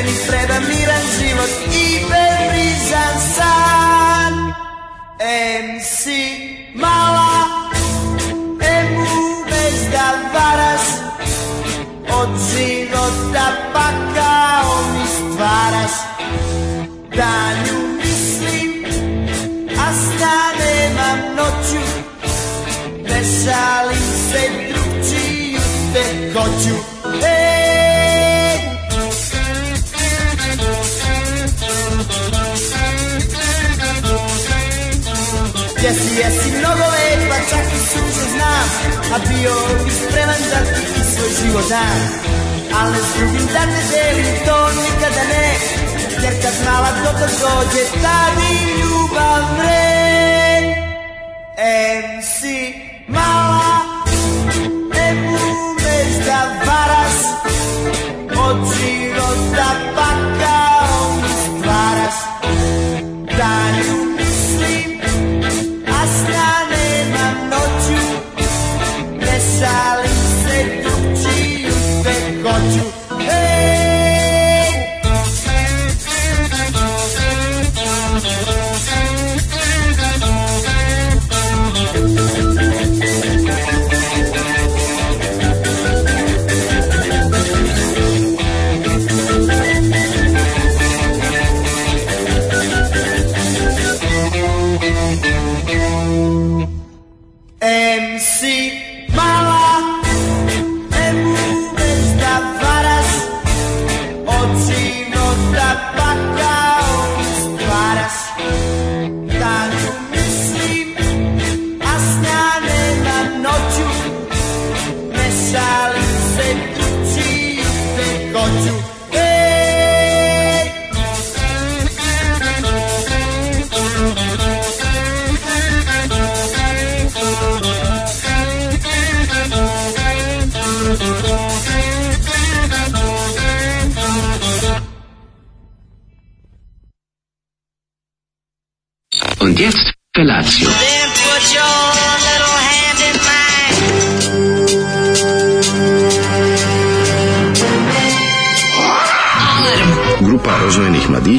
meni sredan miran život i bezbrizan san MC mala Emu bez da varas Od života pa kao mi stvaras Danju mislim, a sna nemam noću Ne šalim se drugčiju te hoću Jesi, jesi mnogo lep, pa čak i suze znam A bio bi spreman da ti i svoj život dam Al ne s drugim da te delim, to nikada ne Jer kad mala doka dođe, tad i ljubav mre MC Mala, ne umeš da varas Od života pa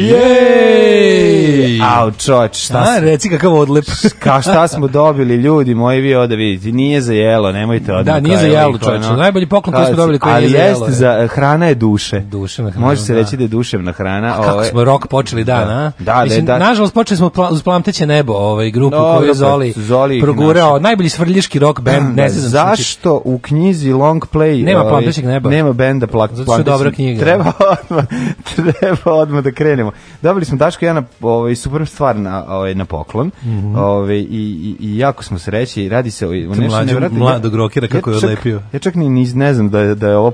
Jej! Au, čoč, šta A, reci kakav odlep. Ka šta smo dobili, ljudi moji, vi ovde vidite, nije za jelo, nemojte odmah. Da, nije za jelo, čoč, no. najbolji poklon koji smo dobili koji ali nije za jelo. Ali jeste, za, hrana je duše. na hrana, Može se da. reći da je duševna hrana. A kako ovaj- smo rok počeli dan, a? Da, da, da Mislim, da, da. Nažalost, počeli smo pla, uz plamteće nebo, ovaj, grupu no, koju je Zoli, Zoli progurao. Najbolji svrljiški rock band, ne znam. Zašto u knjizi Long Play nema ovaj, plamtećeg neba? Nema benda plamtećeg. Zato su dobra knjiga. Treba odmah, treba odmah da krenemo pričamo. Dobili smo Daško ja na ovaj super stvar na ovaj na poklon. Mm -hmm. Ovaj i, i, i jako smo sreći, radi se o, o nešto nevratno. Mladog rokera kako ja, je odlepio. Ja čak ni, ni ne znam da je, da je ovo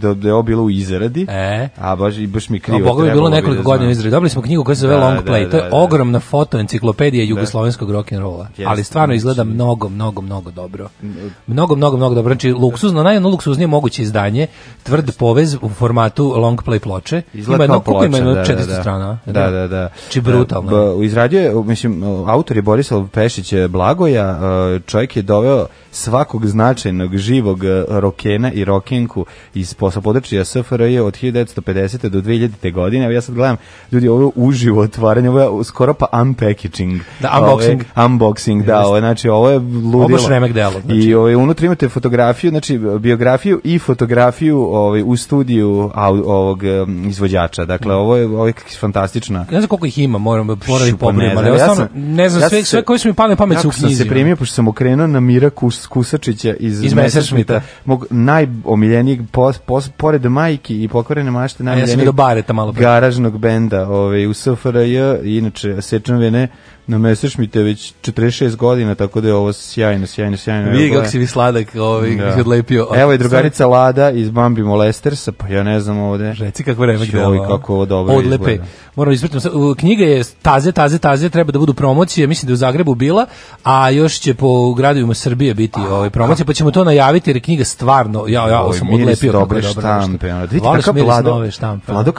Da, da je ovo bilo u izradi, e. a baš, baš mi krivo. No, Boga bilo nekoliko da godina u izradi. Dobili smo knjigu koja se zove da, Long da, Play. Da, da, to je ogromna foto enciklopedija znači, jugoslovenskog rock'n'rolla. Ali stvarno znači- izgleda mnogo, mnogo, mnogo dobro. Mm, mm. Mnogo, mnogo, mnogo dobro. Znači, luksuzno, najluksuznije moguće izdanje, tvrd povez u formatu long play ploče. Izgleda ima kao jedno, Ima da, 400 da, strana. Da, da, da. Či znači, brutalno. izradi je, mislim, autor je Borislav Pešić e, Blagoja, e, čovjek je doveo svakog značajnog živog e, rokena i rokenku iz iz posla područja SFRJ od 1950. do 2000. godine. ja sad gledam, ljudi, ovo uživo otvaranje, ovo je skoro pa unpackaging. Da, unboxing. Ove, ovaj, unboxing, da, ovo, ovaj, znači ovo je ludilo. Ovo je remek delo. Znači. I ovo, ovaj, unutra imate fotografiju, znači biografiju i fotografiju ovaj, u studiju ovog um, izvođača. Dakle, mm. ovo je, ovo je fantastična. Ne znam koliko ih ima, moram da morali da pa pogledati, ali ja sam, ne znam, ja sve, sve koji su mi pale pamet su u knjizi. Ja sam se primio, pošto sam okrenuo na Mira Kus, Kusačića iz, iz Messerschmitta, mog najomiljenijeg pos, pos, pored majke i pokvarene mašte najmiljenih ja do bareta malo pre. garažnog benda ovaj, u SFRJ, inače Sečan Vene Na meseš mi te već 46 godina, tako da je ovo sjajno, sjajno, sjajno. Vidi kako si vi sladak, ovaj, da. si odlepio. Evo je drugarica Lada iz Bambi Molestersa, pa ja ne znam ovde. Reci kako vreme gdje kako ovo dobro Odlepe. izgleda. Moram da ispratim, knjiga je taze, taze, taze, treba da budu promocije, mislim da je u Zagrebu bila, a još će po gradovima Srbije biti ah, ovaj, promocije, pa ćemo to najaviti, jer je knjiga stvarno, ja, ja Ovo sam odlepio kako je Štampe, ono. Vidite kako Vlado, nove štampe. Vlado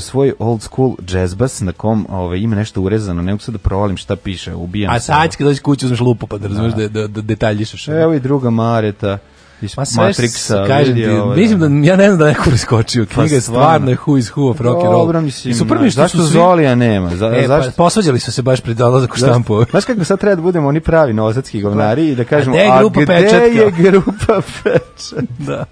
svoj old school džezbas na kom ovaj, ima nešto urezano, ne mogu sad da volim šta piše, ubijam. A sad kad dođeš kući uzmeš lupu pa da razumeš da, da, da, da detaljišeš. Evo i druga Mareta. Iz Matrixa, kažem ti, ovaj, mislim da ja ne znam da neko preskočio. Pa knjiga je stvarno who is who of rock and roll. Mislim, I super mi što zašto svi... Zolija nema? Za, e, pa zašto? Pa, posvađali su se baš pred dolazak u štampu. Znaš kako sad treba da budemo oni pravi nozatski govnari i da kažemo, a, je grupa a gde pečetka? je grupa pečetka? da.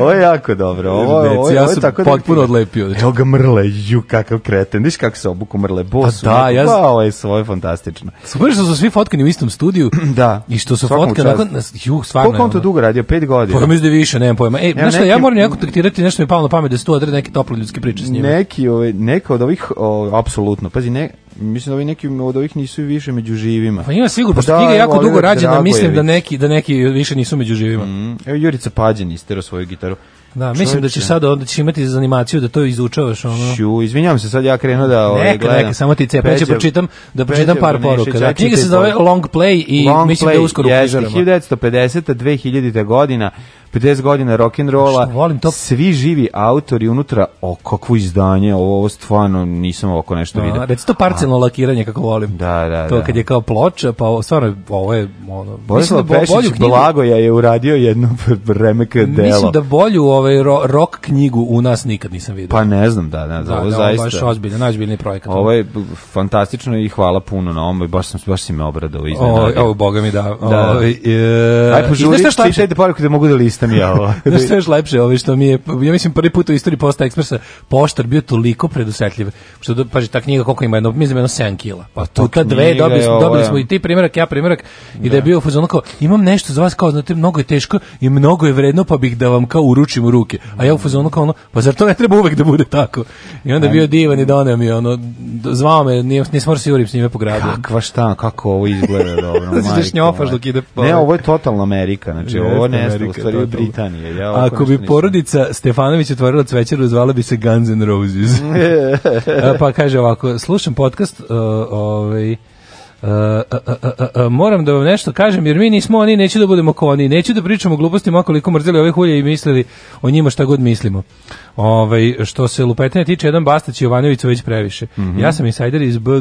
Ovo je jako dobro. Ovo, ovo, ovo, ja sam tako da potpuno da odlepio. Znači. Evo ga mrle, ju kakav kreten. Viš kako se obuku mrle, bosu. Pa da, ja... Pa, ovo je svoje fantastično. Super što su svi fotkani u istom studiju. da. I što su fotkani, nakon, ju, stvarno. Koliko on to dugo radio 5 godina. Pa mislim da više, nemam pojma. Ej, znači ja moram nekako taktirati, nešto mi je palo na pamet da se tu odrede neke tople ljudske priče s njima. Neki, ovaj neka od ovih, o, apsolutno, pazi, ne, mislim da ovi neki od ovih nisu više među živima. Pa ima sigurno, pa pošto knjiga jako dugo rađena, mislim da neki, da neki više nisu među živima. Mm, evo Jurica Pađen istero svoju gitaru. Da, mislim da će sad onda ćeš imati za animaciju da to izučavaš ono. Šu, izvinjavam se, sad ja krenuo da ovaj neka, gledam. Neka, samo ti cepam, ja pročitam da pročitam par poruka. Da, knjiga se zove Long Play i Long mislim da play, da uskoro yes, 1950 2000. godina 50 godina rock and rolla. Volim to. Svi živi autori unutra. O kakvo izdanje, ovo, ovo stvarno nisam ovako nešto video. Da, reci to parcijalno lakiranje kako volim. Da, da, to da. kad je kao ploča, pa stvarno ovo je ono. Božislav da Pešić knjigu, Blagoja je uradio jednu remek delo. Mislim da bolju ovaj rock knjigu u nas nikad nisam video. Pa ne znam, da, da, da, ovo da, zaista. baš ozbiljan, ozbiljni projekat. Ovo je fantastično i hvala puno na ovom, baš sam baš si me obradovao iznenadio. Ovo, ovo boga mi da. da. Ovo, ovaj, e, Aj požuri, čitajte poruku da mogu da list nisam ja ovo. Znaš što je lepše, ovi ovaj, što mi je, ja mislim prvi put u istoriji Posta Ekspresa, poštar bio toliko predusetljiv, što, do, paži, ta knjiga koliko ima, jedno, mislim, jedno 7 kila. Pa to ta dve, dobili smo, dobili smo i ti primjerak, ja primjerak, i da, da je bio fuzon, kao, imam nešto za vas, kao, znate, mnogo je teško i mnogo je vredno, pa bih da vam kao uručim u ruke. A ja u fazonu kao ono, pa zar to ne treba uvek da bude tako? I onda je bio divan i doneo mi ono, zvao me, nije, nisam morao da se jurim s njime po gradu. Kakva šta, kako ovo izgleda dobro. znači, da šnjofaš dok ide po... Ne, ovo je totalna Amerika, znači, ovo ne, u stvari, Britanije. Ja Ako bi porodica Stefanović otvorila cvećaru, zvala bi se Guns N' Roses. E, pa kaže ovako, slušam podcast, uh, ovaj, Uh, uh, uh, moram da vam nešto kažem jer mi nismo oni, neću da budemo ko oni neću da pričamo o glupostima koliko mrzeli ove hulje i mislili o njima šta god mislimo ovaj, što se lupetanja tiče jedan Bastać i Jovanović već previše mm -hmm. ja sam insider iz BG, e,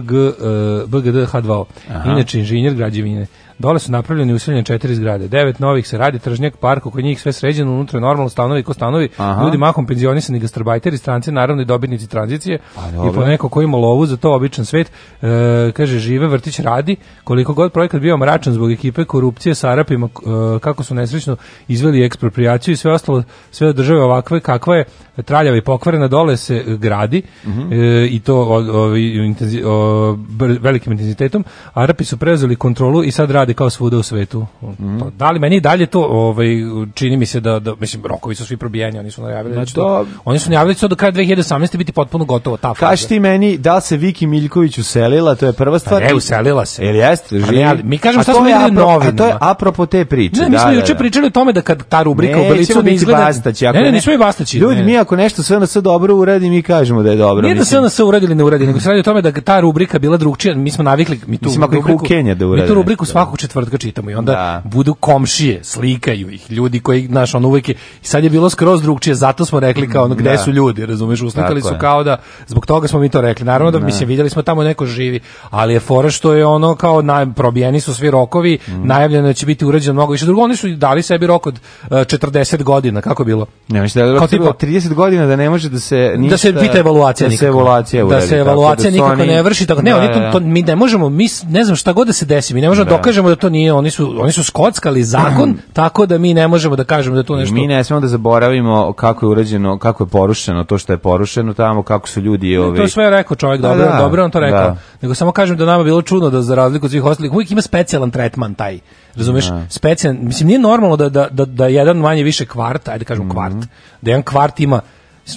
BGD H2 Aha. inače inženjer građevine Dole su napravljene useljene četiri zgrade. Devet novih se radi, tržnjak, park, oko njih sve sređeno, unutra je normalno stanovi ko stanovi. Aha. Ljudi mahom penzionisani gastarbajteri, stranci, naravno i dobitnici tranzicije. Pa I po neko ko ima lovu za to običan svet, e, kaže žive vrtić radi. Koliko god projekat bio mračan zbog ekipe korupcije sa e, kako su nesrećno izveli ekspropriaciju i sve ostalo, sve države ovakve kakva je, traljava i pokvarena dole se e, gradi uh mhm. -huh. e, i to o, o, intenzi, o, br, velikim intenzitetom. Arapi su preuzeli kontrolu i sad radi rade kao svuda u svetu. Mm. Pa, da li meni dalje to, ovaj, čini mi se da, da mislim, rokovi su svi probijeni, oni su najavili. Ma, da, to, oni su najavili da do kraja 2018. biti potpuno gotovo ta faza. Kaži ti meni, da se Viki Miljković uselila, to je prva stvar. Pa ne, uselila se. Ili jeste, živi. Pa ne, mi kažemo šta smo videli novine. A to je apropo te priče. Ne, mi smo da, juče da, da. pričali o tome da kad ta rubrika u Belicu bi izgleda... Bastaći, ne, ne, nisu i bastaći. Ljudi, mi ako nešto sve na sve dobro uradi, mi kažemo da je dobro. Nije da SNS uradi ili ne uradi, nego se radi o tome da ta rubrika bila drugčija, mi smo navikli mi tu mislim, ako rubriku, da uradi, mi tu rubriku svakog svakog četvrtka čitamo i onda da. budu komšije, slikaju ih, ljudi koji, naš on uvijek je, i sad je bilo skroz drugčije, zato smo rekli kao ono, gde da. su ljudi, razumeš, uslikali su kao da, zbog toga smo mi to rekli, naravno da, da. mislim, vidjeli smo tamo neko živi, ali je fora što je ono kao, naj, probijeni su svi rokovi, mm. najavljeno da će biti urađeno mnogo više, drugo, oni su dali sebi rok od uh, e, 40 godina, kako bilo? Ne, mislim da je kao, tipa, 30 godina da ne može da se ništa, da se pita evaluacija da se evaluacija uredi, da se da evaluacija nikako ne vrši tako ne da, oni to, da, to mi ne možemo mi ne znam šta god da se desi mi ne možemo da. dokažemo znamo da to nije, oni su, oni su skockali zakon, tako da mi ne možemo da kažemo da tu nešto... Mi ne smemo da zaboravimo kako je urađeno, kako je porušeno, to što je porušeno tamo, kako su ljudi... Ovi... To je sve rekao čovjek, dobro, da, dobro da. on to rekao. Da. Nego samo kažem da nama bilo čudno da za razliku od svih ostalih, uvijek ima specijalan tretman taj, razumeš? Da. Specijalan, mislim, nije normalno da, da, da, da jedan manje više kvart, ajde da kažem mhm. kvart, da jedan kvart ima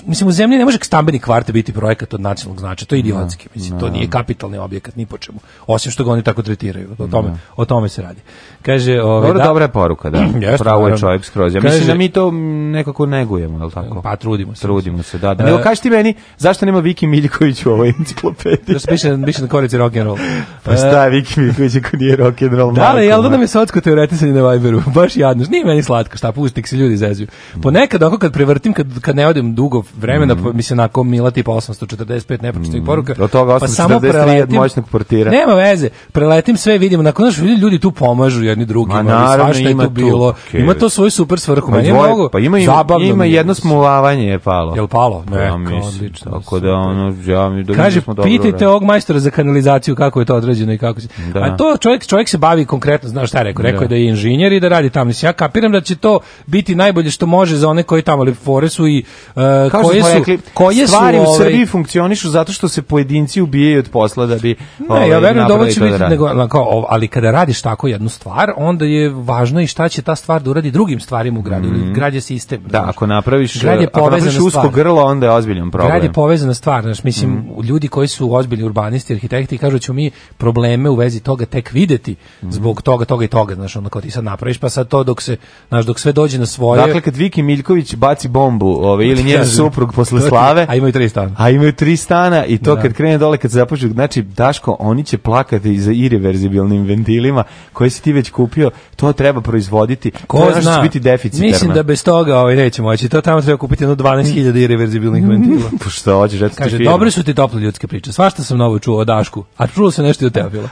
mislim u zemlji ne može stambeni kvart biti projekat od nacionalnog značaja, to je da, idiotski, mislim to da. nije kapitalni objekat ni po čemu. Osim što ga oni tako tretiraju, o tome, da. o tome se radi. Kaže, ovaj Dobro, da, dobra je poruka, da. Jest, Pravo je čovjek skroz. Ja mislim da mi to nekako negujemo, je tako? Pa trudimo se. Trudimo se, da. da. Nego kaži ti meni, zašto nema Viki Miljković u ovoj enciklopediji? Da spiše, piše na korici rock and roll. Pa šta e- Viki Miljković ako nije rock and roll? Da, ali jel da nam je socsko teoretisanje na Viberu? Baš jadno. Nije meni slatko, šta pustik se ljudi zezuju. Mm. Ponekad ako kad prevrtim kad kad ne odem dugo koliko vremena, mm. mislim, onako mila tipa 845 nepročitih mm. poruka. Do toga 843 pa samo preletim, moćnog portira. Nema veze, preletim sve, vidim, nakon naš ljudi tu pomažu jedni drugima, Ma, svašta je tu bilo. Okay. Ima to svoj super svrhu, pa meni je mnogo pa ima, ima, ima jedno smulavanje je palo. Jel palo? Ne, ja, odlično. Tako da, ono, ja mi da Kaže, smo dobro pitajte ovog majstora za kanalizaciju kako je to odrađeno i kako se... Da. A to čovjek, čovjek se bavi konkretno, znaš šta je rekao, rekao da. je da je inženjer i da radi tamo. Mislim, ja kapiram da će to biti najbolje što može za one koji tamo, li fore su i uh, Kao koje su rekli, koje stvari su, u Srbiji funkcionišu zato što se pojedinci ubijaju od posla da bi ne, ovaj, ja verujem da ovo će da biti nego, kao, ali kada radiš tako jednu stvar, onda je važno i šta će ta stvar da uradi drugim stvarima u gradu. Mm. Grad je sistem. Da, ako napraviš, grad je ako napraviš usko stvar. grlo, onda je ozbiljan problem. Grad je povezana stvar, znaš, mislim, mm. ljudi koji su ozbiljni urbanisti, arhitekti, kažu da ćemo mi probleme u vezi toga tek videti mm. zbog toga, toga i toga, znaš, onda kao ti sad napraviš, pa sad to dok se, znaš, dok sve dođe na svoje... Dakle, kad Viki Miljković baci bombu ove, ovaj, ili njen suprug posle slave. A imaju tri stana. A imaju tri stana i to da. kad krene dole, kad se započne, znači, Daško, oni će plakati za irreverzibilnim ventilima koje si ti već kupio, to treba proizvoditi. Ko to da zna, biti deficiterna. Mislim da bez toga ovaj, neće moći, znači, to tamo treba kupiti jedno 12.000 irreverzibilnih mm. ventila. Pa što hoćeš, eto Kaže, dobre su ti tople ljudske priče, svašta sam novo čuo o Dašku, a čulo se nešto i o Teofila.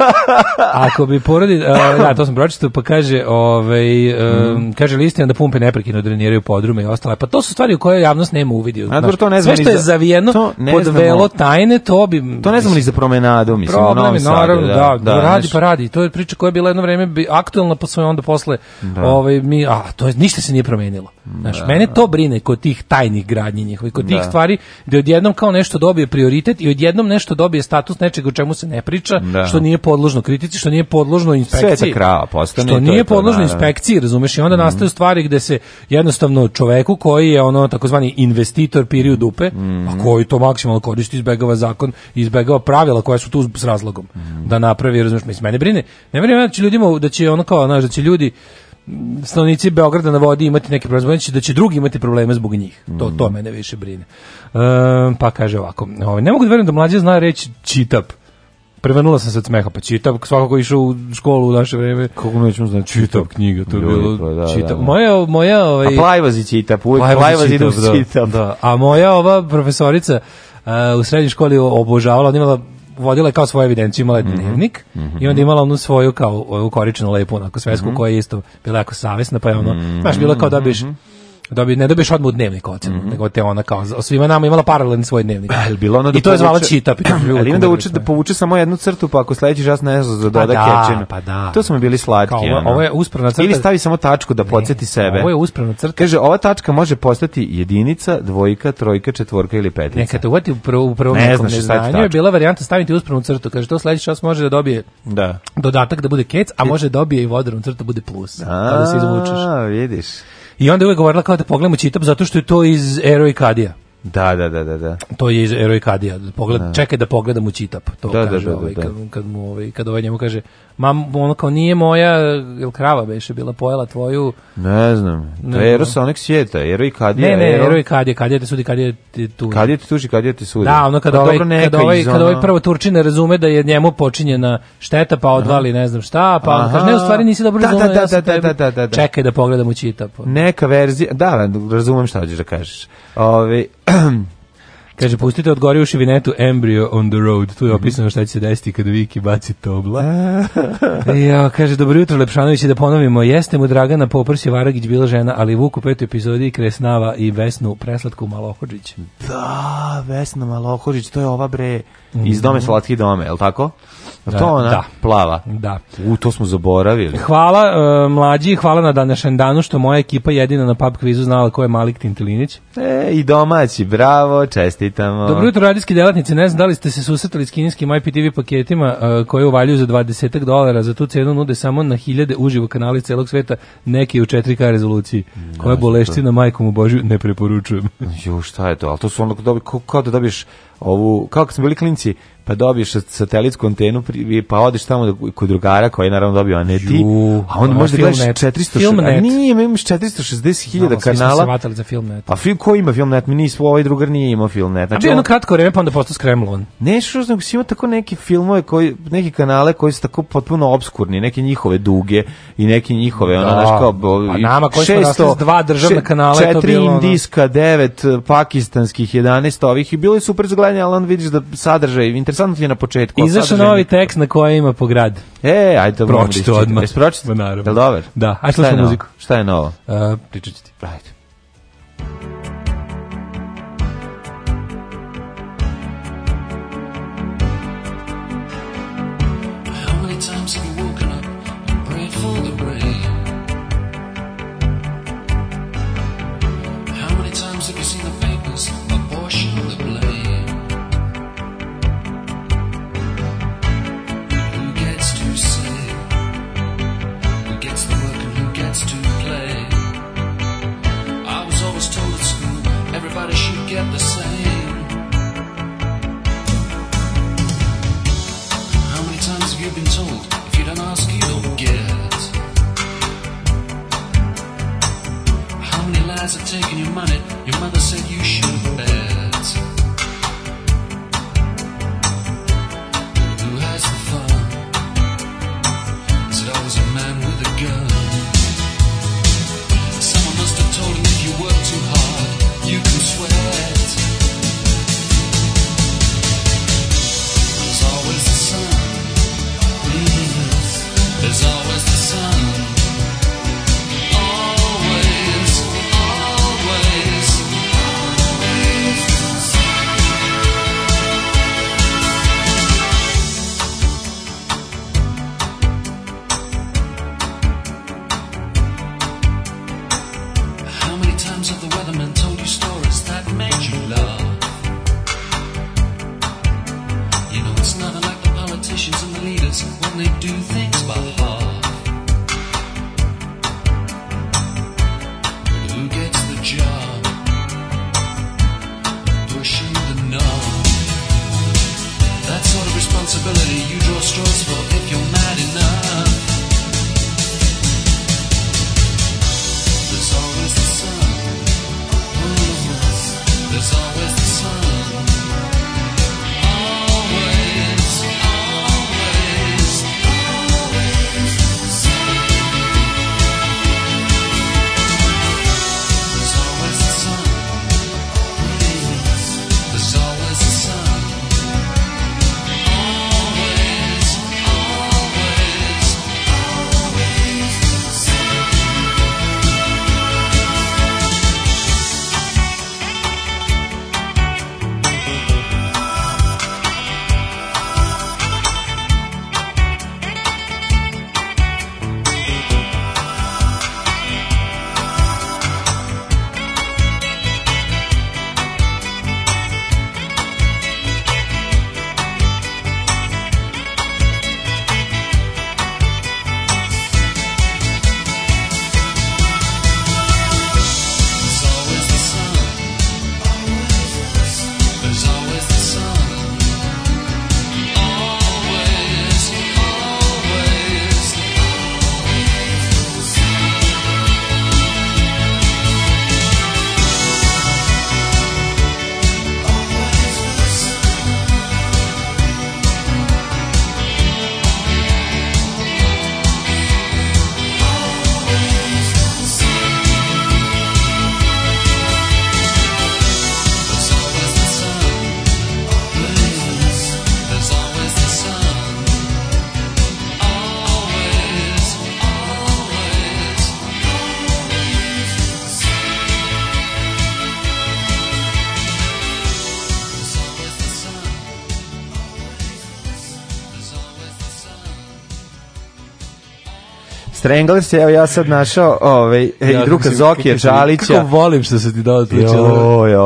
Ako bi porodi, e, da, to sam pročitao, pa kaže, ovaj, um, kaže, listijan da pumpe neprekidno dreniraju podrume i ostale, pa to su stvari koje javnost nema uvidio. A to ne znam. Sve što je zavijeno to ne pod velo tajne, to bi... To ne znamo ni za promenadu, mislim. Problem je, naravno, da, da, da, da radi neš... pa radi. To je priča koja je bila jedno vreme aktualna, pa smo onda posle, da. ovaj, mi, a, to je, ništa se nije promenilo. Znaš, da. mene to brine kod tih tajnih gradnji njihovih, kod tih da. stvari gde odjednom kao nešto dobije prioritet i odjednom nešto dobije status nečega o čemu se ne priča, što nije podložno kritici, što nije podložno inspekciji. Sve krava postane. Što nije podložno inspekciji, razumeš, i onda mhm. nastaju stvari gde se jednostavno čoveku koji je ono takozvani investitor piriju dupe, mm. a koji to maksimalno koristi, izbegava zakon, izbegava pravila koja su tu s razlogom mm. da napravi, razumeš, mislim, mene brine. Ne brine da će ljudima, da će ono kao, znaš, da će ljudi, stanovnici Beograda na vodi imati neke probleme, znači da će drugi imati probleme zbog njih. Mm. To, to mhm. mene više brine. E, pa kaže ovako, ovaj, ne mogu da verujem da mlađe zna reći čitap prevenula sam se od smeha, pa čitav, svakako išao u školu u naše vreme. Kako nećemo znači? Čitav knjiga, to je bilo pa da, da, čitav. Da, da. Moja, moja... Ovaj, a plajvazi čitav, uvijek plajvazi čitav, da, čitav. Da. A moja ova profesorica uh, u srednjoj školi obožavala, ona imala vodila je kao svoju evidenciju, imala je mhm, dnevnik mm -hmm. i onda imala onu svoju kao ukoričenu lepu, onako svesku, mm -hmm. koja je isto bila jako savjesna, pa je ono, mm -hmm. znaš, bilo kao da biš mhm dobi, ne dobiješ odmah u dnevnik ocenu, mm -hmm. nego te ona kao, svima nama imala paralelni svoj dnevnik. A, bilo ono da I to je zvala čita. Ali imam da, uče, da povuče samo jednu crtu, pa ako sledeći čas ne znam, pa da doda pa kečenu. Pa da. To smo bili slatki. Kao, ono. ovo je uspravna crta. Ili stavi samo tačku da podsjeti sebe. Ovo je uspravna crta. Kaže, ova tačka može postati jedinica, dvojka, trojka, četvorka ili petica. Neka te uvati u, prvo, u prvom ne znaš, neznanju. Je bila varijanta staviti uspravnu crtu. Kaže, to sledeći čas može da dobije da. dodatak da bude kec, a može da dobije i vodarnu crtu da bude plus. A, da, pa da se izvučeš. vidiš. I onda je uvek govorila kao da pogledamo čitap zato što je to iz Eroikadija. Da, da, da, da, da. To je iz Eroikadija. Pogled, da. Čekaj da pogledam u čitap. To da, da, kaže da, da, ovaj, da. kad, kad, mu, ovaj, kad ovaj njemu kaže, mam, ono kao nije moja, jel krava beše bila pojela tvoju? Ne znam, to je Ero Sonic Ero i Kadija. Ne, ne, Ero i Kadija, Kadija te sudi, Kadija te tuži. Kadija te tuži, Kadija te sudi. Da, ono kada pa, ovaj, kad kada ovaj, kad ovaj prvo Turčina razume da je njemu počinjena šteta, pa odvali Aha. ne znam šta, pa on kaže, ne, u stvari nisi dobro razumio, da, da, da, ja sam da, da, da, da, da. čekaj da pogledam u čitap. Pa. Neka verzija, da, razumem šta hoćeš da kažeš. Ove, Kaže, pustite u vinetu Embryo on the road. Tu je mhm. opisano šta će se desiti kada Viki baci tobla. E, ja, kaže, dobro jutro, Lepšanović, da ponovimo. Jeste mu Dragana Poprsi Varagić bila žena, ali Vuk u petoj epizodi Kresnava i Vesnu Preslatku Malohođić. Da, Vesna Malohođić, to je ova bre Mhm. iz Dome slatki dome, je li tako? Da, to ona da. plava. Da. U, to smo zaboravili. Hvala uh, mlađi, hvala na današnjem danu što moja ekipa jedina na pub kvizu znala ko je Malik Tintilinić. E, i domaći, bravo, čestitamo. Dobro jutro, radijski delatnici, ne znam da li ste se susretali s kineskim IPTV paketima uh, koje uvaljuju za 20 dolara, za tu cenu nude samo na hiljade uživo kanali celog sveta, neke u 4K rezoluciji. Koja boleština, majkom u Božju, ne preporučujem. jo, šta je to? Ali to su ono kao da dobiješ ovu, kako smo bili klinci, pa dobiješ satelitsku antenu, pa odeš tamo kod drugara koji je naravno dobio, a ne ti. A on može da gledaš 400... Filmnet. A nije, imaš 460.000 kanala. Svi smo za Filmnet. A film ko ima Filmnet? Mi nismo, ovaj drugar nije imao Filmnet. Znači, a bio jedno kratko vreme, pa onda postao skremlon. Ne, što znam, si imao tako neke filmove, koji, neke kanale koji su tako potpuno obskurni, neke njihove duge i neke njihove, ono, da. znaš kao... A pa nama koji smo rasli s dva državna kanala, je to bilo... Četiri indijska, devet pakistanskih, 11 ovih i bilo je super zagledanje, ali on vidiš da sadržaj, interesant sam je na početku. Izašao novi da- tekst na koji ima po grad. E, ajde da pročito odmah. Jesi Naravno. Jel dobar? Da. Ajde slušaj muziku. Šta je novo? Uh, pričat ti. Ajde. Stranglers, evo ja sad našao ovaj, ja, e, i druga Zokija Čalića. Kako volim što se ti dao tu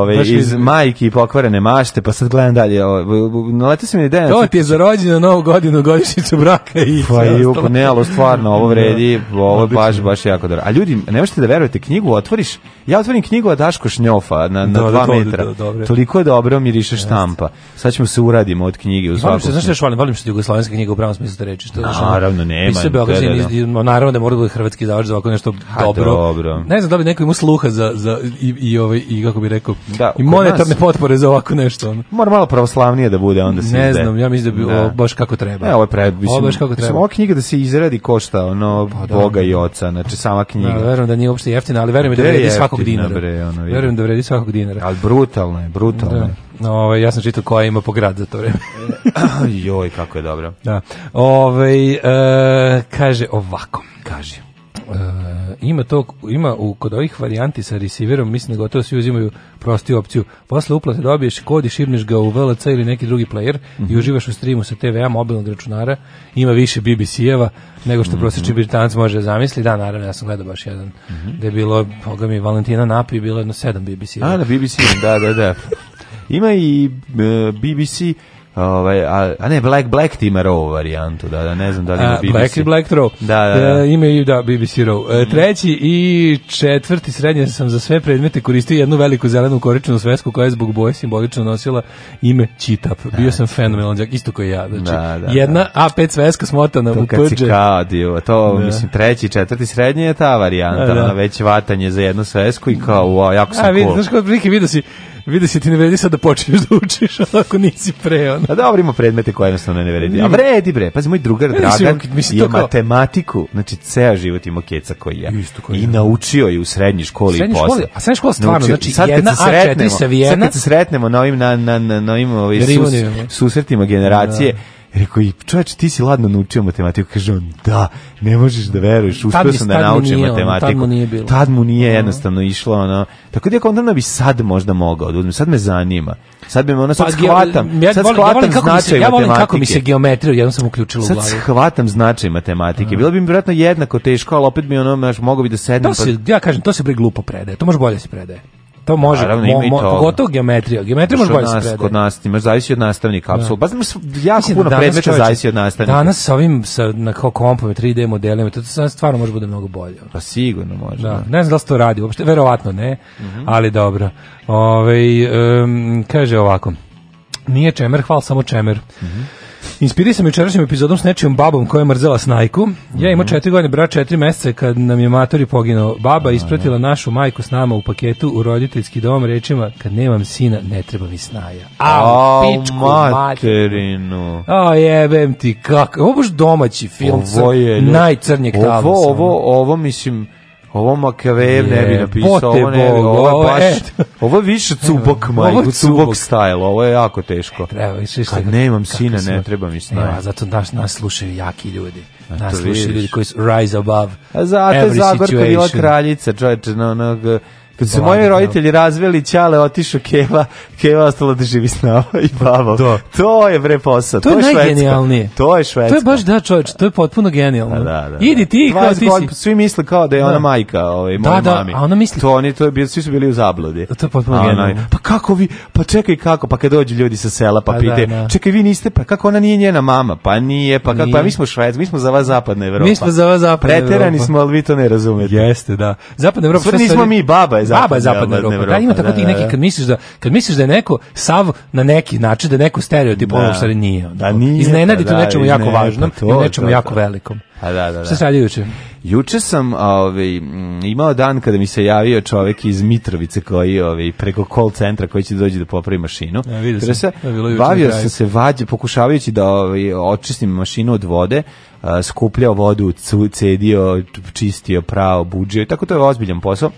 ove, Znaš, iz majki i pokvarene mašte, pa sad gledam dalje. Ove, nalete se mi ideje. To ti je za rođenje novu godinu, godišnjicu braka i... Pa i upo, ne, ali stvarno, ovo vredi, da, ovo je baš, baš jako dobro. A ljudi, ne možete da verujete, knjigu otvoriš, ja otvorim knjigu, a Daško šnjofa na, na do, da, da, dva do, metra. Do, Toliko je dobro, miriše štampa. Sad ćemo se uradimo od knjige. U volim se, znaš što volim, volim što je jugoslovenska knjiga u pravom smislu da reči. Što, naravno, nema. naravno da mora da bude hrvatski davač za ovako nešto dobro. Ne znam da bi neko imao sluha za, za i, i, ovaj, i kako bi rekao, Da, I monetarne nas... potpore za ovako nešto. Ono. Mora malo pravoslavnije da bude onda se Ne izde. znam, ja mislim da bi da. baš kako treba. Evo ovo je pre, mislim, baš kako treba. Mislim, ova knjiga da se izredi košta ono pa, da, Boga i Oca, znači sama da, knjiga. Da, verujem da nije uopšte jeftina, ali verujem da vredi jeftina, svakog dinara. Bre, ono, verujem da vredi svakog dinara. Ali brutalno je, brutalno da. je. Ove, ovaj, ja sam čitao koja ima po grad za to vreme. Joj, kako je dobro. Da. Ove, ovaj, e, kaže ovako. Kaže. Uh, ima to ima u kod ovih varijanti sa receiverom mislim da gotovo svi uzimaju prostiju opciju posle uplate dobiješ kod i širneš ga u VLC ili neki drugi player mm -hmm. i mhm. uživaš u streamu sa TV-a mobilnog računara ima više BBC-eva nego što mm -hmm. prosječni Britanac može zamisli da naravno ja sam gledao baš jedan mm -hmm. da je bilo boga mi Valentina Napi bilo jedno 7 BBC-eva a da BBC da da da ima i uh, eh, BBC Ovaj a, a ne Black Black ima Row varijantu, da, da ne znam da li ima BBC. Black i Black Row. Da, da, e, da. E, ima i da BBC Row. E, mm. treći i četvrti srednje sam za sve predmete koristio jednu veliku zelenu koričnu svesku koja je zbog boje simbolično nosila ime Čitap. Da. Bio sam fenomenalan đak isto kao ja. Znači, da, da, jedna A5 da. sveska smotana u pdž. To to da. mislim treći, četvrti srednje je ta varijanta, ona već vatanje za jednu svesku i kao, wow, jako sam. A vidi, znaš kako prilike video Vidi se ti ne vredi sad da počneš da učiš, a ako nisi pre. Ono. A pa dobro ima predmete koje jednostavno ne vredi. A vredi bre, pazi, moj drugar Dragan mislim, je matematiku, znači ceo život ima keca koji je. I naučio je u srednjoj školi srednji i posle. Školi, a srednja škola stvarno, naučio. znači sad jedna se sretnemo, A4 sa Vijena. Sad kad se sretnemo na ovim, na, na, na, ovim ovaj, sus, susretima generacije, da Rekao, i čoveč, ti si ladno naučio matematiku. Kaže on, da, ne možeš da veruješ, uspio sam da naučim matematiku. Tad mu nije Tad mu nije jednostavno išlo, ono. Tako da ja onda bi sad možda mogao da sad me zanima. Sad bi me ono, sad pa, shvatam, sad shvatam značaj Ja volim kako mi se geometriju, jednom sam uključila u glavu. Sad shvatam značaj matematike. Bilo bi mi vjerojatno jednako teško, ali opet bi ono, mogao bi da sednem. To da se, pa- ja kažem, to se bre glupo predaje, to može bolje da se predaje. To može, Naravno, mo, mo, pogotovo geometrija. Geometrija može bolje se Kod nas, ima zavisi od nastavnika, da. apsolutno. Da. ja jako Mislim, puno predmeta zavisi od nastavnika. Danas sa ovim, sa, na kao kompove, 3D modelima, to stvarno može bude mnogo bolje. Pa sigurno može. Da. da. Ne znam da li se to radi, uopšte, verovatno ne, mm -hmm. ali dobro. Ove, ovaj, um, kaže ovako, nije čemer, hval samo čemer. Mm -hmm. Inspirisan jučerašnjim epizodom s nečijom babom koja je mrzela snajku. Ja imao mhm. četiri godine, brat četiri meseca kad nam je matori poginuo. Baba ispratila našu majku s nama u paketu u roditeljski dom rečima kad nemam sina ne treba mi snaja. A, pičku materinu. A jebem ti kako. Ovo je domaći film. Ovo je. Najcrnjeg Ovo, ovo, ovo mislim Ovo Makavev ne bi napisao, ovo ne bi, ovo je baš, e. ovo je više cubok, majku, cubok style, ovo je jako teško. E, treba, Kad nemam sina, ne treba mi snaja. Zato nas, nas slušaju jaki ljudi. Nas slušaju ljudi koji su rise above Zato je Zagorka bila kraljica, čovječe, na onog Kad su moji da. roditelji razveli Ćale, otišao Keva, Keva ostala da živi s nama i babom. To, to je bre posao. To, to, je, je najgenijalnije. To je švedsko. To je baš da čovječ, to je potpuno genijalno. Da, da, da. da. Idi ti kao ti si. Svi misle kao da je da. ona majka, ovaj, moja da, mami. Da, a ona misli. To oni, to je bio, svi su bili u zabludi. To je potpuno genijalno. Pa kako vi, pa čekaj kako, pa kad dođu ljudi sa sela pa, pa pite, da, da. čekaj vi niste, pa kako ona nije njena mama, pa nije, pa kako, pa nije. pa mi smo Šved, mi smo za vas zapadna Evropa. Mi smo za vas zapadna Evropa. Preterani smo, ali vi to ne razumete. Jeste, da. Zapadna Evropa. Sve nismo mi, baba je zapadna, baba je zapadna Evropa. Evropa. Da, ima tako da, ti da, neki da. kad misliš da kad misliš da je neko sav na neki način da neko stereotip da. ono stvari nije. Da, nije. Iznenadi pa da, nečemu jako važnom pa i nečemu jako velikom. A da, da, da. Šta se radi juče? Juče sam ovaj, mm, imao dan kada mi se javio čovek iz Mitrovice koji ovaj, preko call centra koji će doći da popravi mašinu. Ja, e, vidio sam. ja, bavio sam se vađe, pokušavajući da ovaj, očistim mašinu od vode, skupljao vodu, cedio, čistio, pravo, buđio i tako to je ozbiljan posao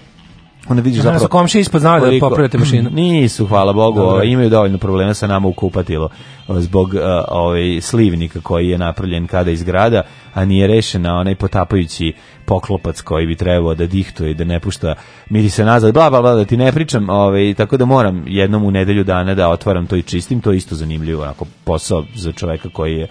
onda vidiš zapravo. Su komšije ispod znali da koliko, da popravljate mašinu. Nisu, hvala Bogu, ovaj, imaju dovoljno problema sa nama u kupatilo zbog uh, ovaj slivnika koji je napravljen kada iz grada, a nije rešena onaj potapajući poklopac koji bi trebao da dihtuje da ne pušta miri se nazad, bla, bla, bla, da ti ne pričam, ovaj, tako da moram jednom u nedelju dana da otvaram to i čistim, to je isto zanimljivo, onako posao za čoveka koji je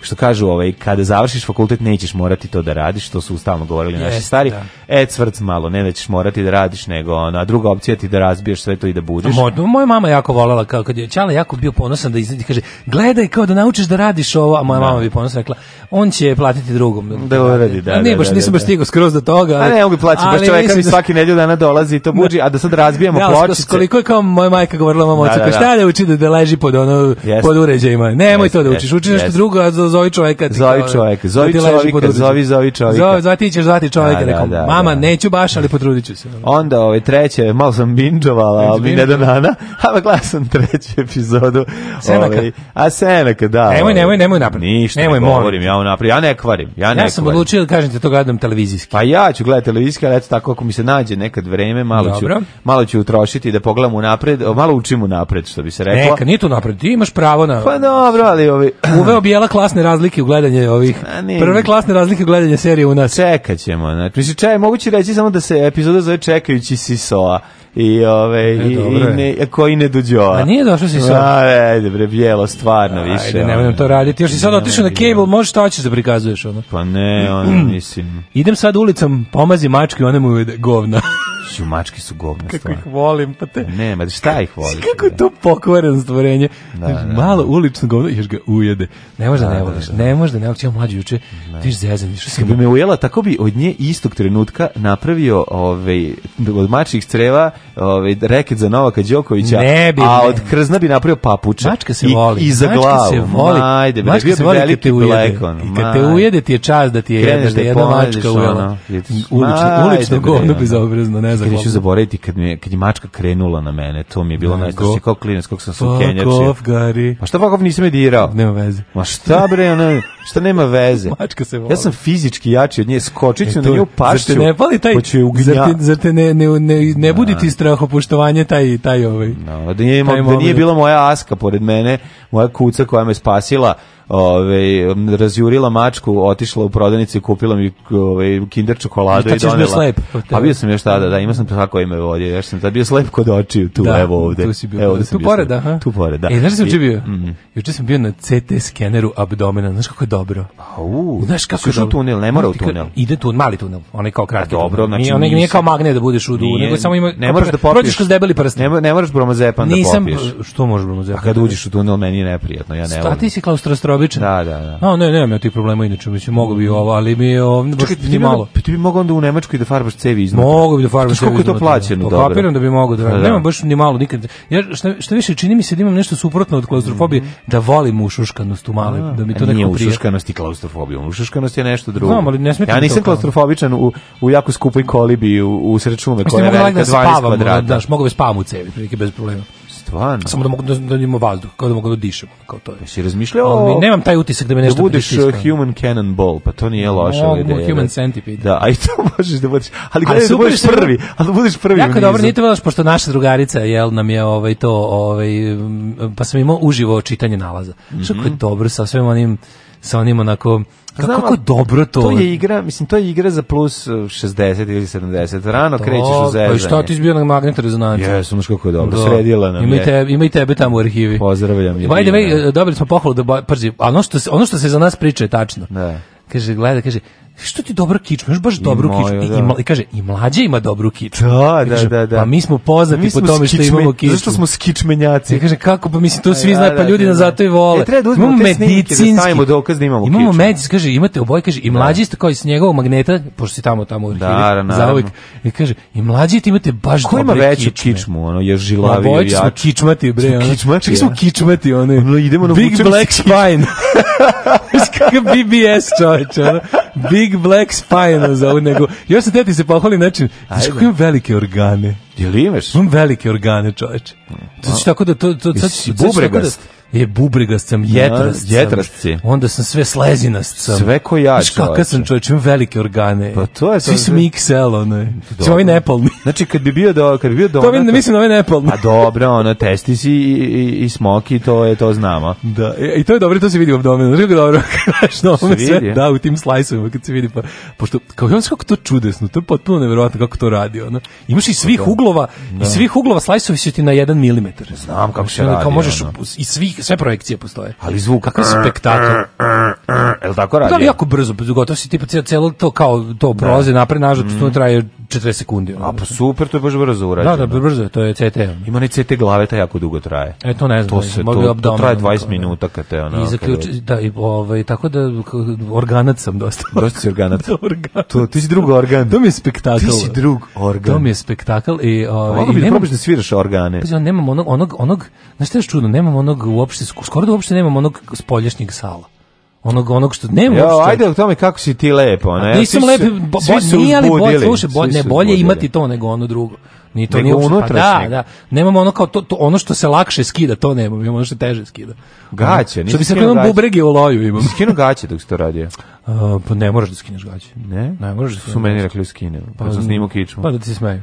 što kažu ovaj kada završiš fakultet nećeš morati to da radiš što su stalno govorili Jest, naši stari da. e cvrc malo ne da ćeš morati da radiš nego ona druga opcija ti da razbiješ sve to i da budeš Moj, moja mama jako volela kao kad je čala jako bio ponosan da izlazi da kaže gledaj kao da naučiš da radiš ovo a moja da. mama bi ponosna rekla on će platiti drugom da uradi da, da, ne da, baš da, da, nisam baš da. stigao skroz do toga ali, a ne on bi plaća baš čoveka mi svaki nedelju dana dolazi i to budži a da sad razbijamo da, pločice koliko je kao moja majka govorila mama da, da, šta da uči da, leži pod ono pod uređajima nemoj to da učiš učiš nešto drugo zovi čoveka. Ti zovi čoveka, zovi da čoveka, zovi, zovi čoveka. Zovi, zovi, ti ćeš zvati čoveka, da, da, da, da, mama, neću baš, ali potrudit ću se. Onda ove treće, malo sam binđovala, ali mi ne do nana, ali gledam sam treću epizodu. Senaka. Ove, ovaj, a Senaka, da. Nemoj, nemoj, ovaj. nemoj napred. Ništa nemoj, ne govorim, ja napred, ja ne kvarim, ja ne Ja sam odlučio da kažem te to gledam televizijski. Pa ja ću gledati televizijski, ali eto tako ako mi se nađe nekad vreme, malo ću, malo ću utrošiti da pogledam unapred, malo učim unapred, što bi se reklo. Neka, nije tu napred, ti imaš pravo na... Pa dobro, ali ovi... Uveo bijela klasne klasne razlike u gledanje ovih. Prve klasne razlike u gledanje serije u nas. Čekat Znači, mislim, čaj, moguće reći samo da se epizoda zove Čekajući Sisoa i ove e, i, i ne koji ne dođova. A nije došao si A, ajde bre bijelo stvarno ajde, više. Ajde, nemoj to raditi. Još i sad otišao na cable, može šta hoćeš da prikazuješ ono. Pa ne, ono mm. mislim. Idem sad ulicom, pomazi mačku one ona mu govna. Ju mačke su govna Kako ih volim, pa te... Ne, Nema, šta ih voliš? Kako je da. to pokvareno stvorenje. Da, da, da. Malo ulično govno, još ga ujede. Ne može da, da ne da, voliš, ne može da ne voliš. Ja mlađi juče, da. tiš zezam. Kad bi me ujela, tako bi od nje istog trenutka napravio ovaj, od mačih creva ovaj, reket za Novaka Đokovića, ne bi, a od krzna bi napravio papuče. Mačka se I, voli. I za mačka se voli. Ajde, mačka bio se voli kad te ujede. I kad te ujede ti je čas da ti je jedna, da jedna mačka ujela. Ulično, ulično govno, bezobrazno, ne nikad neću zaboraviti kad, mi, kad je mačka krenula na mene, to mi je bilo najstrašnije kao klinac, kog sam su kenjačio. Pa šta fuck off nisam je dirao? Nema veze. Ma šta bre, ona, šta nema veze? mačka se voli. Ja sam fizički jači od nje, skočit ću e na nju, pašću. Zar te ne pali taj, pa zar te, zar te ne, ne, ne, ne da. budi ti strah strahopoštovanje taj, taj ovaj. No, da, nije, taj da nije bila moja aska pored mene, moja kuca koja me spasila, ove, ovaj, razjurila mačku, otišla u prodavnicu, kupila mi ove, ovaj, kinder čokoladu i, i donela. Bio slep, pa bio sam još tada, da, imao sam kako ime vodio, ja sam tad bio slep kod očiju, tu, da, evo ovde. Tu si bio, evo, da, ovde tu pored, da, aha. Tu pored, da. E, znaš sam I, bio? Mm. Juče sam bio na CT skeneru abdomena, znaš kako je dobro. Au, znaš kako je dobro. tunel, ne mora u tunel. Ide tu, mali tunel, onaj kao kratki. Pa dobro, znači, nije, onaj, nije kao magnet da budeš u du, nego samo ima, ne moraš da popiješ. Prođeš kroz debeli prst. Ne, ne moraš bromozepan da popiješ. Nisam, što možeš bromozepan? A kad da- uđeš u tunel, meni je neprijatno, ja ne volim. ti si klaustrostrog obično. Da, da, da. No, ne, nemam ja tih problema, inače, mislim, mogu bi ovo, ali mi je ovo, baš Čekaj, ti malo. Da, ti bi mogao onda u Nemačkoj da farbaš cevi iznutra. Mogu bi da farbaš cevi iznutra. Koliko je to da. plaćeno, pa dobro. Kapiram da bi mogao da, da, da. Nemam baš ni malo nikad. Ja, šta, šta više, čini mi se da imam nešto suprotno od klaustrofobije, mm -hmm. da volim ušuškanost u male, da mi to neko prije. Nije ušuškanost i klaustrofobija, ušuškanost je nešto drugo. Znam, ali ne smetam Ja nisam klaustrofobičan u, u jako skupoj kolibi, u, u sred šume koja je velika 12 da kvadrata. Da, mogu da spavam u cevi, prilike bez problema. Stvarno. Samo da mogu da, da imamo vazduh, kao da mogu da dišemo, kao to je. Jesi razmišljao? Ali mi nemam taj utisak da me da nešto da budeš pritiska. Uh, human cannonball, pa to nije loša no, ideja. Human da. centipede. Da, a i to možeš da budeš. Ali gledaj da budeš prvi, ali da budeš prvi. Jako dobro, nije to velaš, pošto naša drugarica jel nam je ovaj to, ovaj pa sam imao uživo čitanje nalaza. Mm -hmm. Što je mhm. dobro sa svim onim sa onim onako Znam, kako je dobro to? To je igra, mislim, to je igra za plus 60 e, ili 70. Rano to, krećeš u pa zezanje. Pa šta ti izbio na magnetne rezonance? Jesam, znaš kako je dobro. Do. Da. Sredila nam ima je. Tebe, ima i tebe tamo u arhivi. Pozdravljam. By the e, dobili smo pohvalu da, pazi, ono što, se, ono što se za nas priča je tačno. Da. Kaže, gleda, kaže, što ti dobro kičmu, baš dobru kičmu. I, da. I kaže, i mlađe ima dobru kičmu. Da, da, da, da. Pa mi smo poznati mi smo po tome što skičme, imamo kičmu. Zašto smo skičmenjaci? I kaže, kako, pa mislim, to da, svi znaju, pa da, ljudi na zato i vole. E, treba da uzmemo te snimke, da stavimo dokaz da imamo kičmu. Imamo medicinski, kaže, imate oboje, kaže, i mlađi isto kao i s njegovog magneta, pošto si tamo, tamo u arhivi, da, zauvijek. I kaže, i mlađi ti imate baš dobre kičme. Ko ima veću kičmu, ono, je žilavi, ja. Oboje smo kičmati, bre. Kičmati, smo kičmati, ono. Idemo na Big Black Spine. BBS, čoveče, Big Black Spina za nego još se teti se pohvali način, znaš kako velike organe. Jel imaš? Imam velike organe, čoveče. Znači tako da... To, to, sad, bubregast je bubregast sam, jetrast, ja, jetrast sam, onda sam sve slezinast sam. Sve ko ja, Znaš kakav sam čovječ, imam velike organe. Pa to je to. Svi su XL, ono je. Svi ovi nepalni. Znači, kad bi bio, do, kad bi bio do... To vidim, mislim, ovi nepalni. A pa dobro, ono, testi si i, i, i smoki, to je, to znamo. Da, e, i, to je dobro, to se vidi u abdomenu. Znaš kako dobro, kažeš na ovome sve, da, u tim slajsovima, kad se vidi, pa, pošto, kao, ja kako to čudesno, to je potpuno nevjerojatno kako to radi, ono. Imaš i svih pa da. uglova, da. i svih uglova slajsovi su ti na 1 mm. Znam kako se radi, Kao možeš, ono. i svih sve projekcije postoje. Ali zvuk kakav spektakl. Jel tako radi? Da, li jako brzo, gotovo si tipa cijelo to kao to da. prolaze napred nažad, mm. to traje 40 sekundi. A pa super, to je baš brzo urađeno. Da, da, brzo, to je CT. Ima ni CT glave, ta jako dugo traje. E to ne znam. To, da, se, to, to traje 20 da. minuta kad te ona. I zaključi, da, i, ovaj, tako da organac sam dosta. Dosta si organac. da, organac. To, ti si drug organ. to mi je spektakl. Ti si drug organ. To mi je spektakl i... Ovaj, Mogu bi da probaš da sviraš organe. Pa, nemam onog, onog, onog, znaš što je čudno, nemam onog uopšte uopšte, skoro da uopšte nemam onog spolješnjeg sala onog onog što nema jo, ajde o tome kako si ti lepo, ne? Nisam lep, bo, bo, nije ali bolje, slušaj, bo, ne bolje imati to nego ono drugo. Ni to ni unutra. Pa da, da. Nemamo ono kao to, to, ono što se lakše skida, to nemamo, imamo ono što teže skida. Gaće, nisi. Što bi se kao bubrege u loju imam. Skinu gaće dok što to radio. Uh, pa ne možeš da skineš gaće. Ne? Ne možeš. Da su meni rekli skinem. Pa, pa sam snimao kičmu. Pa da ti se smeju.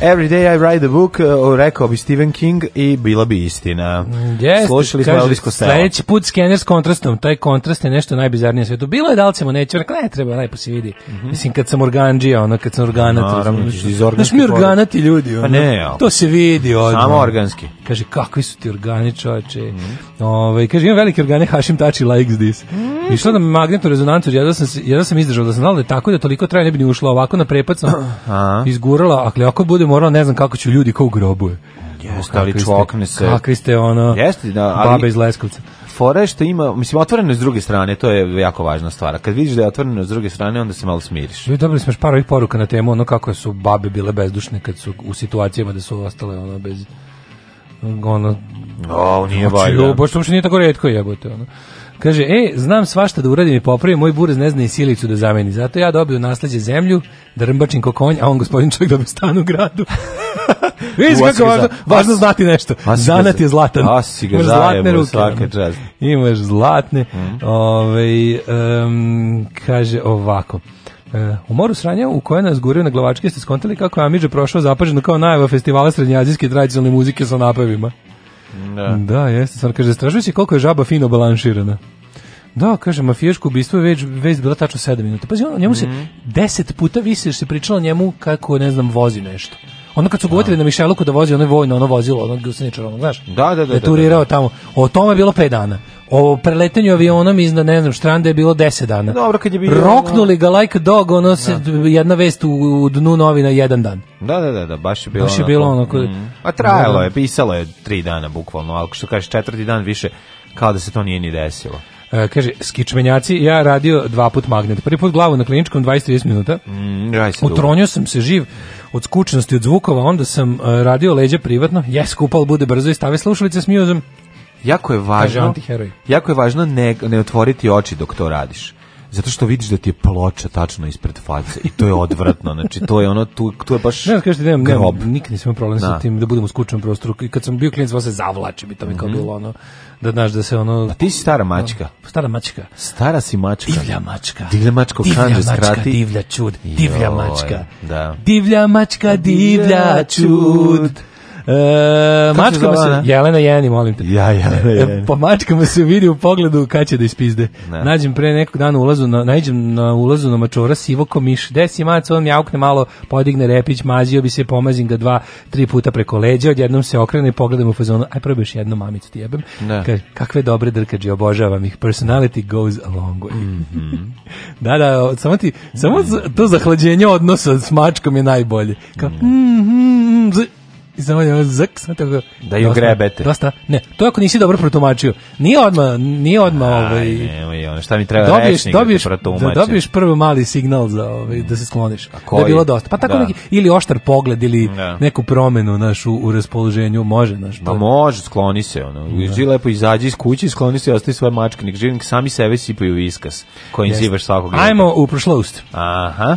Every Day I Write the Book, uh, rekao bi Stephen King i bila bi istina. Yes, mm, Slušali smo Elvis Costello. Sledeći put skener s kontrastom, taj kontrast je nešto najbizarnije na svetu. Bilo je da li ćemo neće, rekao, ne treba, najpo se vidi. Mm -hmm. Mislim, kad sam organđija, ono, kad sam organat. Naravno, no, iz organski. Znaš mi organati ljudi, pa ono, pa ne, to se vidi. Odmah. Samo organski. Kaže, kakvi su ti organi, čoveče. Mm -hmm. Ove, ovaj, kaže, imam velike organe, Hašim Tači likes this. Mm -hmm. Išla da mi magnetnu rezonancu, ja da sam, ja sam izdržao, da sam znala da tako da toliko traje ne bi ni ušlo ovako na prepad sam izgurala, ako budem morala, ne znam kako će ljudi ko u grobu je. Jeste, ali čvokne se. Kakvi ste ono, Jeste, da, ali, babe iz Leskovca. Fora što ima, mislim, otvoreno je s druge strane, to je jako važna stvar. Kad vidiš da je otvoreno s druge strane, onda se malo smiriš. Vi dobili smo još par ovih poruka na temu, ono kako su babe bile bezdušne kad su u situacijama da su ostale ono bez ono... O, nije znači, valja. Boš to nije tako redko jebote, ono. Kaže, e, znam svašta da uradim i popravim, moj burez ne zna i silicu da zameni. Zato ja dobiju nasleđe zemlju, da rmbačim ko konj, a on gospodin čovjek dobio stan u gradu. Vidiš kako važno, važno znati nešto. Zanat je zlatan. Asi ga zlatne ruke. Svake čast. Imaš zlatne. Mm. Ove, ovaj, um, kaže ovako. E, u moru sranja u kojoj nas gurio na glavačke ste skontali kako je Amidža prošao zapaženo kao najava festivala srednjazijske tradicionalne muzike sa napevima. Da, da jeste. Stvarno, kaže, stražujući koliko je žaba fino balansirana. Da, kaže, mafijaško ubistvo je već, već bilo tačno 7 minuta. Pazi, ono, njemu se mm. 10 puta više se pričalo njemu kako, ne znam, vozi nešto. Ono kad su govorili da. na Mišeluku da vozi ono vojno, ono vozilo, ono gusničar, ono, znaš? Da, da, da. Deturirao da, da, da. tamo. O tome je bilo 5 dana o preletanju avionom iznad ne znam štranda je bilo 10 dana. Dobro, kad je bilo Roknuli ga like dog, ono se da. jedna vest u, u, dnu novina jedan dan. Da, da, da, da baš je bilo. Baš je bilo ono, ono mm. A da, trajalo da. je, pisalo je 3 dana bukvalno, ali što kažeš četvrti dan više kao da se to nije ni desilo. E, kaže, skičmenjaci, ja radio dva put magnet. Prvi put glavu na kliničkom 20 minuta. Mm, Otronio sam se živ od skučnosti od zvukova, onda sam uh, radio leđa privatno, jes, kupal bude brzo i stave slušalice s mjuzom jako je važno, jako je važno ne, ne otvoriti oči dok to radiš zato što vidiš da ti je ploča tačno ispred face i to je odvratno. Znači to je ono tu tu je baš Ne, znam kažete nemam, grob. nemam nikad nisam problem sa da. tim da budem u skučnom prostoru. I kad sam bio klijent, sve se zavlači i to mi kao mm -hmm. bilo ono da znaš da se ono Pa ti si stara mačka. No, da. stara mačka. Stara si mačka. Divlja mačka. Divlja mačka kanđe skrati. Divlja čud. Divlja mačka. Da. Divlja mačka, divlja čud. E, mačkama se, se, Jelena Jeni, molim te. Ja, Jelena e, Jeni. Po mačkama se vidi u pogledu kad će da ispizde. Ne. Nađem pre nekog dana ulazu, na, nađem na ulazu na mačora sivo ko miš. Desi mac, on mjaukne malo, podigne repić, mazio bi se, pomazim ga dva, tri puta preko leđa, odjednom se okrene i pogledam u fazonu, aj probaj još jednu mamicu ti jebem. Ka, kakve dobre drkađe, obožavam ih. Personality goes a long way. Mm -hmm. da, da, samo ti, samo mhm. to zahlađenje odnosa s mačkom je najbolje. Kao, mm -hmm, I samo je zk, tako... Da ju dosta, grebete. Dosta, ne, to ako nisi dobro protumačio. Nije odma, nije odma ovaj... Nemoj, ono, šta mi treba dobiješ, rečnik da dobiješ, da ti dobiješ prvi mali signal za ovaj, mm. da se skloniš. Da je bilo dosta. Pa tako da. neki, ili oštar pogled, ili da. neku promenu našu u raspoloženju, može, naš. Pa može, skloni se, ono. Da. lepo izađi iz kuće, skloni se ostavi svoje mačke. Nek živnik sami sebe sipaju viskas, kojim yes. zivaš svakog. Ajmo u prošlost. Aha.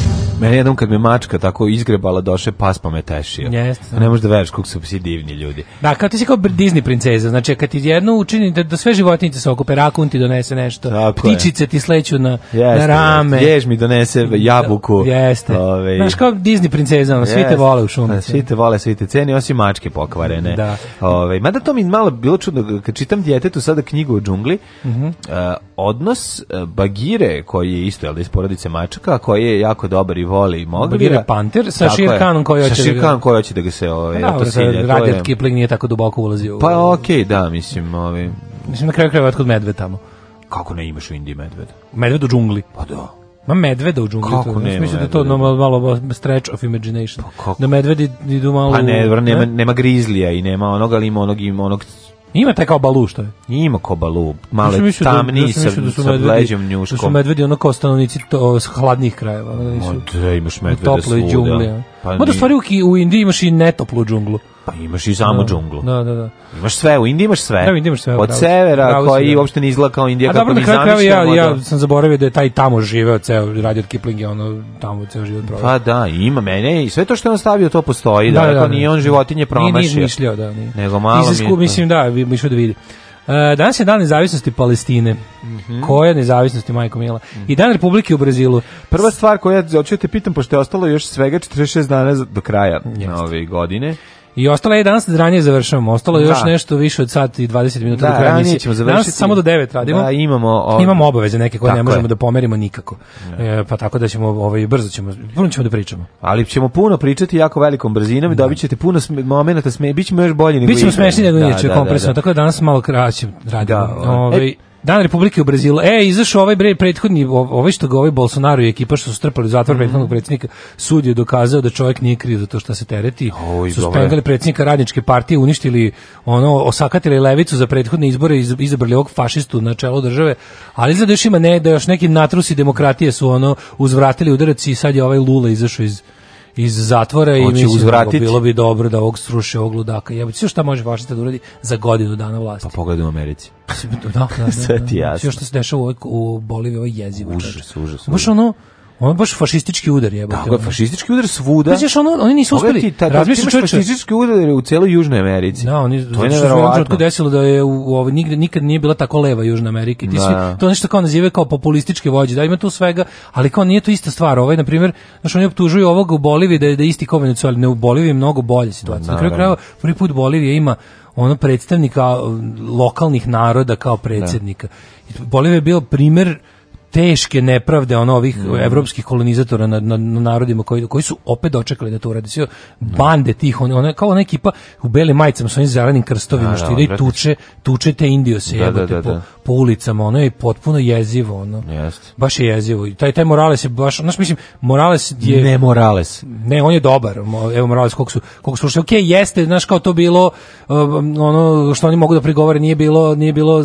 Mene jednom kad me mačka tako izgrebala doše pas pa me tešio. Jeste. Ne da. možeš da veruješ kako su psi divni ljudi. Da, kao ti si kao Disney princeza, znači kad ti jedno učini da, da sve životinje se okupe, rakun ti donese nešto, tako ptičice je. ti sleću na, jeste, na rame. ješ mi donese da, jabuku. Jeste. Ove, ovaj. Znaš kao Disney princeza, ono, svi te vole u šumi. Svi te vole, svi te ceni, osim mačke pokvarene. Da. Ove, ovaj, mada to mi malo bilo čudno, kad čitam djetetu sada knjigu o džungli, mm -hmm. uh, odnos eh, Bagire, koji je isto, jel, da, iz porodice mačaka, koji je jako dobar i voli Moglija. Da. Panter sa Shir Khanom koji hoće. Da sa Shir Khanom koji hoće da ga se ovaj pa da, otosilje. Rudyard Kipling nije tako duboko ulazio. Pa okej, okay, da, mislim, ovaj. Mislim na kraju krajeva otkud medved tamo. Kako ne imaš u Indiji medveda? Medved u džungli. Pa da. Ma medveda u džungli. Kako to, nema? Mislim da to malo, malo stretch of imagination. Pa kako? Da medvedi idu malo... Pa ne, nema, ne? nema grizlija i nema onog, ali ima onog, ima onog Ima taj kao balu što je. Ima kao balu, malo tamni da, sa, da su sa leđem njuškom. Da su medvedi ono kao stanovnici to, hladnih krajeva. Da, su, o, da imaš medvede svuda. džungli, džumlija. Pa Mada stvari u, u Indiji imaš i netoplu džunglu. Pa imaš i samo da, džunglu. Da, da, da. Imaš sve, u Indiji imaš sve. Da, u Indiji imaš sve. Od severa koji bravo. Da. uopšte ne izgleda kao Indija A kako mi zamišljamo. Ja, da... ja sam zaboravio da je taj tamo živeo, ceo, radio od Kiplinga, ono tamo ceo život provao. Pa da, ima mene i sve to što je on stavio to postoji, da, da, da, da nije da. on životinje promašio. Nije, nije izmišljao, da. Nije. Nego malo Izisku, mi je to. Mislim da, mi što da vidi. E, danas je dan nezavisnosti Palestine. Mm -hmm. Koja nezavisnosti, majko mila? Mm -hmm. I dan Republike u Brazilu. Prva stvar koja, hoću te pitam, pošto je ostalo još svega 46 dana do kraja Jeste. nove godine. I ostalo je danas ranije završavamo. Ostalo je da. još nešto više od sat i 20 minuta da, do kraja emisije. ćemo završiti. Danas samo do 9 radimo. Da, imamo ov... imamo obaveze neke koje tako ne možemo je. da pomerimo nikako. Ja. Da. E, pa tako da ćemo ovaj brzo ćemo puno ćemo da pričamo. Ali ćemo puno pričati jako velikom brzinom i da. dobićete puno momenata sme bićemo još bolji nego. Bićemo smešniji nego da, inače kompresno. Tako da danas malo kraće radimo. Da, ovaj. E, Dan Republike u Brazilu. E, izašao ovaj bre, prethodni, ovaj što ga ovaj Bolsonaro i ekipa što su strpali u zatvor mm -hmm. prethodnog predsjednika, sud je dokazao da čovjek nije kriv za to što se tereti. Oj, Suspendali predsjednika radničke partije, uništili, ono, osakatili levicu za prethodne izbore, i izabrali ovog fašistu na čelo države, ali izgleda da još ima ne, da još neki natrusi demokratije su ono uzvratili udarac i sad je ovaj Lula izašao iz iz zatvora i mislim uzvratiti. bilo bi dobro da ovog sruše ovog ludaka. Ja sve šta može fašista da uradi za godinu dana vlasti. Pa pogledaj u Americi. da, da, da, da. Sve ti da. jasno. Sve što se dešava u, u Boliviji, ovo je jezivo. Užas, užas. Baš ono, On baš fašistički udar je. Tako je, fašistički udar svuda. Znaš, ono, oni nisu uspeli. Razmišljaš čoveče. Fašistički udar u celoj Južnoj Americi. Da, oni, to je neverovatno. Što desilo da je u, ovo, nigde, nikad nije bila tako leva Južna Amerika. Ti da. Svi, to nešto kao nazivaju kao populističke vođe, da ima tu svega, ali kao nije to ista stvar. Ovaj, na primjer, znači, oni optužuju ovoga u Boliviji da je, da je isti kao ali Ne, u Boliviji je mnogo bolja situacija. Da, na kraju da. krajeva, prvi put Bolivija ima ono predstavnika um, lokalnih naroda kao predsjednika. Da. Bolivija je bio primjer teške nepravde ono ovih mm. evropskih kolonizatora na, na, na, narodima koji, koji su opet dočekali da to urade. Sve bande tih, one, one, kao neki pa u belim majicama sa onim zelenim krstovima, da, što da, ide i tuče, tučete Indiose da, da, da, po, da. po, ulicama, ono je potpuno jezivo. Ono. Jeste. Baš je jezivo. I taj, taj Morales je baš, znaš, mislim, Morales je... Ne Morales. Ne, on je dobar. Evo Morales, koliko su, koliko su Ok, jeste, znaš, kao to bilo, um, ono što oni mogu da prigovore, nije bilo, nije bilo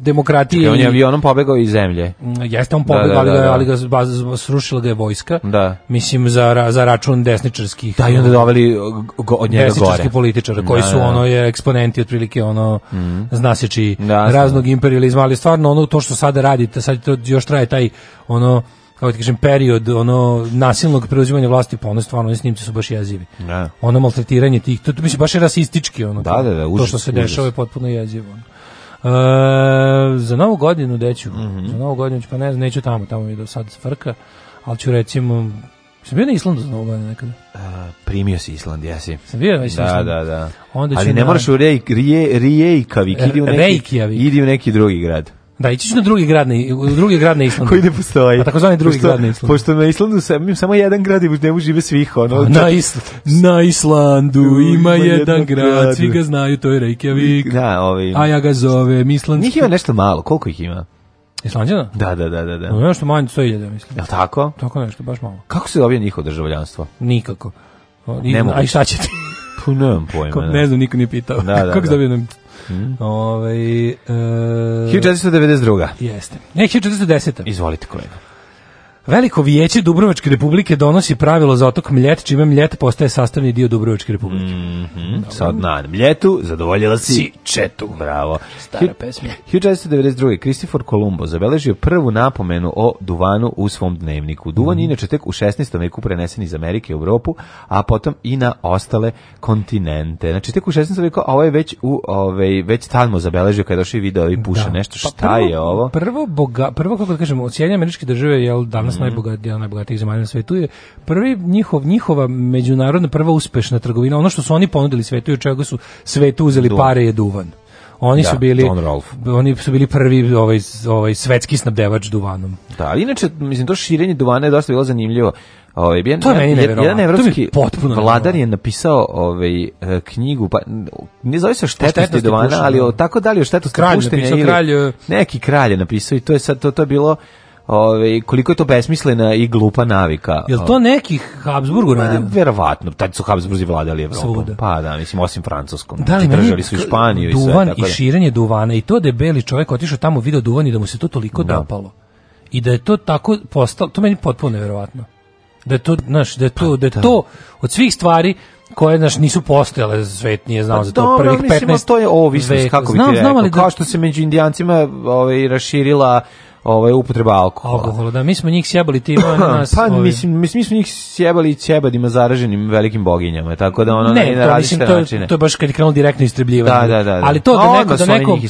demokratije. Čekaj, on je avionom pobegao iz zemlje. Mm, mislim da jeste on da, pobegao, da, ali, ga, da. ali ga srušila ga je vojska. Da. Mislim za za račun desničarskih. Da, i onda doveli uh, go, od njega desničarski gore. političara koji da, su ono je eksponenti otprilike ono mm. -hmm. znaseći da, raznog imperializma, ali stvarno ono to što sada radite, sad to još traje taj ono kako ti kažem, period ono nasilnog preuzimanja vlasti, pa ono stvarno oni snimci su baš jezivi. Da. Ono maltretiranje tih, to, to mislim baš je rasistički ono. Da, da, da, užas, to što se dešava je potpuno jezivo. Ono. E, za novu godinu deću, mm -hmm. za novu godinu, pa ne znam, neću tamo, tamo mi do sad svrka, ali ću recimo, sam bio na Islandu za novu godinu nekada. A, e, primio si Island, jesi. Sam bio na Islandu. Da, da, da. Onda ali ne moraš u Rej, Rijekavik, idi e, Reykjavik. idi u neki drugi grad. Da, ići ću na drugi grad na, drugi grad na Islandu. Koji ne postoji. A takozvani drugi pošto, grad na Islandu. Pošto na Islandu sam, samo jedan grad i ne može žive svih. Ono, na, Islandu, na Islandu ima, jedan, jedan grad, grad, svi ga znaju, to je Reykjavik. Da, ovaj. A ja ga zovem Islandski. Njih ima nešto malo, koliko ih ima? Islandjana? Da, da, da, da. da. No, nešto manje, 100.000, mislim. Je tako? Tako nešto, baš malo. Kako se dobije njihovo državljanstvo? Nikako. O, I, a i šta će Pa nemam pojma. Ko, ne znam, niko nije pitao. Da, da, Kako da. Nam Mm. Ove, 1492. Jeste. Ne, 1410. Izvolite kolega. Veliko vijeće Dubrovačke republike donosi pravilo za otok Mljet, čime Mljet postaje sastavni dio Dubrovačke republike. Mm -hmm. Sad na Mljetu zadovoljila si Četu. Bravo. Stara pesma. 1492. Kristifor Kolumbo zabeležio prvu napomenu o duvanu u svom dnevniku. Duvan mm -hmm. inače tek u 16. veku prenesen iz Amerike u Evropu, a potom i na ostale kontinente. Znači tek u 16. veku, a ovo je već, u, ovaj, već tamo zabeležio kada došli video i puše da. nešto. Pa Šta pa prvo, je ovo? Prvo, boga, prvo kako da kažemo, od američke države je danas danas mm -hmm. najbogatija, najbogatijih zemalja na svetu je prvi njihov njihova međunarodna prva uspešna trgovina, ono što su oni ponudili svetu i od čega su svetu uzeli Duvan. pare je duvan. Oni da, su bili oni su bili prvi ovaj ovaj svetski snabdevač duvanom. Da, inače mislim to širenje duvana je dosta bilo zanimljivo. Ovaj jedan, to je jedan evropski potpuno vladar je napisao ovaj e, knjigu pa ne zove se štetnosti duvana, ali o, tako dalje o štetnosti puštenja ili kralj, e, neki kralj je napisao i to je sad to to je bilo Ove, koliko je to besmislena i glupa navika. Jel to nekih Habsburg uradilo? Pa, verovatno, tad su Habsburzi vladali Evropom. Pa da, mislim, osim Francuskom. Da znači, li držali su i duvan i sve. tako i da- širenje duvana i to da je beli čovjek otišao tamo video duvan i da mu se to toliko da. dopalo. I da je to tako postalo, to meni potpuno neverovatno. Da je to, znaš, da je to, pa da je da. to od svih stvari koje naš nisu postojale svet nije znao pa, za to dobro, prvih 15 mislim, to je ovisnost kako znam, bi ti rekao znam, da... kao što se među indijancima ovaj raširila ovaj upotreba alkohola. Alkohola, da, mi smo njih sjebali tim nas. pa ovi... mislim, mislim mi smo njih sjebali ćebadima zaraženim velikim boginjama, tako da ono ne, ne, to, na mislim, to, to je baš kad je krenulo direktno istrebljivanje. Da, da, da, da. Ali to da no, pa, neko da nekom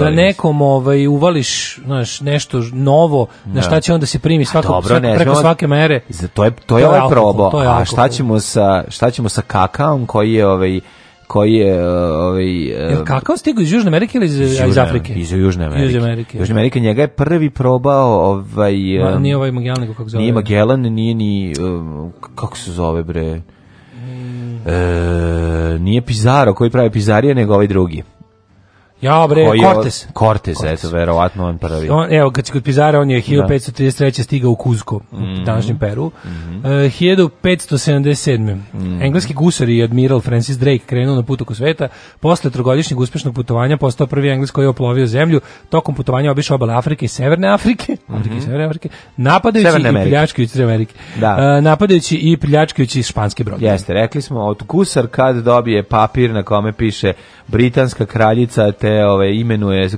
da nekom ovaj uvališ, znaš, nešto novo, da. na šta će onda se primi pa svako dobro, svako, ne, preko svake mere. To je to je, to je ovaj alkohol, probo. Je a šta ćemo sa šta ćemo sa kakaom koji je ovaj koji je e, ovaj e, Jel kakao stigao iz Južne Amerike ili iz, Južne, iz Afrike? Iz Južne Amerike. Iz Amerike. Južne da. Amerike njega je prvi probao ovaj Ma, nije ovaj Magellan kako se zove. Nije Magellan, nije ni kako se zove bre. Mm. E, nije Pizarro koji pravi pizarije, nego ovaj drugi. Ja bre, Koji Cortez. Cortez, Cortez. eto, verovatno on prvi. On, evo, kad se kod Pizara, on je 1533. Da. stigao u Kuzko, mm -hmm. u mhm. današnjem Peru. Mm -hmm. uh, 1577. Mm -hmm. Engleski gusar i admiral Francis Drake krenuo na put oko sveta. Posle trogodišnjeg uspešnog putovanja postao prvi Engles koji je oplovio zemlju. Tokom putovanja obišao obale Afrike i Severne Afrike, mm -hmm. Afrike i mhm. Severne Afrike, napadajući Severne i pljačkajući Amerike. Da. Uh, napadajući i pljačkajući španske brode. Jeste, rekli smo, od gusar kad dobije papir na kome piše britanska kraljica te ove ovaj, imenuje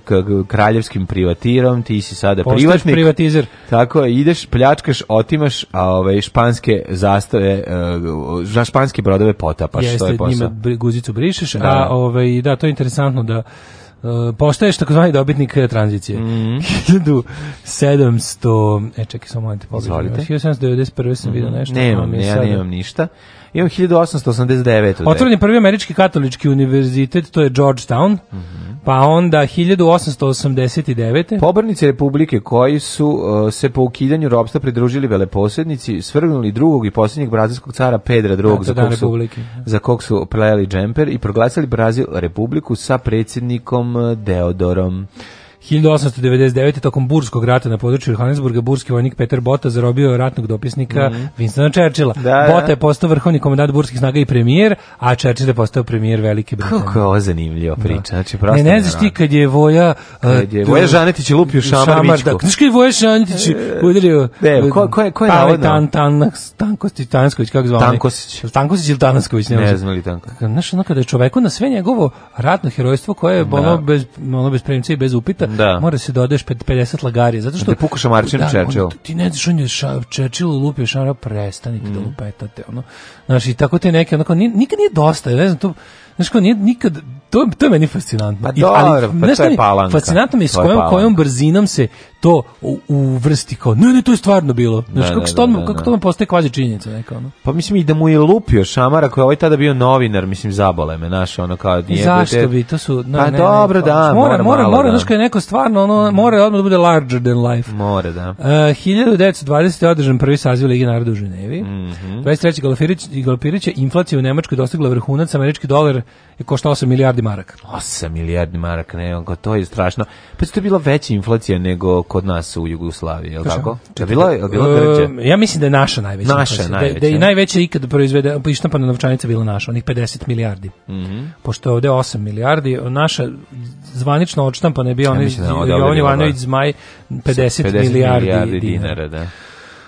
kraljevskim privatirom, ti si sada Postaješ privatnik. privatizer. Tako ideš, pljačkaš, otimaš, a ove ovaj, španske zastave, e, za španske brodove potapaš, Jeste, to je posao. njima guzicu brišeš, da. a ove ovaj, da to je interesantno da e, postaješ takozvani dobitnik e, tranzicije. Mm -hmm. 1700... E, čekaj, samo malo te pogledam. 1791. sam mm -hmm. vidio mhm. nešto. Nemam, ne, ja nemam ništa. Imam 1889. Otvoren je prvi američki katolički univerzitet, to je Georgetown. Mm -hmm. Pa onda 1889. Pobornici Republike koji su uh, se po ukidanju robstva pridružili veleposednici, svrgnuli drugog i posljednjeg brazilskog cara Pedra II za kog, su, za kog su plejali džemper i proglasili Brazil Republiku sa predsjednikom e, Deodorom. 1899. tokom Burskog rata na području Johannesburga burski vojnik Peter Bota zarobio je ratnog dopisnika mm -hmm. Winstona Churchilla. Da, da, Bota je postao vrhovni komandant burskih snaga i premijer, a Churchill je postao premijer Velike Britanije. Kako je ovo zanimljiva da. priča. Da. Znači, ne, ne znaš ti kad je Voja... Kad uh, je Voja Žanetić je lupio šamar, šamar da, Znaš kad je Voja Žanetić e, udario... Ne, ko, ko je, ko pa, je navodno? Ovaj tan, tan, Tankostić, Tansković, kako zvao? Tankosić. Tankosić ili Tanasković? Ne, ne znam ili Tanković. Znaš, ono kada je čoveku na sve njegovo ratno herojstvo koje je da. ono bez, ono bez premica i bez upita, da. mora se dodaš da 50 lagarije. Zato što... Da pukaš Marčin da, Churchill. ti ne znaš, on je ša, Churchill lupio šara, prestanite mm. da lupetate. Ono. znači tako te neke, onako, nikad nije dosta, ne znam, to znaš kao, nije nikad, to, to je meni fascinantno. Pa dobro, pa to je palanka. Fascinantno mi je s kojom, kojom brzinom se to uvrsti kao, ne, ne, to je stvarno bilo. Da, znaš, kako, da, se to, da, da, kako to vam postaje kvazi činjenica neka, ono. Pa mislim i da mu je lupio šamara koji je ovaj tada bio novinar, mislim, zabole me, znaš, ono kao... Nije, Zašto te... bi, to su... No, pa ne, dobro, ne, pa, da, mora, mora, mora, znaš, je neko stvarno, ono, mm. mora odmah da bude larger than life. Mora, da. Uh, 1920. je održan prvi saziv Ligi naroda u Ženevi. Mm -hmm. 23. Galopirić, Galopirića inflacija u Nemačkoj dostigla vrhunac, američki dolar je košta 8 milijardi maraka. 8 milijardi maraka, ne, to je strašno. Pa to je bila veća inflacija nego kod nas u Jugoslaviji, je li tako? Je bila, da, je bila e, ja mislim da je naša najveća. Naša inflacija. najveća. Da, da je najveća da ikad proizvede, pa ištampana novčanica bila naša, onih 50 milijardi. Mm -hmm. Pošto je ovde 8 milijardi, naša zvanično odštampana je bila, ja, onaj da Jovan Jovanović Zmaj 50, 50 milijardi, milijardi dinara. dinara da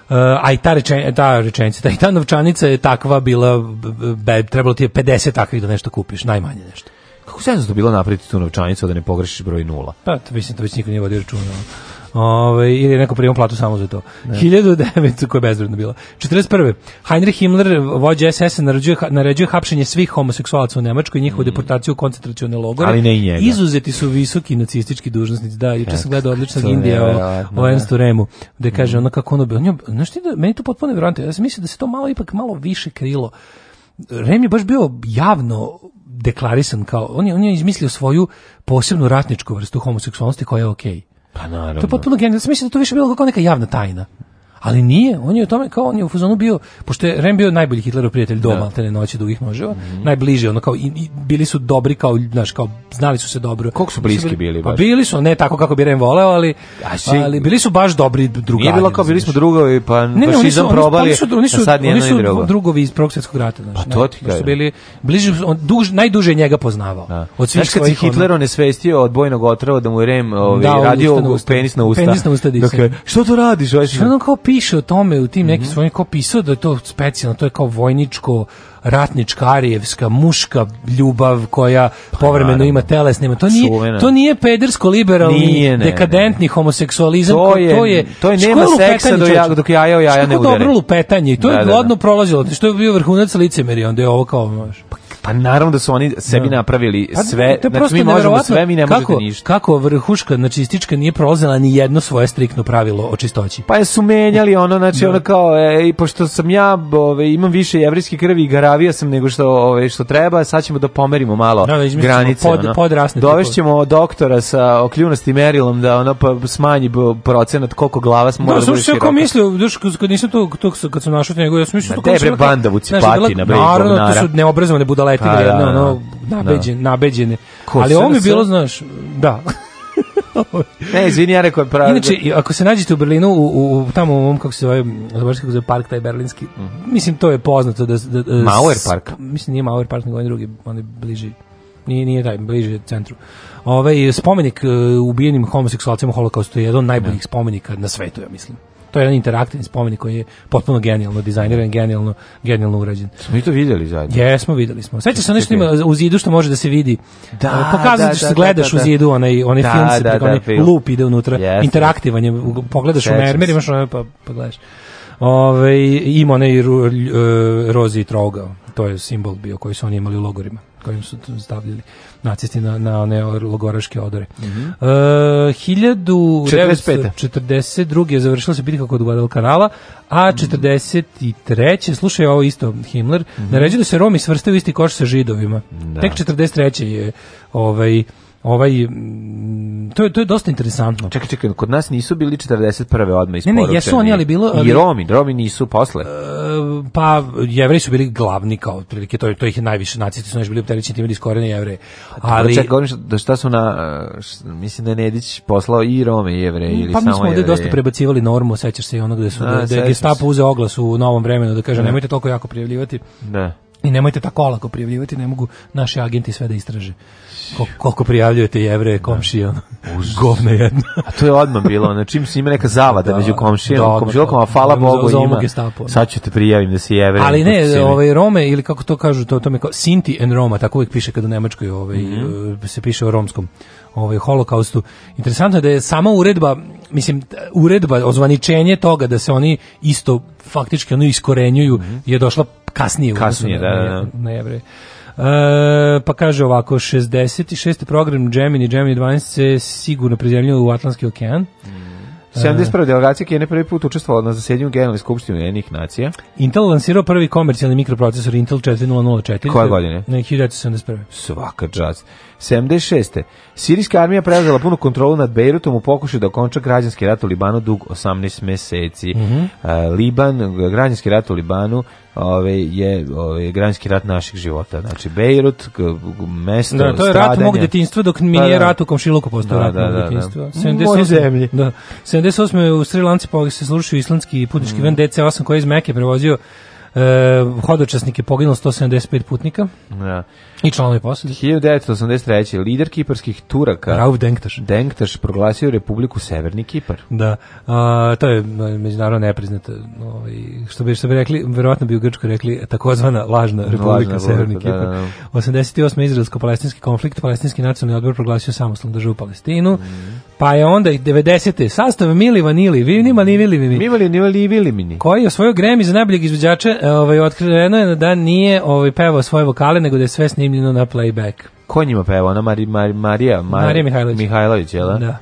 a i ta, rečen, ta rečenica, ta, ta novčanica je takva bila, be, trebalo ti je 50 takvih da nešto kupiš, najmanje nešto. Kako se je da bilo napraviti tu novčanicu da ne pogrešiš broj nula? Pa, to mislim, to već niko nije vodio računa. Ovaj ili neko prima platu samo za to. Ne. 1009 koja je bezvredno bilo. 41. Heinrich Himmler, vođa SS, naređuje naređuje hapšenje svih homoseksualaca u Nemačkoj i njihovu mm. deportaciju u koncentracione logore. Ali ne i njega. Izuzeti su visoki nacistički dužnosnici. Da, juče sam gledao odličnog Indija o, o da. Ernstu Remu, gde kaže mm. ono kako ono bilo. Znaš ti da, meni to potpuno vjerojatno. Ja sam mislio da se to malo ipak malo više krilo. Rem je baš bio javno deklarisan kao, on je, on je izmislio svoju posebnu ratničku vrstu homoseksualnosti koja je okej. Okay. Pa naravno. To je potpuno genijalno. Mislim da to više bilo kao neka javna tajna ali nije, on je u tome, kao on je u fazonu bio, pošto je Rem bio najbolji Hitlerov prijatelj do da. noći dugih noževa, mm -hmm. najbliže, ono kao, i, i, bili su dobri, kao, znaš, kao, znali su se dobro. Koliko su bliski bili, bili? Pa baš? Pa bili su, ne tako kako bi Rem voleo, ali, si, ali bili su baš dobri drugari. Nije bilo kao, bili smo drugovi, pa ne, ne, oni su, probali, oni su, oni su, oni su drugovi iz Prvog svjetskog rata, znaš, pa to ti kažem. Bili, bliži, on duž, najduže njega poznavao. Da. Od svih svojih kad ne svestio od bojnog otrova da mu Rem ovaj, da, radio usta, penis na usta. Penis na usta, dok, dakle, što to radiš? Ovaj što kao piše o tome u tim nekim mm -hmm. svojim, pisao da je to specijalno, to je kao vojničko, ratnička ratničkarijevska, muška ljubav koja pa povremeno naravno. ima telesnima. To nije, Suvena. to nije pedersko liberalni, nije, ne, dekadentni ne, ne. homoseksualizam. To je, to je, to je nema seksa do ja, dok ja o jaja ne udare. dobro lupetanje to da, je glodno da, da. da. prolazilo. Što je bio vrhunac licemerija, onda je ovo kao, možeš. Pa Pa naravno da su oni sebi da. napravili pa, sve, pa, znači mi možemo sve, mi ne kako, ništa. Kako vrhuška znači istička nije prozela ni jedno svoje striknu pravilo o čistoći? Pa je su menjali ono, znači da. ono kao, ej, pošto sam ja, ove, imam više jevrijske krvi i garavija sam nego što, ove, što treba, sad ćemo da pomerimo malo da, da granice. Pod, ono. Dovešćemo doktora sa okljunasti merilom da ono pa smanji procenat koliko glava smo mora da, da bude široka. Da, mislio, duš, kad nisam to, tu, kad sam našao te njegove, ja sam mislio... Ma, to, te bre, bandavuci, patina, Naravno, to su neobrazovane budale letile pa, da, jedne da, ono da. nabeđene, nabeđene. ali ovo mi bilo znaš da ne, izvini, ja rekao pravi. Inače, ako se nađete u Berlinu, u, u tamo u ovom, kako se zove, zaboravim se zove park, taj berlinski, mm -hmm. mislim, to je poznato. Da, da, da Mauer park? Mislim, nije Mauer park, nego onaj drugi, on je bliži, nije, nije taj, bliže centru. Ovaj spomenik uh, ubijenim homoseksualcima u holokaustu je jedan od najboljih mm. spomenika na svetu, ja mislim. To je jedan interaktivni spomenik koji je potpuno genijalno dizajniran, da. genijalno, genijalno urađen. Smo mi to vidjeli zajedno? Jesmo, videli smo. Sećaš se što ima u zidu što može da se vidi? Da, Pokazat ćeš da, da, gledaš da, da, u zidu onaj, onaj da, film, se, da, onaj da, film. loop ide unutra, yes, interaktivan je, pogledaš Sećam u mermer, imaš onaj pa, pa gledaš. Ove, ovaj, ima onaj ru, e, rozi i trougao, to je simbol bio koji su oni imali u logorima, kojim su stavljali nacisti na, na one logoraške odore. Mm -hmm. uh, 1942. je završila se bitka kod kanala, a 43. Mhm. slušaj ovo isto Himmler, mm -hmm. naređuje da se Romi svrstaju isti koš sa židovima. Da. Tek 43. je ovaj ovaj to je to je dosta interesantno. Čekaj, čekaj, kod nas nisu bili 41. odma isporučeni. Ne, ne, jesu oni ali bilo ali, i Romi, Romi nisu posle. Uh, pa Jevreji su bili glavni kao otprilike to to ih je najviše nacisti su najviše bili opterećeni time diskorene da Jevreje. Ali čekaj, govorim da šta su na šta, mislim da je Nedić poslao i Rome i Jevreje mm, ili pa, samo Pa mi smo ovde dosta prebacivali normu, sećaš se i onog gde da su A, da, da je Gestapo uzeo oglas u novom vremenu da kaže da. nemojte toliko jako prijavljivati. Da. I nemojte tako olako prijavljivati, ne mogu naši agenti sve da istraže. Ko, koliko prijavljujete jevre, da. komšije, ono, govne jedno. A to je odmah bilo, ono, čim se ima neka zavada da, među komšijama, da, komšilokama, hvala Bogu za, ima, gestapo, sad ću te prijavim da se jevre. Ali ne, ovaj, Rome, ili kako to kažu, to, to me kao, Sinti and Roma, tako uvijek piše kad u Nemačkoj ovaj, mm -hmm. se piše o romskom ovaj holokaustu. Interesantno je da je sama uredba, mislim uredba ozvaničenje toga da se oni isto faktički ono iskorenjuju mm -hmm. je došla kasnije, kasnije na, da, da, da. na jevre. E, pa kaže ovako, 66. program Gemini, Gemini 12 se sigurno prizemljio u Atlantski okean. Mm. 71. delegacija Kine prvi put učestvovala na zasedanju Generalne skupštine Ujedinjenih nacija. Intel lansirao prvi komercijalni mikroprocesor Intel 4004. Koje godine? 1971. Svaka džast. 76. Sirijska armija preuzela punu kontrolu nad Beirutom u pokušaju da okonča građanski rat u Libanu dug 18 meseci. Mm -hmm. uh, Liban, građanski rat u Libanu ove, je ove, granski rat naših života. Znači, Bejrut, mesto, da, to je stradanje. rat mog detinstva, dok mi pa nije da, rat u Komšiluku postao da, rat da, mog da, detinstva. Da, 78, Moje zemlji. Da. 78. u Sri Lanci se slušao islamski putnički mm. van DC-8 koji je iz Meke prevozio E, hodočasnik je poginulo 175 putnika. ja. Da. I članovi posade. 1983. lider kiparskih Turaka Rauf Denktaš. Denktaš proglasio Republiku Severni Kipar. Da. A, to je e, međunarodno nepriznato. Ovaj, što bi što bi rekli, verovatno bi u Grčkoj rekli takozvana lažna Republika lažna Severni da, Kipar. Da, da. 88. izraelsko-palestinski konflikt, palestinski nacionalni odbor proglasio samostalnu državu Palestinu. Mm. Pa je onda i 90. sastav Mili Vanili, Vinima Nivili Mimi. Mivali Nivali Vili Mini. Koji je osvojio gremi za najboljeg izvođača e, ovaj, otkriveno je da nije ovaj, pevao svoje vokale, nego da je sve snimljeno na playback. Ko njima pevao? Na Mari, Mari, Marija, Marija, Marija Mihajlović. Mihajlović, jel? Da.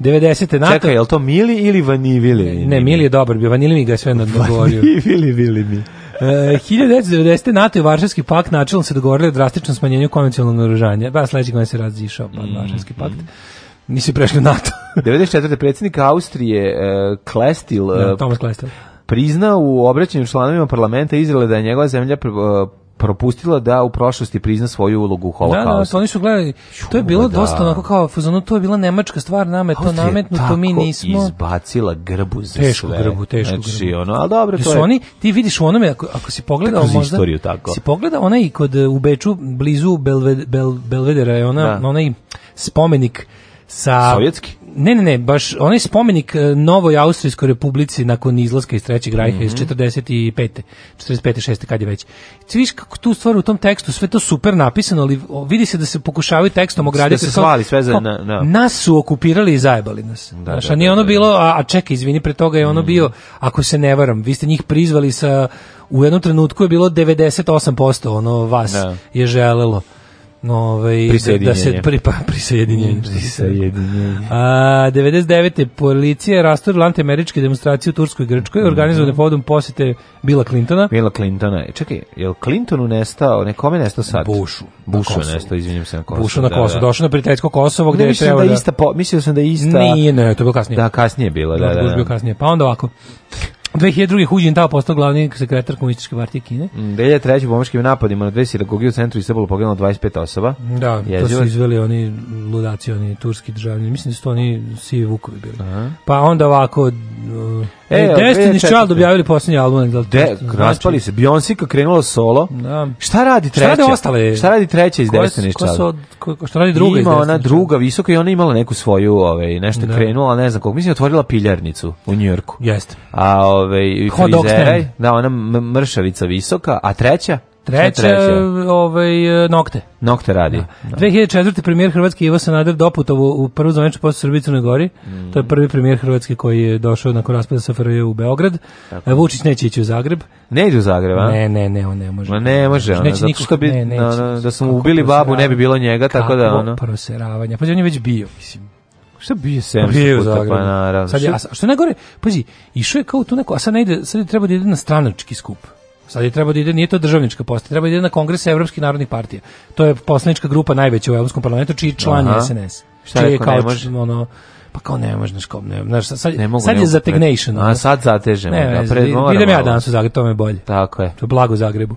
90. Da. NATO... Čekaj, je li to Mili ili Vanivili? Ne, ne Mili je dobar bio, Vanili mi ga je sve nadgovorio. Vanivili, Vili mi. Uh, e, 1990. NATO i Varšavski pakt načelom se dogovorili o drastičnom smanjenju konvencionalnog naružanja. Ba, sledećeg godina se razišao pa mm, Varšavski pakt. Mm. Nisi prešli NATO. 94. predsjednik Austrije, uh, Klestil, uh, e, ja, da, Thomas Klestil priznao u obraćanju članovima parlamenta Izraela da je njegova zemlja e, propustila da u prošlosti prizna svoju ulogu u holokaustu. Da, da, oni su gledali. To je bilo da. dosta onako kao fuzonu, to je bila nemačka stvar, nama je to nametnuto, mi nismo. izbacila grbu za teško sve. Grbu, teško znači, grbu. Ono, ali dobro, to je... oni, ti vidiš u onome, ako, ako si pogledao tako možda... Istoriju, tako. Si pogledao onaj kod e, u Beču, blizu Belved, Bel, Belvedera, je ona, da. onaj spomenik sa... Sovjetski? ne, ne, ne, baš onaj spomenik e, Novoj Austrijskoj republici nakon izlaska iz Trećeg rajha mm -hmm. iz 45. 45. 6. kad je već. Ti viš kako tu stvar u tom tekstu, sve to super napisano, ali vidi se da se pokušavaju tekstom da ograditi. Da se svali sve za... Na, na. Nas su okupirali i zajebali nas. Da, Znaš, da, a nije da, ono da, bilo, a, a čekaj, izvini, pre toga je ono mm -hmm. bio, ako se ne varam, vi ste njih prizvali sa, u jednom trenutku je bilo 98% ono vas je želelo ovaj, da, da se pripa prisjedinjenje. Prisjedinjenje. Pa, A, 99. policija je rastorila antiameričke demonstracije u Turskoj i Grčkoj, mhm. organizovane mm -hmm. povodom posete Bila Clintona. Bila Clintona. E, čekaj, je li Clintonu nestao, nekome nestao sad? Bušu. Bušu nestao, izvinjam se, na Kosovo. Bušu na Kosovo, da, da. došao na prijateljsko Kosovo gdje je trebalo. da... sam da je ista... Mislio sam da je ista... Nije, ne, to je bilo kasnije. Da, kasnije je da, bilo, da, da. da. bilo kasnije. Pa onda ovako. 2002. Hu Jintao postao glavni sekretar komunističke partije Kine. 2003. u bomačkim napadima na dve sinagogije u centru Istanbulu poginulo 25 osoba. Da, Jezivo. to su izveli oni ludaci, oni turski državni. Mislim da su to oni sivi vukovi bili. Aha. Pa onda ovako... Uh, e, Destiny's Child objavili posljednji album. Da, De, znači- raspali se. Beyoncé krenula solo. Da. Šta radi treća? Šta radi ostale? Šta radi treća iz Destiny's Child? Ko, ko, ko, šta radi druga Ima iz ona druga, visoka i ona imala neku svoju, ove, ovaj, nešto da. krenula, ne znam kog. Mislim, otvorila piljarnicu u Njujorku. Jeste. A ovaj frizeraj, da ona mršavica visoka, a treća Treća, ovaj, e, nokte. Nokte radi. Da. 2004. premijer Hrvatski Ivo Sanader doputovo u prvu zvaničnu posle Srbije Crnoj Gori. Mm. To je prvi premijer Hrvatski koji je došao nakon raspada SFRJ u Beograd. Tako. E, Vučić neće ići u Zagreb. Ne ide u Zagreb, a? Ne, ne, ne, on ne može. Ma ne može, ono, neće zato što bi, ne, neće, da su ubili babu ne bi bilo njega, tako da ono. Kako proseravanja, pa je on je već bio, mislim. Šta bije 700 puta, pa naravno. Sad je, a, što najgore, pazi, išao je kao tu neko, a sad, ne ide, sad je treba da ide na stranački skup. Sad je treba da ide, nije to državnička posta, treba da ide na kongres Evropskih narodnih partija. To je poslanička grupa najveća u Evropskom parlamentu, čiji član je SNS. Šta je kao, ono, pa kao ne možeš kao ne, znaš, sad, ne mogu, sad je zategnation. A sad zatežem Ne, da, pred, idem ja danas u Zagreb, to me bolje. Tako je. To je blago Zagrebu.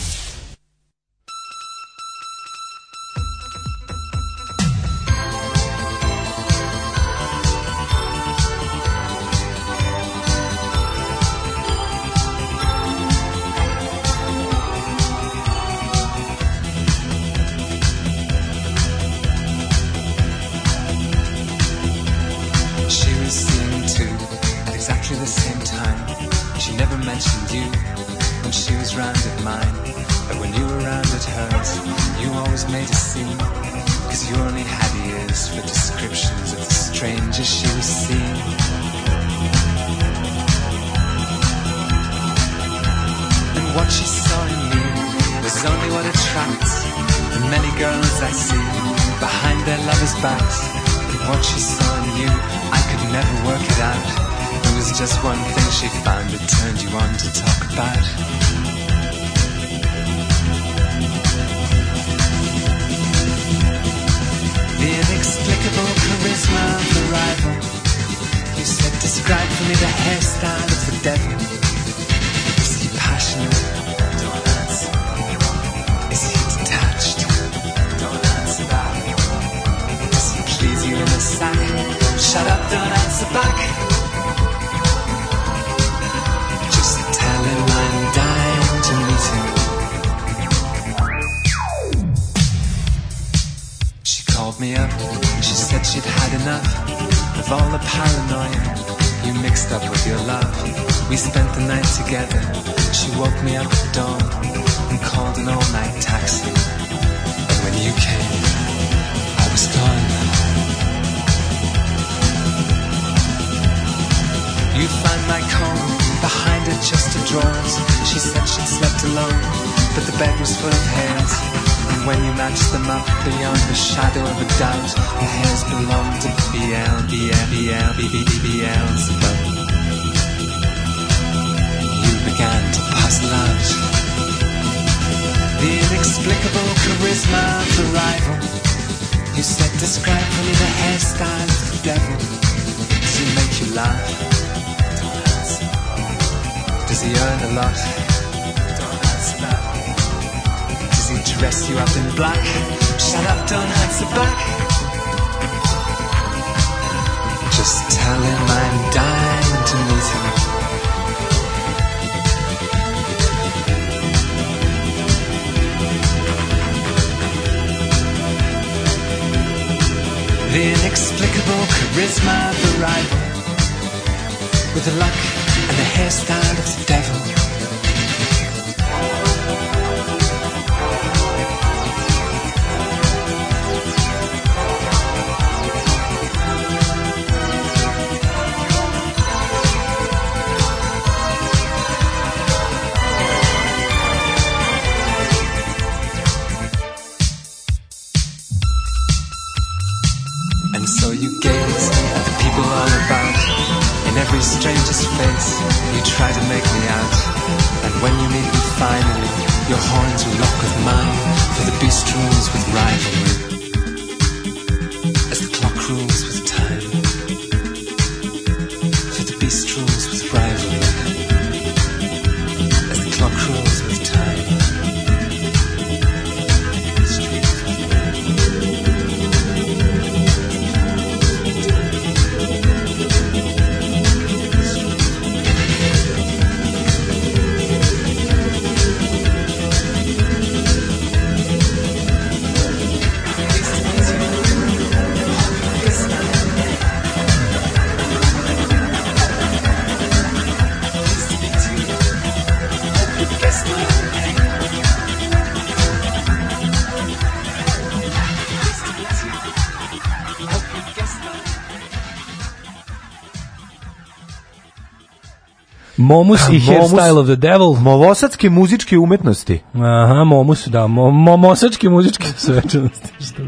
Momus i Hairstyle of the Devil. Movosadske muzičke umetnosti. Aha, Momus, da. Mo, momosačke muzičke svečanosti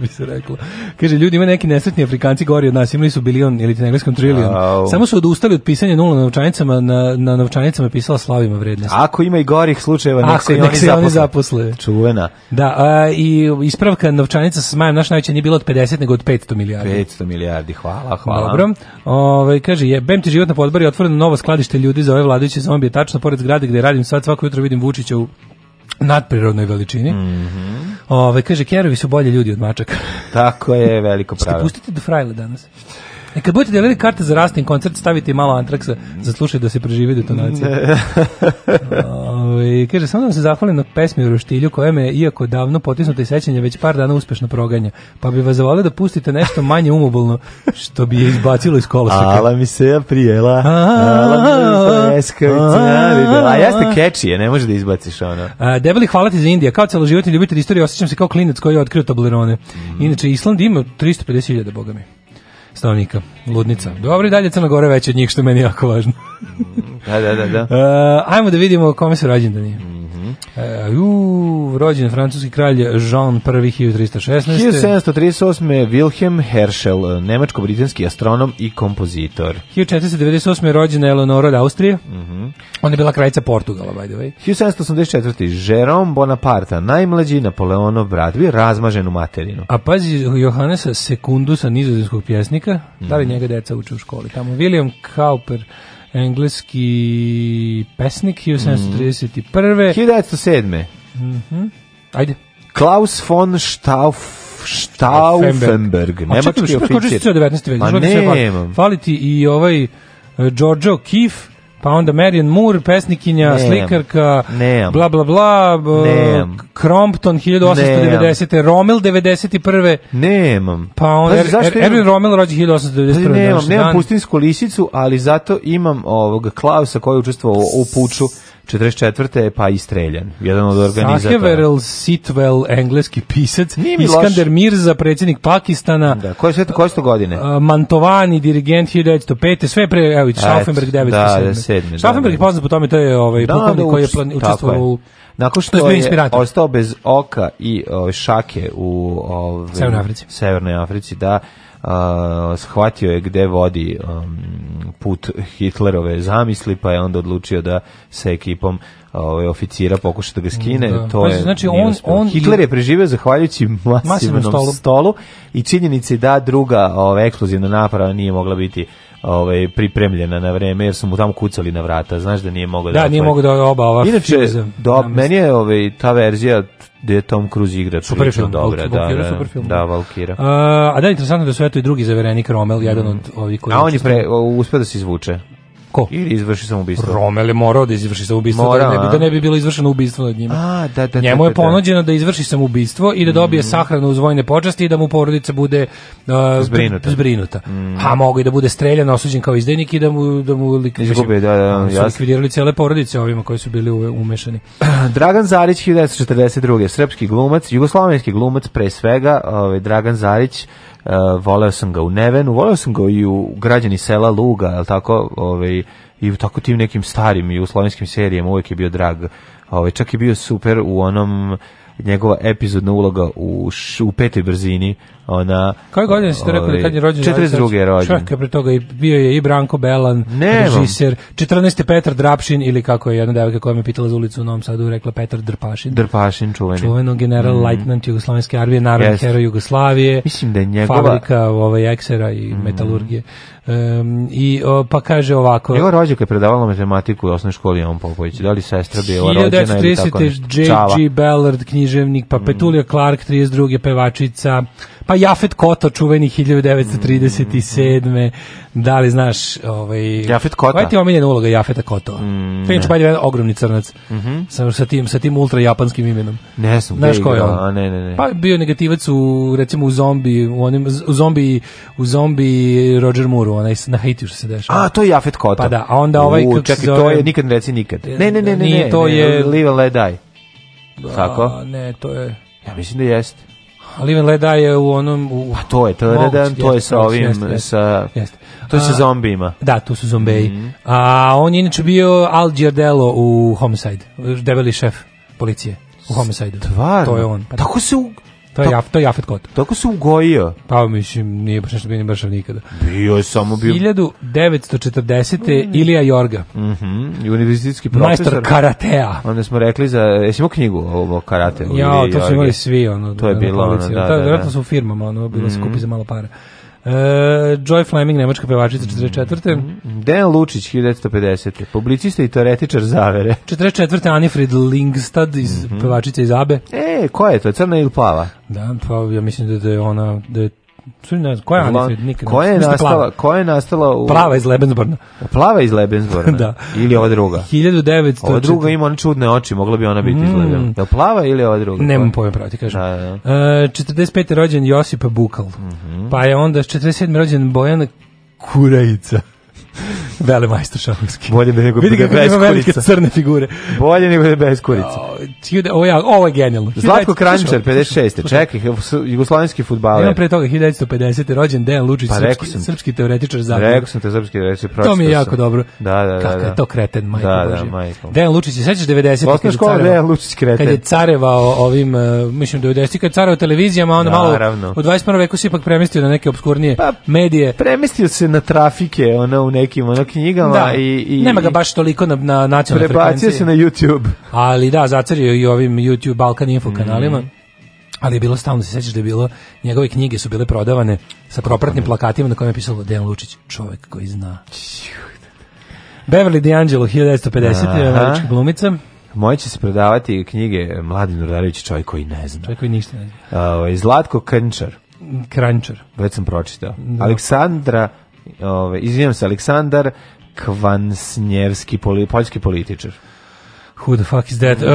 bi se reklo. Kaže, ljudi, ima neki nesretni Afrikanci gori od nas, imali su bilion ili na engleskom trilion. Au. Samo su odustali od pisanja nula na novčanicama, na, na novčanicama je pisala slavima vrednost. Ako ima i gorih slučajeva, nek se i nek oni, se zaposle. oni zaposle. Čuvena. Da, a, i ispravka novčanica sa zmajem naš najveća nije bila od 50, nego od 500 milijardi. 500 milijardi, hvala, hvala. Dobro. Ove, ovaj, kaže, je, bem ti život na podbari, otvoreno novo skladište ljudi za ove vladajuće zombije, tačno pored zgrade gde radim sad, svako jutro vidim Vučića u nadprirodnoj veličini. Mm Ove, kaže, kerovi su bolje ljudi od mačaka. Tako je, veliko pravo. Ste pustite do frajle danas. E kad budete delili karte za rastin koncert, stavite malo antraksa za slušaj da se preživi detonacija. Ove, kaže, samo da vam se zahvalim na pesmi u Roštilju koja me, iako davno potisnuta i sećanje, već par dana uspešno proganja. Pa bi vas zavolio da pustite nešto manje umobolno, što bi je izbacilo iz koloseka. Ala mi se ja prijela, ala mi a jeste catchy, ne može da izbaciš ono. A, debeli hvala ti za Indija, kao celoživotni ljubitelj istorije, osjećam se kao klinac koji je otkrio tablerone. Mm. Inače, Island ima 350.000, boga mi stanovnika. Ludnica. Dobro i dalje Crna Gora veća od njih, što meni jako važno. da, da, da. da. Uh, ajmo da vidimo kome su rođendani. Mm. -hmm. uh, rođen francuski kralj Jean I 1316. 1738. Wilhelm Herschel, nemačko-britanski astronom i kompozitor. 1498. rođena Eleonora od Austrije. Mm -hmm. Ona je bila kraljica Portugala, by the way. 1784. Jerome Bonaparte, najmlađi Napoleonov brat, bio razmažen u materinu. A pazi, Johannesa Sekundusa, nizozemskog pjesnika, mm -hmm. da li mhm. njega deca uče u školi? Tamo William Cowper, engleski pesnik 1731. Mm. 1907. Mm -hmm. Ajde. Klaus von Stauff Stauffenberg, nemački oficir. A čekaj, 19. Pa ne, imam. Fali ti i ovaj eh, Giorgio Kif, pa onda Marion Moore, pesnikinja, ne, slikarka, ne, bla bla bla, ne, Crompton 1890. Ne, Romil, 91. Nemam. Pa on znači, er, er Erwin Rommel rođen 1891. nemam, nemam pustinsku lisicu, ali zato imam ovog Klausa koji je učestvovao u puču 44. pa istreljan. Jedan od organizatora. Saheverel Sitwell, engleski pisac. Iskander loš. Mirza, predsjednik Pakistana. Da, koje su to, koje su to godine? Mantovani, dirigent 1905. Sve pre, evo, Stauffenberg 907. Da, da, 7. Da, Stauffenberg je da. poznat po tome, to je ovaj, da, pukovnik da, koji je plan, učestvovao u nakon što je ostao bez oka i o, ovaj, šake u ove, ovaj, Severnoj Africi. Severnoj Africi, da uh, shvatio je gde vodi um, put Hitlerove zamisli, pa je onda odlučio da sa ekipom ovaj oficira pokuša da ga skine, da. to je znači on, on Hitler je preživio zahvaljujući masivnom, stolu. stolu. i činjenici da druga ova eksplozivna naprava nije mogla biti ovaj pripremljena na vreme jer su mu tamo kucali na vrata znaš da nije mogao da da nije mogao da oba ova inače do, da, meni je ovaj ta verzija gde Tom Cruise igra super film, dobra, da, Valkira, da, super film. Da, da, Valkira. A, a da je interesantno da su eto i drugi zaverenik Rommel, jedan mm. od ovih koji... A on je pre, uspio da se izvuče. Ko? Ili izvrši samoubistvo. Romel je morao da izvrši samoubistvo, Mora, da, ne bi, da ne bi bilo izvršeno ubistvo nad njima. A, da, da, Njemu da, je da, da. ponuđeno da, izvrši samoubistvo i da dobije mm. sahranu uz vojne počasti i da mu porodica bude uh, zbrinuta. zbrinuta. Mm. A mogu i da bude streljan, osuđen kao izdajnik i da mu, da mu likvidirali, da, da, su likvidirali cele porodice ovima koji su bili umešani. Dragan Zarić, 1942. Srpski glumac, jugoslovenski glumac pre svega, ovaj, Dragan Zarić, Uh, voleo sam ga u Nevenu, voleo sam ga i u građani sela Luga, jel tako, ovaj, i u tako tim nekim starim i u slovenskim serijama uvijek je bio drag. Ovaj, čak je bio super u onom njegova epizodna uloga u, š, u petoj brzini ona Koje godine ste rekli kad je rođen? 42. je rođen. Čekaj, pre toga bio je i Branko Belan, režiser, 14. Petar Drapšin ili kako je jedna devojka koja me pitala za ulicu u Novom Sadu, rekla Petar Drpašin. Drpašin čuveni. Čuveno general mm. lieutenant Jugoslavijske armije, narodni yes. heroj Jugoslavije. Mislim da je njegova fabrika ovaj eksera i mm. metalurgije. Um, i o, pa kaže ovako. Njegov rođak je predavala matematiku u osnovnoj školi on Popović. Da li sestra bila rođena ili tako? 1930. J.G. Ballard, književnik, pa mhm. Petulia mm. Clark, 32. pevačica pa Jafet Koto čuveni 1937. Da li znaš, ovaj Jafet Kota. Koja ti je omiljena uloga Jafeta Kotova? Mm, Finč Baljeva ogromni crnac. Mm -hmm. sa, sa tim sa tim ultra japanskim imenom. Ne znam, znaš ko je A, ne, ne, ne. Pa bio negativac u recimo u zombi, u onim u zombi u zombi Roger Moore, onaj na Haitiju što se dešava. A to je Jafet Koto. Pa da, a onda ovaj U, čekaj, zove, to je nikad reci nikad. Ne, ne, ne, ne, ne, to ne, je Live and Let Die. Da, Tako? Ne, to je Ja mislim da jeste. Live and Let Die je u onom... U, A to je, to je, moguć, jedan, to je sa ovim, jeste, sa... Jeste. To je sa zombijima. Da, to su zombeji. Mm -hmm. A on je inače bio Al Giardello u Homicide, debeli šef policije u Homicide. Stvarno? To je on. Pa, tako se... U... To je, jaf, to je Jafet Kot. Tako se ugojio. Pa mislim, nije baš nešto bio ni mršav nikada. Bio je samo bio... 1940. Mm. Ilija Jorga. Mm -hmm. Univerzitetski profesor. Majstor karatea. Onda smo rekli za... Jesi imao knjigu o karateu? Ja, to su imali svi. Ono, to je bilo ono, da, da, da. Vjerojatno da. su u firmama, ono, bilo mm -hmm. se kupi za malo para. Uh, Joy Fleming, nemačka pevačica 44. Mhm, mhm. Dan Lučić 1950. Publicista i teoretičar zavere. 44. Anifrid Lingstad iz mm -hmm. pevačica iz Abe. E, koja je to? Crna ili plava? Da, pa ja mislim da, da je ona da je Ne znam, koja je Anisfeld? Nikad koja je da nastala? Koja je nastala u Plava iz Lebensborna. Plava iz Lebensborna. da. Ili ova druga. 1900. Ova druga ima one čudne oči, mogla bi ona biti mm. iz Lebensborna. Je plava ili ova druga? Nemam pojma pravo ti kažem. Da, da. Uh, da. 45. E, rođen Josipa Bukal. Mm -hmm. Pa je onda 47. rođen Bojan Kurajica. Vele majstor šahovski. Bolje da nego Vidi ga bez kurice. crne figure. Bolje nego da bez kurica. Ovo, ja, ovo je genijalno. Zlatko Kranjčar, 56. Čekaj, jugoslavenski futbaler. Imam pre toga 1950. rođen Dejan Lučić, pa, srpski, sam, srpski teoretičar zapada. Rekao sam te srpski teoretičar. To mi je jako sam. dobro. Da, da, da. Kako je da. to kreten, majko da, Bože. Da, majko. Dejan Lučić, sećaš 90. Osnovna škola Dejan Lučić kreten. Kad je carevao ovim, uh, mislim 90. kad je carevao televizijama, onda malo u 21. veku se ipak premestio na neke obskurnije pa, medije. Premestio se na trafike, ona u nekim ono knjigama da, i, i... Nema ga baš toliko na, na nacionalnoj frekvenciji. Prebacio se na YouTube. Ali da, zacario i ovim YouTube Balkan Info mhm. kanalima. Mm ali je bilo stalno, se sećaš da je bilo, njegove knjige su bile prodavane sa propratnim plakatima na kojima je pisalo Dejan Lučić, čovjek koji zna. Beverly D'Angelo, 1950. američka glumica. Moje će se prodavati knjige Mladin Urdarević, čovjek koji ne zna. Čovjek koji ništa ne zna. Uh, Zlatko Krančar. Krančar. Već sam pročitao. Da. Aleksandra Ove, izvinjavam se, Aleksandar Kvansnjevski, poli, poljski političar. Who the fuck is that? Mm. Uh,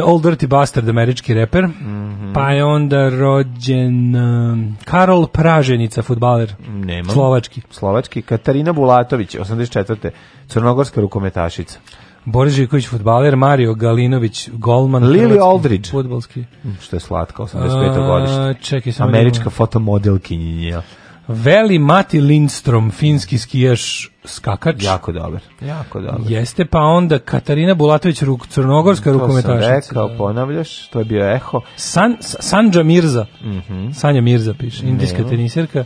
68. Old Dirty Bastard, američki reper. Mm -hmm. Pa je onda rođen um, Karol Praženica, futbaler. Nema. Slovački. Slovački. Katarina Bulatović, 84. Crnogorska rukometašica. Boris Živković, futbaler. Mario Galinović, golman. Lili Aldridge. Futbolski. Mm, što je slatka, 85. godište. Čekaj, samo Američka da fotomodelkinja. Veli Mati Lindstrom, finski skijaš skakač. Jako dobar. Jako dobar. Jeste, pa onda Katarina Bulatović, ruk, crnogorska rukometašica. To sam rekao, ponavljaš, to je bio eho. San, Sanja Mirza. Mm -hmm. Sanja Mirza piše, indijska tenisirka.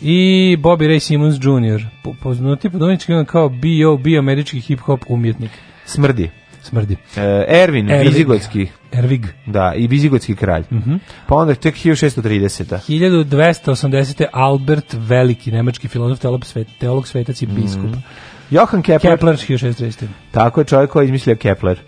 I Bobby Ray Simmons Jr. Po, Poznati po domnički kao B.O.B. američki hip-hop umjetnik. Smrdi. Smrdi. E, Ervin, Vizigodski. Ervig. Da, i Vizigotski kralj. Mm -hmm. Pa onda tek 1630. 1280. Albert Veliki, nemački filozof, teolog, svetac i biskup. Mm -hmm. Johan Kepler. Kepler 1630. Tako je čovjek koji je izmislio Kepler.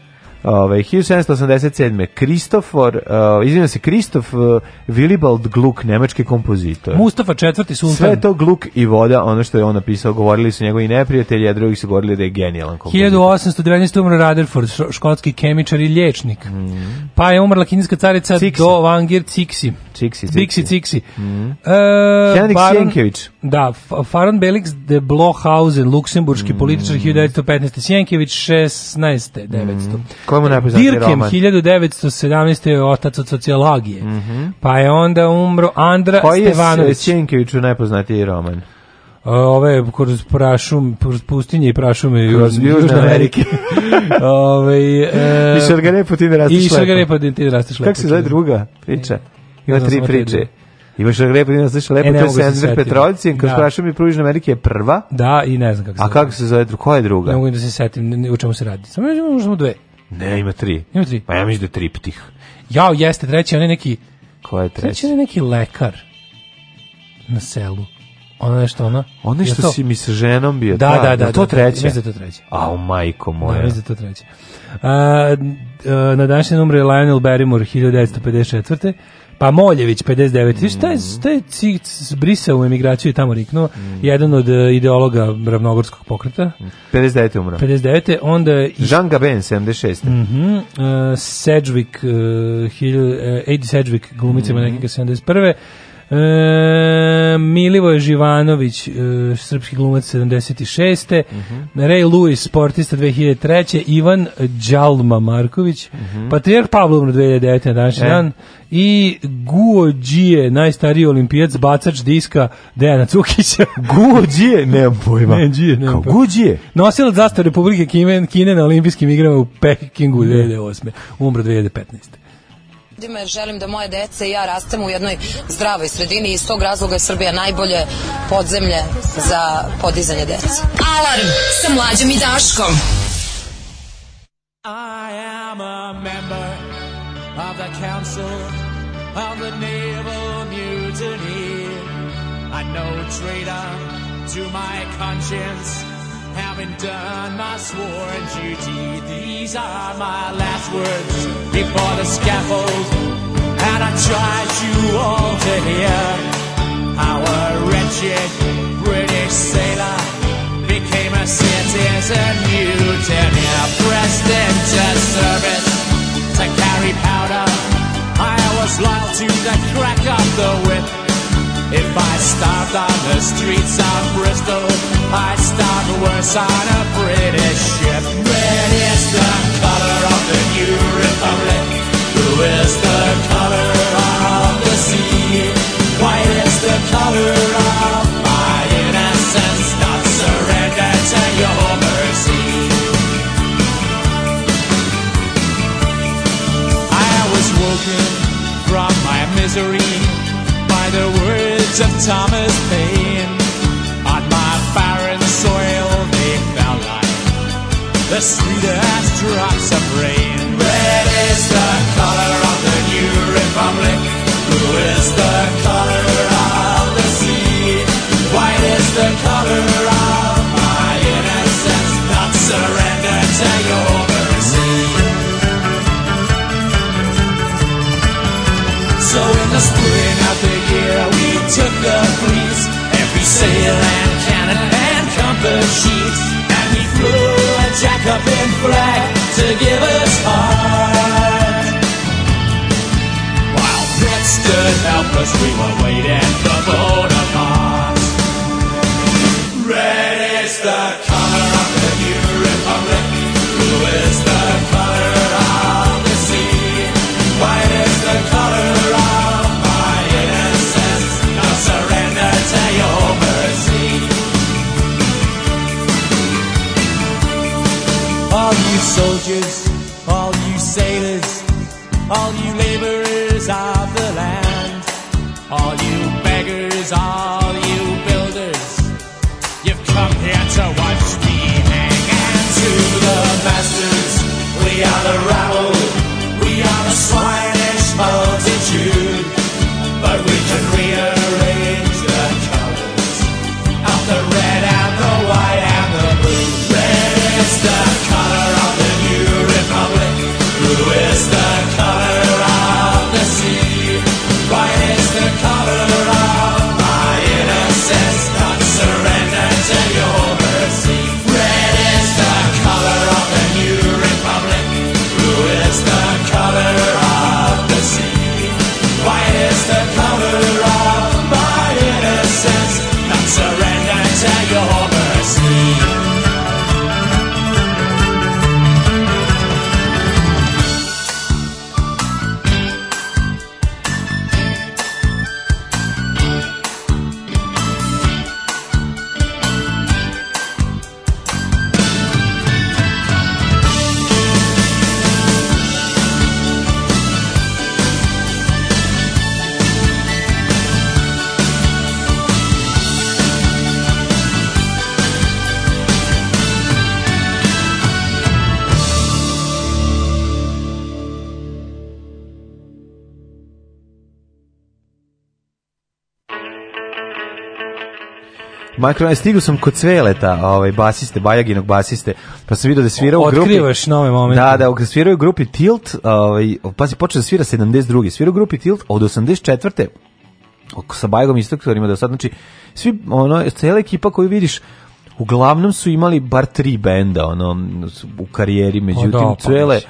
Ove, ovaj, 1787. Kristofor, uh, eh, izvinjam se, Kristof uh, Willibald Gluck, nemački kompozitor. Mustafa IV. sultan. Sve to Gluck i voda, ono što je on napisao, govorili su njegovi neprijatelji, a drugi su govorili da je genijalan kompozitor. 1819. umro Rutherford, škotski kemičar i lječnik. Mm -hmm. Pa je umrla kineska carica Ciksi. Do Vangir Ciksi. Ciksi, Ciksi. Biksi, Ciksi. Mm -hmm. e, Henrik Da, Faron Belix de Blochhausen, luksemburški mm -hmm. političar 1915. Sjenkević 16. 900. Mm -hmm. Komu Dirkem 1917. je otac od sociologije. Mm -hmm. Pa je onda umro Andra Koji Stevanović. Koji je Čenkeviću najpoznatiji roman? E, ove kroz prašum, kroz pustinje i prašume kroz Južne Amerike. ove, e, I šargarepa da ti ne rasteš lepo. I šargarepa da ti ne rasteš lepo. Kako se zove druga priča? Ima tri priče. Imaš lepo, ima da sliša lepo, e, to je Sandver Petrolcijen, kroz da. prašume Pružne Amerike je prva. Da, i ne znam kako se A kako se zove, koja je druga? Ne mogu da se setim, ne, u čemu se radi. Samo možemo dve. Ne, ima tri. Ima tri. Pa ja mislim da je triptih. Jao, jeste, treći, on je neki... Ko je treći? Treći je neki lekar na selu. Ono nešto ono. Ono što to? si mi sa ženom bio. Da, da, da. Da, da, da to treće. Mislim da to treće. A, majko da, moja. Da, mislim da to treće. A, a, e, na današnjem umre Lionel Barrymore 1954. Pa Moljević 59. Mm. Šta je, šta je brisao u emigraciju tamo riknuo? Mm. Jedan od e, ideologa ravnogorskog pokreta. 59. umro. 59. Onda... I... Jean Gabin, 76. Mm uh, Sedgwick, uh, e, Hill, uh, e, Eddie Sedgwick, glumica mm -hmm. 71. E, Milivoje Živanović, e, srpski glumac 76. Uh -huh. Ray Lewis, sportista 2003. Ivan Đalma Marković, uh mhm. -huh. Patrijarh Pavlovno 2009. naš e. dan i Guo Đije, najstariji olimpijac, bacač diska Dejana Cukića. Guo Đije? Nemam pojma. Ne, Đije, nemam Kao Guo Đije? Nosilac zastave Republike Kine, Kine na olimpijskim igrama u Pekingu 2008. Umro 2015 mladima jer želim da moje dece i ja rastemo u jednoj zdravoj sredini i iz tog razloga je Srbija najbolje podzemlje za podizanje dece. Alarm sa mlađom i Daškom. I am a member of the council of the naval mutiny. I know traitor to my conscience Having done my sworn duty, these are my last words before the scaffold. And I tried you all to hear how a wretched British sailor became a citizen mutineer, pressed into service to carry powder. I was loyal to the crack of the whip. If I starved on the streets of Bristol, I would starved worse on a British ship. Red is the color of the new republic. Who is the color. of time Makro, stigao sam kod Cveleta, ovaj basiste, Bajaginog basiste, pa sam video da svira u grupi. Otkrivaš nove momente. Da, da, da svira u grupi Tilt, ovaj pa se počeo da svira 72. Svira u grupi Tilt od 84. Oko sa Bajagom instruktorima da sad, znači svi ono cela ekipa koju vidiš uglavnom su imali bar tri benda ono u karijeri, međutim pa da, pa Cvele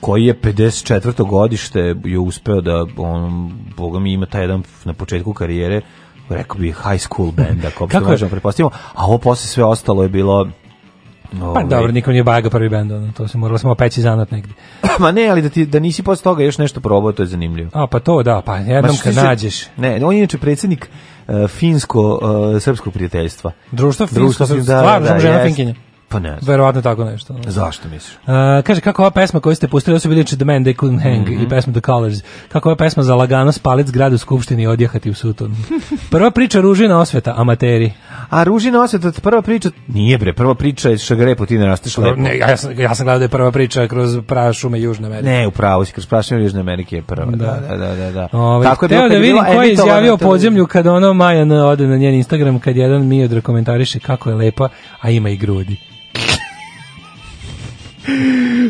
koji je 54. godište je uspeo da on boga mi ima taj jedan na početku karijere rekao bih high school band ako Kako? možemo pretpostavimo, a ovo posle sve ostalo je bilo Ove. Pa ovaj, dobro, nikom nije baga prvi bend, ono, to se moralo samo peći zanat negdje. Ma ne, ali da, ti, da nisi posle toga još nešto probao, to je zanimljivo. A pa to da, pa jednom kad nađeš. Ne, on je inače predsjednik uh, eh, finsko-srpskog eh, uh, prijateljstva. Društvo finsko-srpskog, da, da, da, žena jest, finkinja. Pa ne. Verovatno tako nešto. Zašto misliš? A, e, kaže, kako ova pesma koju ste pustili, su bili The Man They Couldn't Hang mm -hmm. i mhm. pesma The Colors. Kako ova pesma za lagano spaliti zgradu skupštini i odjehati u suton. Prva priča Ružina osveta, amateri. A Ružina osveta, prva priča... Nije bre, prva priča je Šagarepo, ti ne rasteš lepo. Ne, ja, sam, ja sam gledao da je prva priča kroz prašume Južne Amerike. Ne, upravo si, kroz prašume Južne Amerike je prva. Da, da, da. da, da. Ove, ovaj, tako je bilo, da vidim ko je izjavio podzemlju kad ono Majan ode na njen Instagram, kad jedan Miodrag komentariše kako je lepa, a ima i grudi.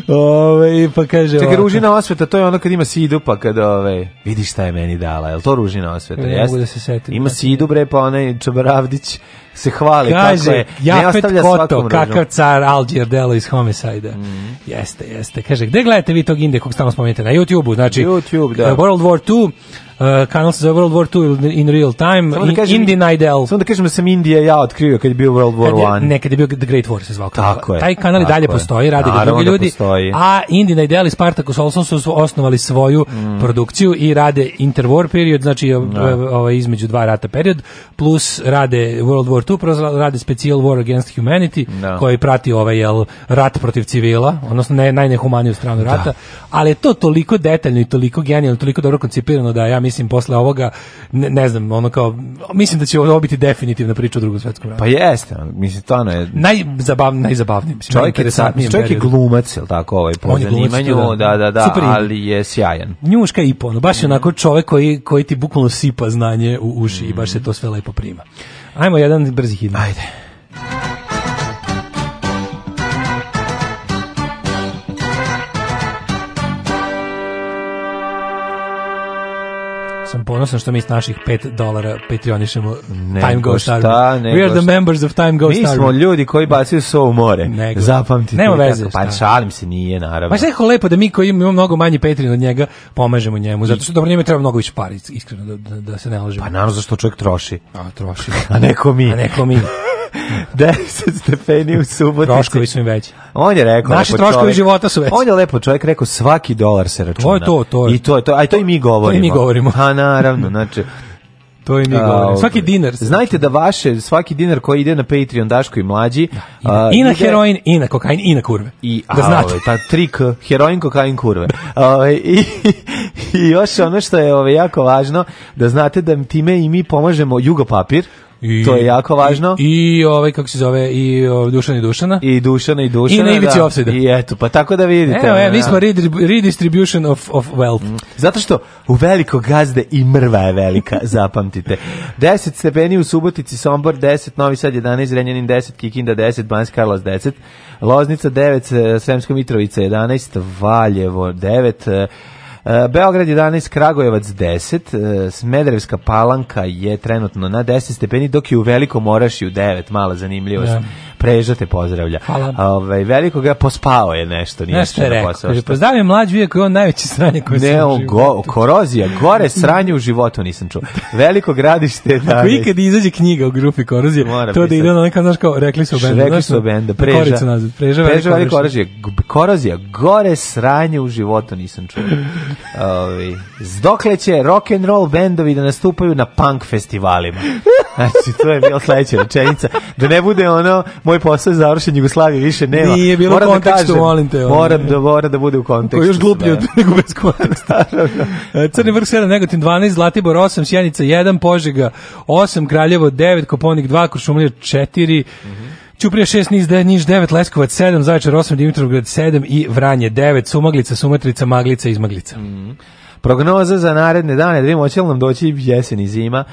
Ove, pa kaže Čekaj, ružina osveta, to je ono kad ima sidu, pa kad ove, vidiš šta je meni dala, je li to ružina osveta? Ne mogu da se setim. Ima znači- sidu, bre, pa onaj Čabaravdić se hvali Kaže, kako je. ne ostavlja Koto, kakav car Algier Delo iz Homicida. Mm. Jeste, jeste. Kaže, gde gledate vi tog Indije kog stalno spomenete? Na YouTube-u, znači YouTube, da. Eh, World War 2, uh, eh, kanal se zove World War 2 in real time, samo da kažem, Indie Nidel. Samo da kažem da sam Indija ja otkrio kad je bio World War 1. Ne, kad je bio The Great War se zvao. Tako je. Taj kanal i dalje je. postoji, radi ga drugi da ljudi. Postoji. A Indie Nidel i Spartacus Olson su osnovali svoju mm. produkciju i rade Interwar period, znači no. Da. ovaj između dva rata period, plus rade World War tu upravo rade Special War Against Humanity, no. Da. koji prati ovaj jel, rat protiv civila, odnosno ne, najnehumaniju stranu da. rata, da. ali je to toliko detaljno i toliko genijalno, toliko dobro koncipirano da ja mislim posle ovoga, ne, ne znam, ono kao, mislim da će ovo biti definitivna priča o drugom svetskom ratu. Pa jeste, mislim, to ono je... Najzabavniji, najzabavniji. Mislim, čovjek, je, čovjek je glumac, je jel tako, ovaj, po zanimanju, da, da, da, da Super, ali je sjajan. Njuška i pono, baš je mhm. onako čovjek koji, koji ti bukvalno sipa znanje u uši mm. i baš se to sve lepo prima. Ajmo jedan brzi hit. Ajde. sam ponosan što mi iz naših 5 dolara patronišemo Time Go Star. We are the members of Time Go Star. Mi smo ljudi koji bacaju so u more. Nego. Zapamtite. Nema veze. Pa šalim se, nije naravno. Pa što je lepo da mi koji imamo mnogo manji Patreon od njega pomažemo njemu. Zato što dobro njemu treba mnogo više para, iskreno, da, da, da se ne lažemo. Pa naravno zašto čovjek troši. A, troši. A neko mi. A neko mi. 10 stepeni u subotici. Troškovi su im veći. On je rekao, naši troškovi čovjek, života su veći. On je lepo čovjek rekao svaki dolar se računa. To je to, to je. I to je to, aj to i mi govorimo. To i mi govorimo. A pa naravno, znači To i mi govorimo. Ovaj, svaki dinar. Znajte da vaše, svaki dinar koji ide na Patreon Daško i mlađi. Da, i, na, i na ide, heroin, i na kokain, i na kurve. I, da a, znate. Ove, ovaj, ta pa trik, heroin, kokain, kurve. Ove, ovaj, i, I još ono što je ove, jako važno, da znate da time i mi pomažemo Jugopapir. I, to je jako važno. I, i ovaj kako se zove i o, Dušan i Dušana. I Dušana i Dušana. I na ivici da. Opsida. I eto, pa tako da vidite. Evo, ja, mi da. smo redistribution of, of wealth. Mm. Zato što u veliko gazde i mrva je velika, zapamtite. 10 stepeni u Subotici, Sombor 10, Novi Sad 11, Renjanin 10, Kikinda 10, Banjska Karlovac 10, Loznica 9, Sremska Mitrovica 11, Valjevo 9, Eh, Beograd 11, Kragujevac 10, eh, Smederevska palanka je trenutno na 10 stepeni, dok je u Velikom Orašju 9, mala zanimljivost. Da prežate pozdravlja. Hvala. Ove, ovaj, veliko ga pospao je nešto. Nije što je rekao. Kaže, pozdravio pa mlađi vijek koji on najveći sranje koji ne, Go, korozija, gore sranje u životu nisam čuo. Veliko gradište. Da, Ako ikad izađe knjiga o grupi korozije, Mora to da pisati. da ide ono neka, znaš kao, rekli su benda. Rekli su bend, preža. Koricu nazad, preža, preža veliko korozija. Korozija, gore sranje u životu nisam čuo. Ovi. Ovaj, Zdokle će rock and roll bendovi da nastupaju na punk festivalima. Znači, to je bila sledeća rečenica. Da ne bude ono, moj moj posao je završen, Jugoslavije više nema. Nije bilo moram kontekstu, da kažem, molim te. Ono, ovaj. moram, da, mora da bude u kontekstu. Koji još gluplji da. od nego bez konteksta. Crni vrh 7, Negotin 12, Zlatibor 8, Sjenica 1, Požega 8, Kraljevo 9, Koponik 2, Kuršumlija 4, mm -hmm. Ćuprija 6, Niš 9, Niš 9, Leskovac 7, Zaječar 8, Dimitrovgrad 7 i Vranje 9, Sumaglica, Sumatrica, Maglica, Izmaglica. Mm -hmm. Prognoza za naredne dane, da vidimo, će li nam doći jesen i zima.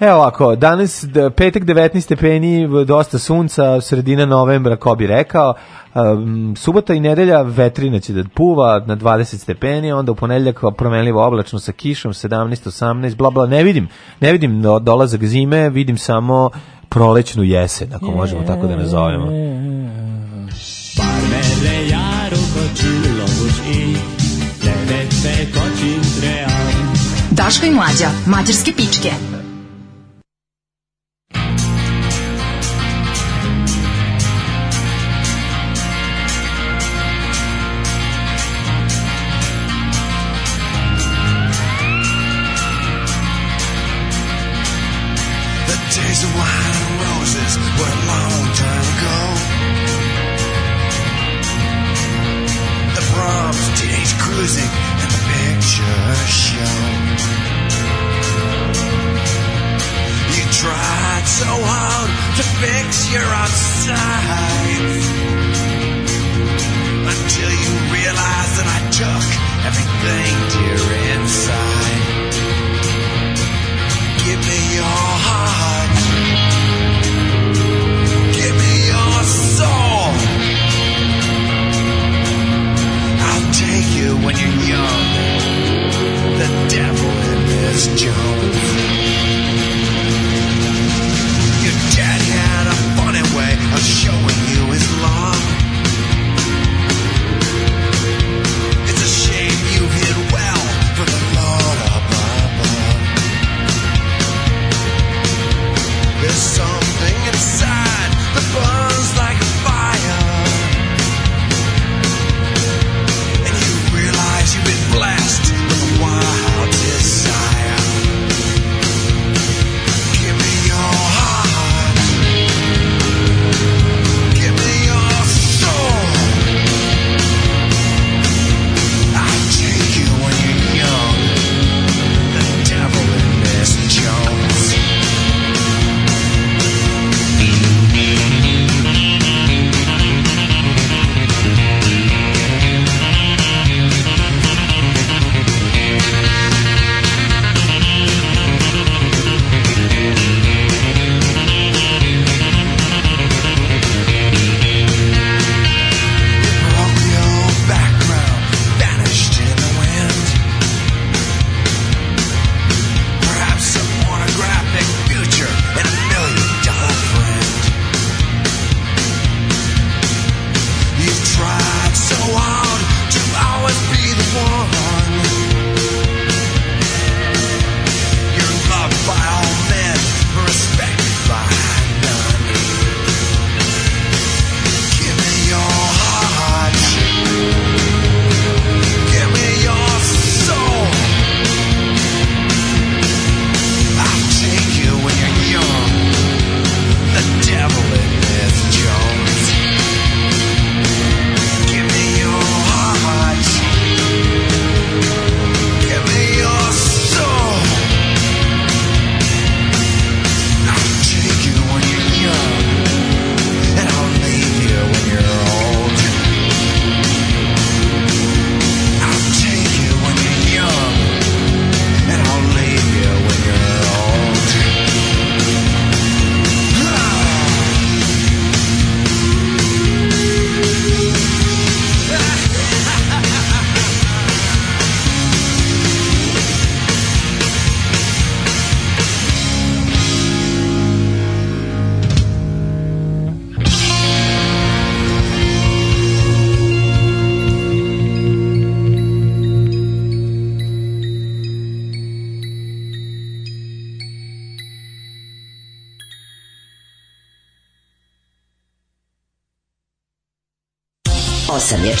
Evo ovako, danas petak 19 stepeni, dosta sunca, sredina novembra, ko bi rekao. Um, subota i nedelja vetrina će da puva na 20 stepeni, onda u ponedeljak promenljivo oblačno sa kišom, 17, 18, bla bla, ne vidim. Ne vidim dolazak zime, vidim samo prolećnu jesen, ako možemo tako da nazovemo. Parmele járok a csillagos ég, levette kacsintre Daška i mlađa, mađarske pičke.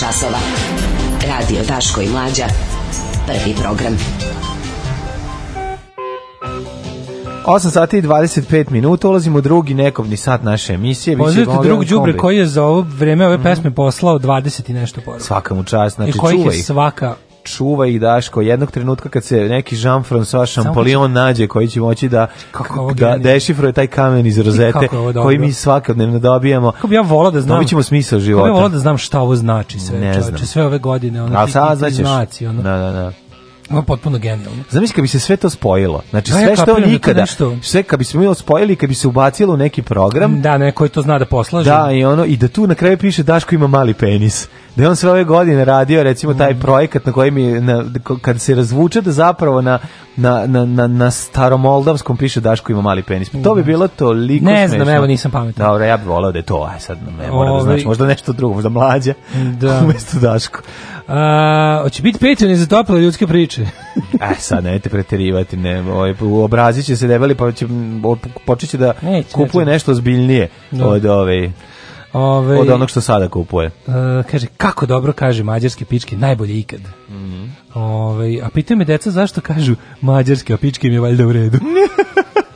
časova. Radio Daško i Mlađa. Prvi program. 8 sati i 25 minuta, ulazimo u drugi nekobni sat naše emisije. Pozdravite drug Đubre koji je za ovo vreme ove mhm. pesme poslao 20 i nešto poruka. Svaka mu čast, znači čuvaj. I kojih je svaka čuva i Daško jednog trenutka kad se neki Jean-François Champollion nađe koji će moći da da dešifruje taj kamen iz rozete koji mi svakodnevno dobijamo. Kako bi ja volao da znam. Dobićemo smisao života. Kako bi volao da znam šta ovo znači sve, ne čovječe, sve ove godine ono. A sad znaćeš. Znaci, Da, da, da. Ovo potpuno genijalno. Zamisli kad bi se sve to spojilo. Znači da, sve što da nikada, nešto... sve kad bi se mi spojili, kad bi se ubacilo u neki program. Da, neko je to zna da poslaže. Da, i ono i da tu na kraju piše Daško ima mali penis da je on sve ove godine radio recimo taj mhm. projekat na kojem je na, kad se razvuče da zapravo na na, na, na, na staromoldavskom piše Daško ima mali penis. To bi mhm. bilo toliko smešno. Ne smešno. znam, evo nisam pametan. Dobro, ja bih voleo da je to, aj sad ne mora da Ovi- znači, možda nešto drugo, možda mlađa, da. Da. umjesto Daško. A, hoće biti Patreon i za tople ljudske priče. E, sad nemojte preterivati, ne, ovaj, obrazit će se debeli, pa će, m, počet će da Neće, kupuje neće. nešto zbiljnije da. od ove, ovaj, Ove, od onog što sada kupuje. Uh, kaže, kako dobro kaže mađarske pičke, najbolje ikad. Mm -hmm. Ove, a pitaju me deca zašto kažu mađarske, a pičke im je valjda u redu.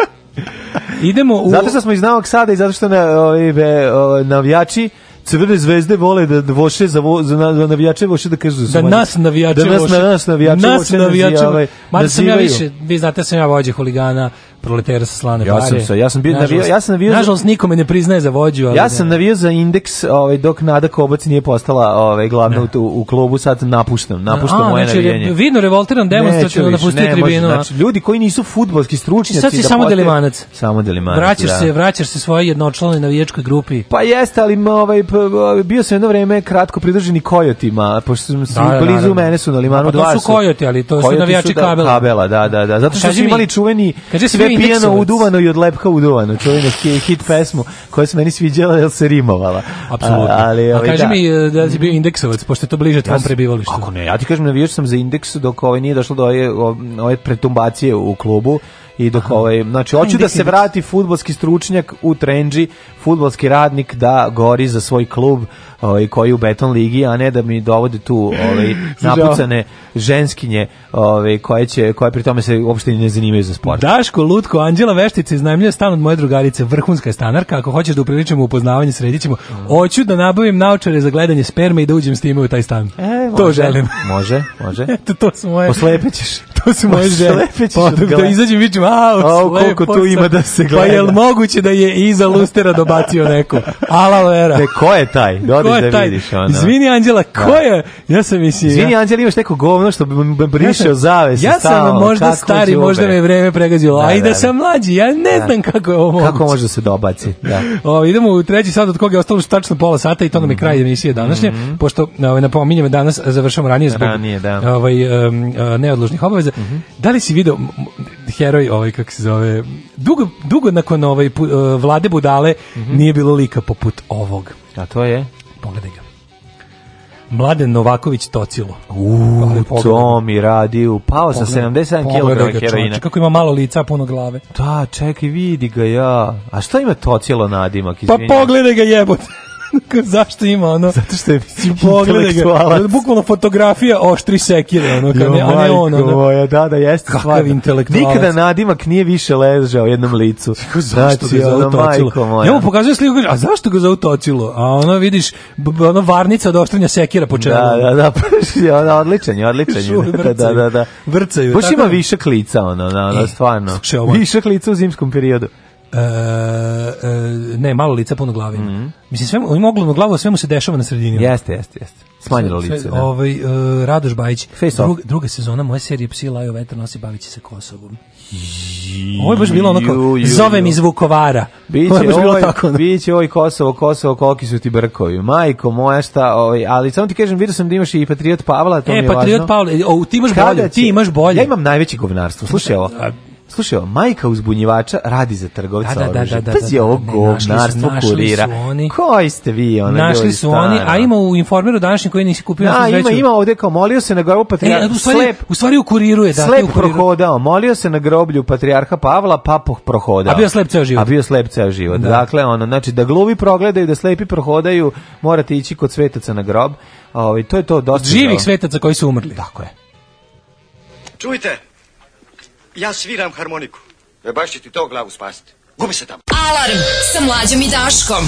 Idemo u... Zato što smo iz Novog Sada i zato što na, ove, ove, navijači Crvene zvezde vole da voše za, vo, za navijače voše da kažu da, da nas navijače da nas, voše. Na nas navijače nas voše navijače. Ovaj, Mada sam ja više, vi znate da sam ja vođe huligana proletera sa slane ja Sam sa, ja sam bio navio, ja sam navio Nažalost nikome ne priznaje za vođu, ali Ja sam navio za indeks, ovaj dok Nada Kobac nije postala ovaj glavna u, u, klubu, sad napuštam, napuštam moje znači, navijenje. Znači, vidno revoltiran demonstrativno da pusti tribinu. znači, ljudi koji nisu fudbalski stručnjaci sad si da samo poste, delimanac. Samo delimanac. Vraćaš da. se, vraćaš se svojoj jednočlanoj navijačkoj grupi. Pa jeste, ali ovaj bio sam jedno vreme kratko pridruženi kojotima, pošto su da, da, blizu mene su na limanu pa, dva. Pa to su kojoti, ali to su navijači da- kabela. Kabela, da, da, da. Zato što su imali čuveni Kaže se pijano uduvano i od lepka uduvano, čuvenu hit pesmu koja se meni sviđala jer se rimovala. Apsolutno. Ali, ovaj, A kaži da. mi eh, da si bio indeksovac, pošto je to bliže tvom ja prebivalištu. Kako ne, ja ti kažem, navijač sam za indeksu dok ovaj nije došlo do ove, ove pretumbacije u klubu i dok Aha. ovaj znači hoću da se vrati fudbalski stručnjak u Trendži, fudbalski radnik da gori za svoj klub, ovaj koji u beton ligi, a ne da mi dovode tu ovaj napucane ženskinje, ovaj koje će koje pri tome se uopšte ne zanimaju za sport. Daško Lutko, Anđela Veštice iznajmljuje stan od moje drugarice, vrhunska je stanarka, ako hoćeš da upriličimo upoznavanje, sredićemo. Mm. Hoću da nabavim naučare za gledanje sperme i da uđem s time u taj stan. E, može, to želim. Može, može. Eto, to su moje. Poslepećeš. To su moje želje. Pa, da izađem vičem, a, koliko tu ima da se pa, gleda. Pa jel moguće da je iza lustera dobacio neko? Ala vera. De, ko je taj? Dodi ko je da taj? vidiš. Ono. Izvini Anđela, da. ko da. je? Ja sam mislim... Izvini ja... Anđela, imaš neko govno što bi briše ja zavese. Ja sam stalo, možda stari, džube. možda me vreme pregazilo, da, a i da, da, da sam mlađi, ja ne da. znam kako je ovo moguće. Kako može da se dobaci, da. O, idemo u treći sat od koga je ostalo tačno pola sata i to nam je kraj mhm. emisije današnje, mm -hmm. pošto ovaj, napominjem danas završavamo ranije zbog ranije, da. ovaj, um, neodložnih obaveza. Mm -hmm. Da li si video heroj, ovaj, kako se zove, dugo, dugo nakon ovaj, e, vlade budale mm -hmm. nije bilo lika poput ovog. A to je? Pogledaj ga. Mladen Novaković Tocilo. U, to mi radi, upao sa 77 kg heroina. Kako ima malo lica, puno glave. Da, čekaj, vidi ga ja. A šta ima Tocilo nadimak? Izvinjam. Pa pogledaj ga jebote. zašto ima ono? Zato što je intelektualac. Bukvalno fotografija oštri sekire, ono, kad ne, a ne ono. Moja, da, da, jeste. Kakav intelektualac. Nikada nadimak nije više ležao jednom licu. Kako, zašto znači, ga ono, majko Ja mu pokazujem sliku, a zašto ga zautocilo? A ono, vidiš, ono, varnica od oštrenja sekira po čelu. Da, da, da, ono, odličan je, odličan je. Da, da, da, da. Vrcaju. Baš ima da- višak lica, ono, ono, e, stvarno. Višak lica u zimskom periodu. Uh, uh, ne, malo lice puno glave. Mm -hmm. Mislim, sve, on ima ogromnu glavu, sve mu se dešava na sredini. Jeste, jeste, jeste. Smanjilo lice. Sve, da. Ovaj, uh, Radoš Bajić. Face Drug, druga sezona moje serije Psi laju vetar nosi bavići se Kosovom. Ovo je baš bilo onako, zovem iz Vukovara. Biće, ovo je baš bilo oj, ovaj- tako. Biće, oj, ovaj Kosovo, Kosovo, koliki su ti brkovi. Majko moja šta, ovaj, ali samo ti kažem, vidio sam da imaš i Patriot Pavla, to e, mi je Patriot važno. E, Patriot Pavla, o, ti imaš Kada bolje, će, ti imaš bolje. Ja imam najveće govnarstvo, slušaj ovo. Da, Slušaj, majka uzbunjivača radi za trgovca da, da, da oružja. Da, da, Pazi da, da, ovo gognarstvo kurira. Oni, Koji ste vi? Ona našli su oni, a ima u informeru današnjem koji nisi kupio. Da, ima, ima ovde kao molio se na grobu e, patrijarha. E, u, stvari, slep, u stvari u kuriru je. Da, slep u prohodao. Molio se na groblju patrijarha Pavla, papoh prohodao. A bio slep ceo život. A bio slep ceo život. Da. Dakle, ono, znači, da glovi progledaju, da slepi prohodaju, morate ići kod svetaca na grob. Ovi, ovaj, to je to dosta. Od živih svetaca koji su umrli. Tako je. Čujte, Ja sviram harmoniku. E baš će ti to glavu spasiti. Gubi se tamo. Alarm sa mlađom i Daškom.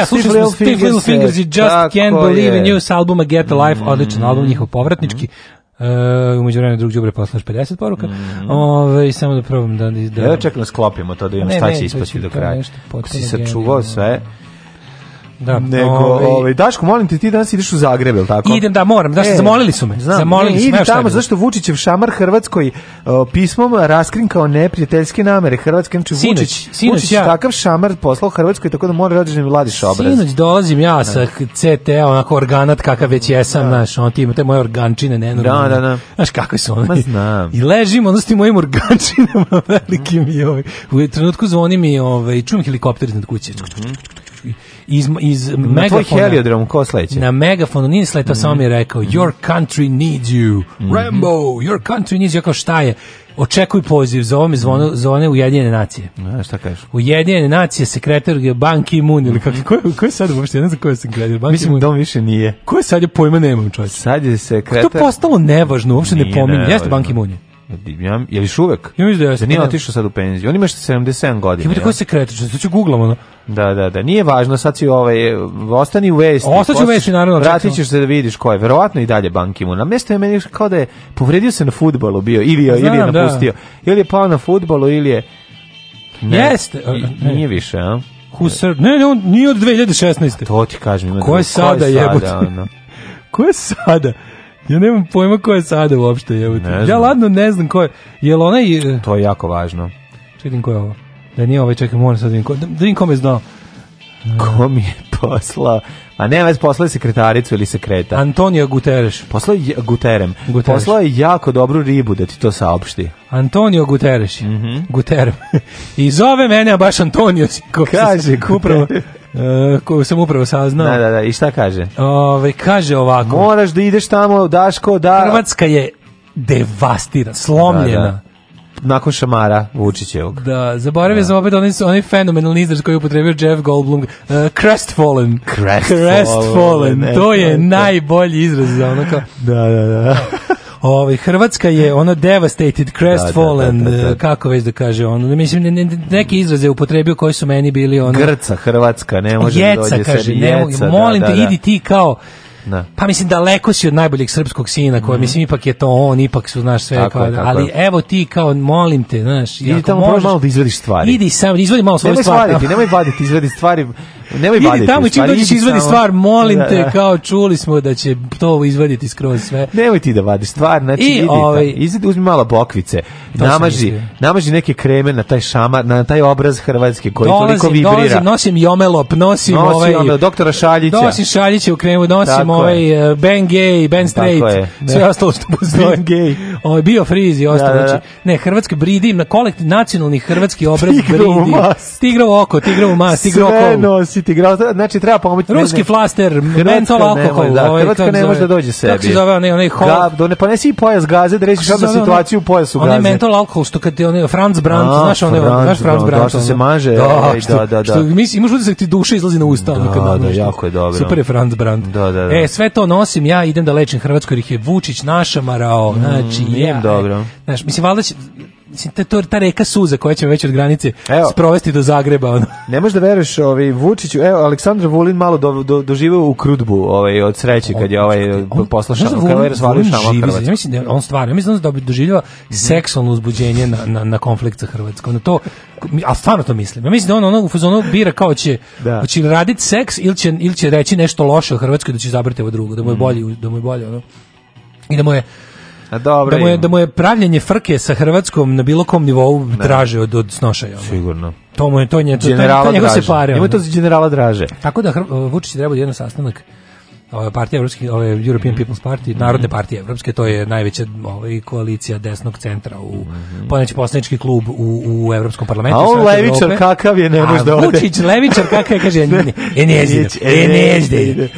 a slušali smo Steve Little Fingers eh, i Just Can't Believe in You s albuma Get a Life, mm-hmm. odličan album, njihov povratnički. Uh, umeđu vremena drug džubre poslaš 50 poruka. Mm -hmm. Ove, samo da probam da... da... da- ja čekam da sklopimo to da imam ne, šta će ispasti do kraja. Si sačuvao sve. Da. Nego, ovaj, ovaj Daško, molim te, ti danas ideš u Zagreb, el tako? Idem, da, moram. Da, e, zamolili su me. Znam, zamolili e, su me. tamo zašto Vučićev šamar Hrvatskoj uh, pismom raskrinkao neprijateljske namere Hrvatske, znači Vučić, sinoć, sinoć Vučić ja. takav šamar poslao Hrvatskoj tako da mora rođeni da Vladiš obraz. Sinoć dolazim ja sa da. CT, onako organat kakav već jesam, da. naš, on ti ima te moje organčine, ne, no, da, da, da. Znaš kako su oni? Ma znam. I ležim, odnosno s mojim organčinama velikim i ovaj. U trenutku zvoni mi, ovaj, čujem helikopter iznad kuće. Mm -hmm iz, iz na megafona. Na heliodrom, ko sleće? Na megafonu, nije sletao, mm samo mi je rekao, mhm. your country needs you, mhm. Rambo, your country needs you, ja kao šta je? očekuj poziv za ovome zvono, zone Ujedinjene nacije. A, šta kažeš? Ujedinjene nacije, sekretar Ban Ki-moon, ili kako, ko, ko je sad uopšte, ne znam ko je sekretar Ban Mislim Moon. da on više nije. Ko je sad, je pojma nemam čovjek Sad je sekretar... Kako to postalo nevažno, uopšte nije ne pominje. Jeste banki ki Ja, je li uvek? Ja mislim da jeste. Da nije otišao sad u penziju. On ima 77 godina. Ima tako sekretar, što će guglamo. No? Da, da, da. Nije važno, sad si ovaj, ostani u vesti. Ostaću u vesti, naravno. Vratit ćeš se da vidiš ko je. Verovatno i dalje Bankimun. Na mesto je meni kao da je povredio se na futbolu bio, ili je, Znam, ili je da. napustio. Da. Ili je pao na futbolu, ili je... Ne, Jeste. Ne. E. Nije više, a? Husar, ne, ne, on nije od 2016. A to ti kažem. Ko je sada jebote? Ko je sada? ja nemam pojma ko je sada uopšte. Ne ja ladno ne znam ko je. Jel onaj... E, to je jako važno. Čekaj, ko je ovo? Da nije ovaj, čekaj, moram sad da ko... da, da vidim kome Ko mi je poslao? A ne, već poslao je sekretaricu ili sekreta. Antonio Guterres. Poslao je Guterem. Guterres. Poslao je jako dobru ribu da ti to saopšti. Antonio Guterres. Mm -hmm. Guterres. I zove mene, baš Antonio. Kaže, upravo. Uh, eh, koju sam upravo saznao. Da, da, da, i šta kaže? Ove, ovaj, kaže ovako. Moraš da ideš tamo, Daško, da... Hrvatska je devastirana, slomljena. Da, da. Nakon šamara Vučićevog. Da, zaboravio da. sam opet onaj, onaj fenomenalni izraz koji je upotrebio Jeff Goldblum. Uh, crestfallen. Crestfallen. crestfallen. To je najbolji izraz za ono kao... da, da, da. da. Ovaj Hrvatska je ono devastated, crestfallen, da da da, da, da, da, kako već da kaže ono. Mislim ne, ne, neki izraze upotrebio koji su meni bili ono Grca Hrvatska, ne može jeca, dođe kaže, sebi, ne, jeca, molim te idi ti kao da. Pa mislim daleko si od najboljeg srpskog sina, koji mm mislim ipak je to on, ipak su znaš sve tako, kao, tako. ali evo ti kao molim te, znaš, idi tamo možeš, malo da izvadiš stvari. Idi sam, izvedi malo svoje stvari. Nemoj vaditi, nemoj vaditi, izvadi stvari. Nemoj baditi. Idi tamo čim dođeš izvadi stvar, molim da, te, da. kao čuli smo da će to izvaditi skroz sve. Nemoj ti da vadi stvar, znači I, idi, ovaj, izvedi, uzmi malo bokvice, namaži, namaži neke kreme na taj šamar, na taj obraz Hrvatske koji dolazim, toliko vibrira. Dolazim, nosim jomelop, nosim nosi ovaj... Jomel, doktora Šaljića. Nosim Šaljića u kremu, nosim Tako ovaj uh, Ben Gay, Ben Straight, sve da. ostalo što postoji. Ben Gay. Ovaj, bio friz i ostalo. Da, znači, ne, hrvatski bridi, na kolekt nacionalni hrvatski obraz bridi. Tigrovo oko, tigrovo mas, tigrovo oko. Sve nosi ti igrao, znači treba pomoći. Ruski flaster, mentol alkohol. Da, ovaj, Hrvatska ne može da dođe sebi. Kako se zove onaj, onaj hol? Ga, da, do, ne ponesi pa i pojas gaze, da rešiš odmah situaciju u pojasu gaze. Onaj mentol alkohol, što kad je onaj Franz Brandt, A, znaš, onaj, Franz, znaš Franz Brandt. Da, što se maže, da, što, da, da. da. Što, misli, imaš utisak da ti duša izlazi na usta. Da, kad da, da, jako je dobro. Super je Franz Brandt. Da, da, da. E, sve to nosim, ja idem da lečim Hrvatsku, jer ih je Vučić našamarao, mm, znači, ja. E, dobro. Znaš, mislim, valda će, mislim, ta, ta reka suza koja će me već od granice evo, sprovesti do Zagreba. Ono. Ne možeš da veruješ ovaj, Vučiću, evo, Aleksandar Vulin malo do, do, doživao u krudbu ovaj, od sreće kad je ovaj poslušao, da kad je ovaj razvalio šamo Ja mislim da on stvarno, ja mislim da on doživljava mhm. seksualno uzbuđenje na, na, na konflikt sa Hrvatskom. Na to, a stvarno to mislim. Ja mislim da on onog u fazonu bira kao će, da. hoće raditi seks ili će, ili će reći nešto loše o Hrvatskoj da će zabrati ovo drugo, da mu je mhm. bolje, da mu je bolje ono. I da mu je dobro. Da mu je da mu je pravljenje frke sa hrvatskom na bilo kom nivou ne. draže od od snošaja. Ono. Sigurno. To mu je to nje to, to, to, to njega se pare. Ima to za generala draže. Tako da Hrv, Vučić treba da jedan sastanak ove partije evropske, ove European People's Party, Narodne mhm. partije evropske, to je najveća ovaj koalicija desnog centra u mm -hmm. poslanički klub u u evropskom parlamentu. A on levičar Europe, kakav je, ne može da ode. Vučić levičar kakav je, kaže, ne, e ne zide,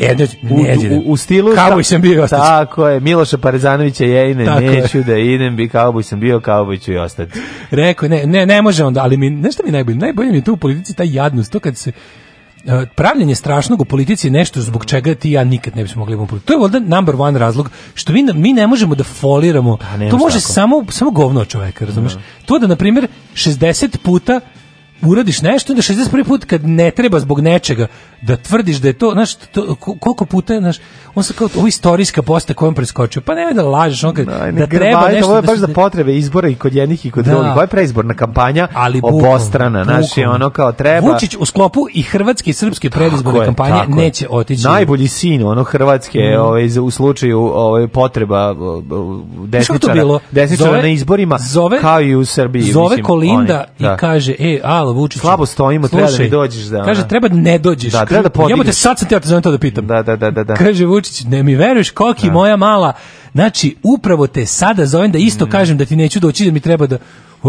U, u, u stilu kauboj sam bio ostati. Tako je, Miloša Parezanovića je i ne, neću da idem, bi kauboj sam bio, kao kauboj ću i ostati. Rekao, ne, ne, ne može onda, ali mi, nešto mi najbolje, najbolje mi je tu u politici ta jadnost, to kad se, E, pravljenje strašnog u politici je nešto zbog čega ti ja nikad ne bismo mogli da imati To je valjda number one razlog što mi, mi ne možemo da foliramo. Da, to može tako. samo, samo govno od čoveka, razumeš? Mm To da, na primjer, 60 puta uradiš nešto, da 61. put kad ne treba zbog nečega da tvrdiš da je to, znaš, to, koliko puta, znaš, on se kao ovo istorijska posta kojom preskočio. Pa nemoj da lažeš, on kad, da, da treba nešto. Ovo je da baš da, da potrebe izbora i kod jednih i kod da. drugih. Ovo je preizborna kampanja ali bukom, obostrana, znaš, je ono kao treba. Vučić u sklopu i hrvatske i srpske predizborne kampanje tako neće otići. Najbolji sin ono hrvatske, mm. ovaj u slučaju ovaj potreba desničara, bilo? desničara zove, na izborima zove, kao i u Srbiji. Zove mislim, Kolinda oni, i da. kaže: "E, alo, Vučić, slabo stojimo, treba da mi dođeš da." Kaže: "Treba da ne dođeš." Da, treba da podigneš. Jebote, sad sam te ja te zovem to da pitam. Da, da, da, da, da. Kaže Vučić, ne mi veruješ koliki da. moja mala. Znači, upravo te sada zovem da isto mm. kažem da ti neću doći, da mi treba da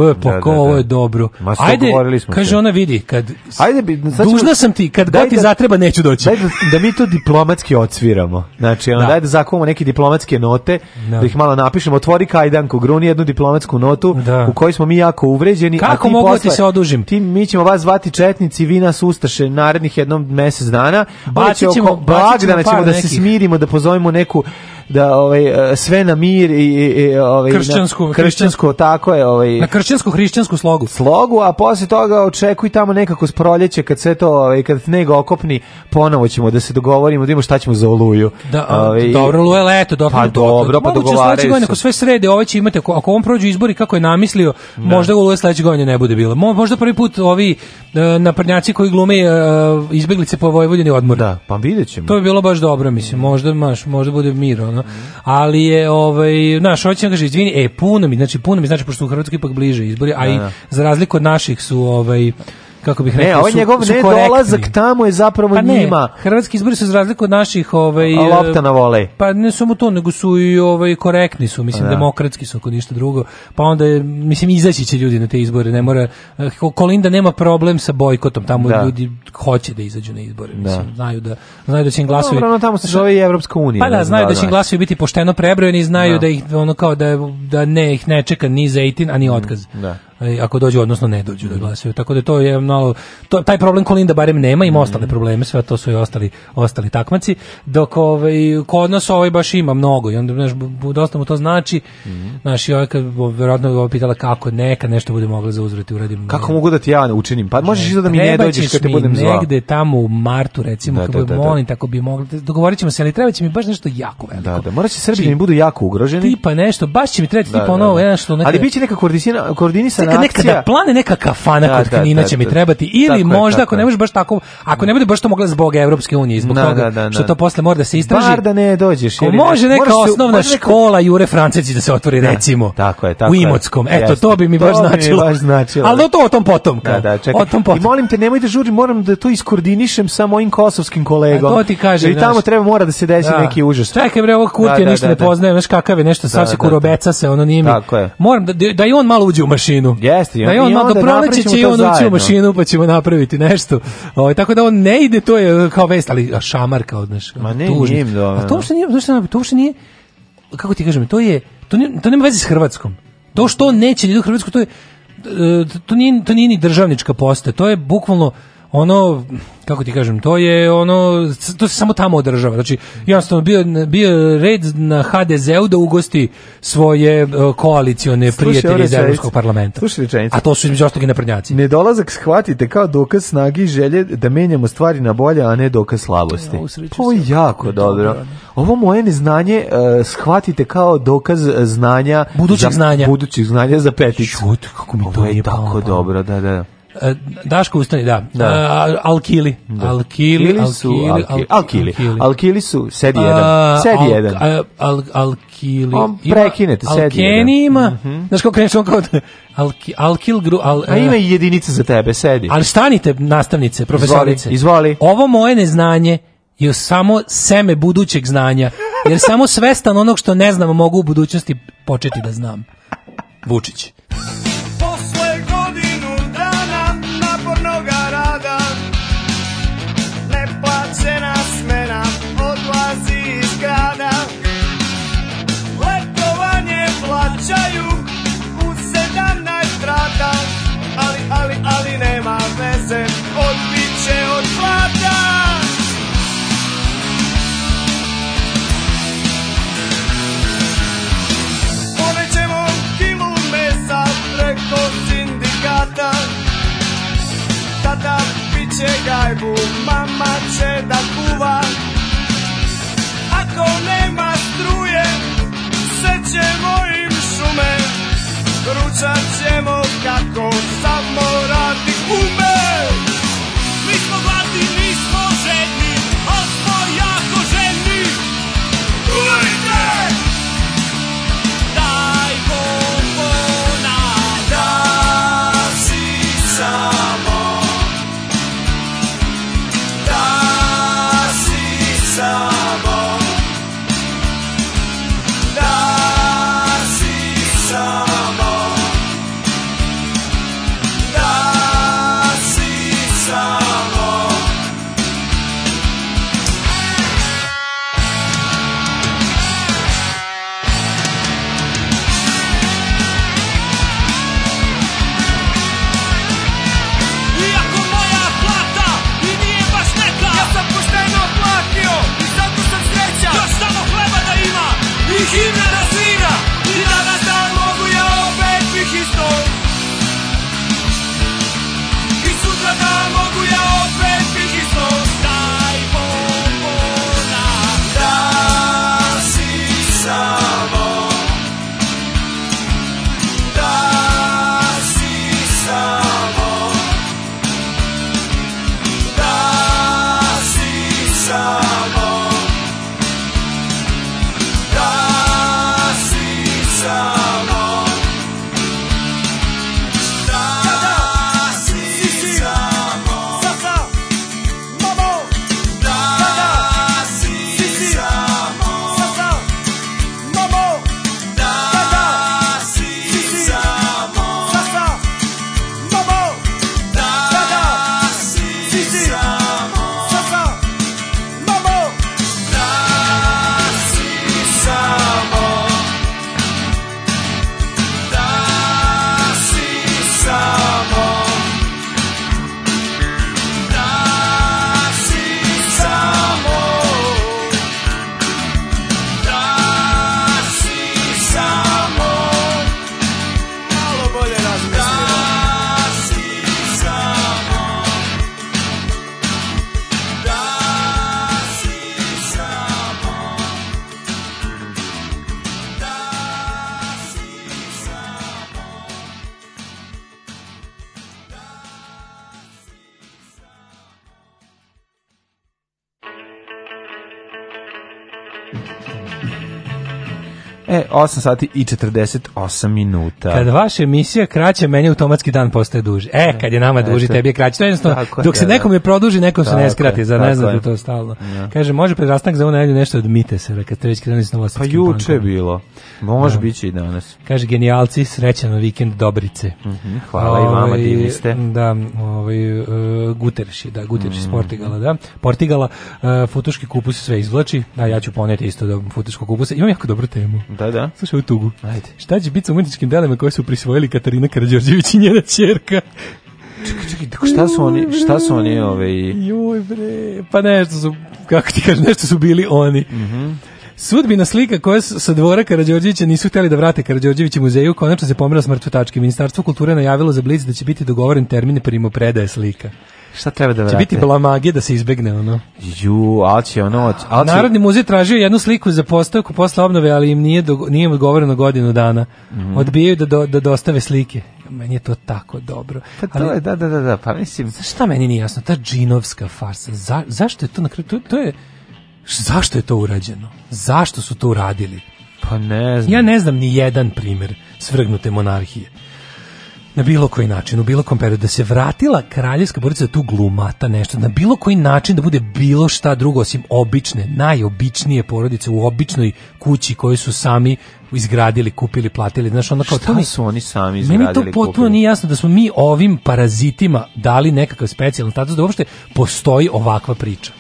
je pa da, da, da. ovo je da. dobro. Ma, Ajde, smo kaže se. ona vidi, kad Ajde, bi, sad dužna ćemo, sam ti, kad god ti da- zatreba neću doći. Daj da, da mi to diplomatski odsviramo. Znači, on, da. daj da zakuvamo neke diplomatske note, da, da ih malo napišemo, otvori kajdanku, gruni jednu diplomatsku notu da. u kojoj smo mi jako uvređeni. Kako mogu posle, ti se odužim? Ti, mi ćemo vas zvati četnici, vi nas ustaše narednih jednom mesec dana. Baćićemo, bagdana ćemo da se smirimo, da pozovemo neku da ovaj e, sve na mir i, i ovaj kršćansku, na, kršćansku tako je ovaj na kršćansku hrišćansku slogu slogu a posle toga očekuj tamo nekako s proljeće kad sve to ovaj kad sneg okopni ponovo ćemo da se dogovorimo da imamo šta ćemo za oluju da ovaj, dobro oluje leto dobro pa dobro pa dogovaraju godine ako sve srede ovaj će imati ako, ako on prođe izbori kako je namislio ne. Da. možda oluje sledeće godine ne bude bilo možda prvi put ovi e, na prnjaci koji glume e, izbeglice po Vojvodini odmor da pa videćemo to bi bilo baš dobro mislim možda maš, možda bude mir ono. Mm Ali je ovaj naš hoćemo da kaže izvini, e puno mi, znači puno mi znači pošto u Hrvatskoj ipak bliže izbori, a i da, da. za razliku od naših su ovaj kako bih rekao, ne, ovaj su, njegov su ne dolazak tamo je zapravo pa ne, Hrvatski izbori su za razliku od naših, ovaj lopta na volej. Pa ne samo to, nego su i ovaj korektni su, mislim da. demokratski su ako ništa drugo. Pa onda je, mislim izaći će ljudi na te izbore, ne mora eh, Kolinda nema problem sa bojkotom, tamo da. ljudi hoće da izađu na izbore, da. mislim, da. znaju da znaju da će im glasovi. No, tamo se zove i Evropska unija. Pa da, znaju da, da će im glasovi biti pošteno prebrojeni, znaju da, da ih ono kao da da ne ih ne čeka ni zejtin, ni mm, otkaz. Da. E, ako dođu odnosno ne dođu da mhm. glasaju. Tako da to je malo to, taj problem Kolinda barem nema, ima mhm. ostale probleme, sve to su i ostali ostali takmaci. Dok ovaj kod nas ovaj baš ima mnogo i onda znaš dosta mu to znači. Mm. Naši ovaj kad verovatno ga pitala kako neka nešto bude mogla za zauzvati uradim. Kako mogu da ti ja učinim? Pa možeš ne, da mi ne dođeš kad te budem zvao. Negde tamo u martu recimo da, kako da, da, da, molim tako bi mogli da, dogovorićemo se, ali trebaće mi baš nešto jako veliko. Da, da, moraće Srbi mi da znači, budu jako ugroženi. Tipa nešto, baš će mi trebati tipa ono, nešto neka. Ali biće neka koordinirana koordinisana neka, neka da plane neka kafana da, kod da, Knina da, će mi da. trebati ili možda je, ako ne može baš tako, ako ne bude baš to mogla zbog Evropske unije, zbog toga da, što to posle mora da se istraži. Bar da ne dođeš. Ili može neka osnovna može škola neko... Jure Franceci da se otvori recimo. Tako je, tako U Imotskom. Eto, Jasne. to bi mi baš značilo. baš značilo. al do to o tom potom. Da, da, čekaj. I molim te, nemoj da žuri, moram da to iskoordinišem sa mojim kosovskim kolegom. A to ti kaže. I tamo treba mora da se desi neki užas. Čekaj bre, ovo Kurtija ništa ne poznajem znaš kakav je nešto, sa se kurobeca se, ono nije mi. Moram da, da i on malo uđe u mašinu. Jeste, da je on, da on do proleće će i on ući u mašinu pa ćemo napraviti nešto. O, ovaj, tako da on ne ide, to je e, kao vest, ali šamar kao, znaš, Ma ne, tužni. Njim, da, A to uopšte nije, znaš, to uopšte nije, kako ti kažem, to je, to, nije, to nema veze s Hrvatskom. To što on neće da u Hrvatsku, to je, e, to nije, to nije ni državnička posta, to je bukvalno, ono kako ti kažem to je ono to se samo tamo održava znači jednostavno bio bio red na HDZ-u da ugosti svoje e, koalicione prijatelje iz evropskog parlamenta slušaj rečenicu a to su između ostalog i naprednjaci nedolazak shvatite kao dokaz snage i želje da menjamo stvari na bolje a ne dokaz slabosti ja, e, to je jako dobro. Da. ovo moje neznanje uh, shvatite kao dokaz znanja budućih za, znanja budućih znanja za peticu kako mi to je tako dobro da da E, Daško ustani, da. da. E, alkili. Da. Alkili, Kili su, alkili, alkili, alkili, alkili. su, sedi jedan. Sedi jedan. Al, al, alkili. On prekinete, sedi jedan. Alkeni ima. Mm -hmm. Znaš kako kreneš on kao da- Alki, alkil gru... Al, A ima e. i jedinica za tebe, sedi. Ali stanite, nastavnice, profesorice. Izvoli, izvoli. Ovo moje neznanje je samo seme budućeg znanja. Jer samo svestan onog što ne znam mogu u budućnosti početi da znam. Vučić. sada piće gajbu, mama će da kuva. Ako nema struje, sećemo im šume, ručat ćemo kako samo radi ume. 8 sati i 48 minuta. Kad vaša emisija kraće, meni automatski dan postaje duži. E, kad je nama duži, e, tebi je kraće. To je jednostavno, dok se da, da. nekom je produži, nekom se ne skrati. Za ne znam da to stalno. Kaže, može predrastanak za ovu nedelju nešto od Mitesera, kad ste već krenuli s novosadskim Pa juče je bilo. Može biti i danas. Kaže, genijalci, srećan vikend, Dobrice. Mm -hmm, hvala i vama, ovaj, divni ste. Da, ovaj, uh, e, Guterši, da, Guterši mm Portigala, da. Portigala, uh, futuški kupus sve izvlači. Da, ja ću poneti isto do futuškog kupusa. Imam jako dobru temu. Da, da da? Slušaj u tugu. Ajde. Šta će biti sa umetničkim delima koje su prisvojili Katarina Karađorđević i njena čerka? Čekaj, čekaj, šta su oni, šta su oni ove ovaj- i... Joj bre, pa nešto su, kako ti kažeš, nešto su bili oni. Mhm. Mm Sudbina slika koja sa dvora Karađorđevića nisu htjeli da vrate Karađorđeviću muzeju, konačno se pomera s mrtve tačke. Ministarstvo kulture najavilo za blizu da će biti dogovoren termin primopredaje slika. Šta treba da vrate? Će biti blamage da se izbegne ono. Ju, ali će ono... Al će... Narodni muzej tražio jednu sliku za postavku posle obnove, ali im nije, do, nije odgovoreno godinu dana. Mm. Odbijaju da, do, da dostave slike. Meni je to tako dobro. Pa to je, da, da, da, da, pa mislim... Šta meni nije jasno? Ta džinovska farsa, za, zašto je to na kraju... To, to je... Zašto je to urađeno? Zašto su to uradili? Pa ne znam. Ja ne znam ni jedan primer svrgnute monarhije na bilo koji način, u bilo kom periodu, da se vratila kraljevska porodica da tu glumata nešto, na bilo koji način da bude bilo šta drugo osim obične, najobičnije porodice u običnoj kući koju su sami izgradili, kupili, platili, znaš, onda kao... Šta mi, su oni sami izgradili, Meni to potpuno nije jasno da smo mi ovim parazitima dali nekakav specijalni status, da uopšte postoji ovakva priča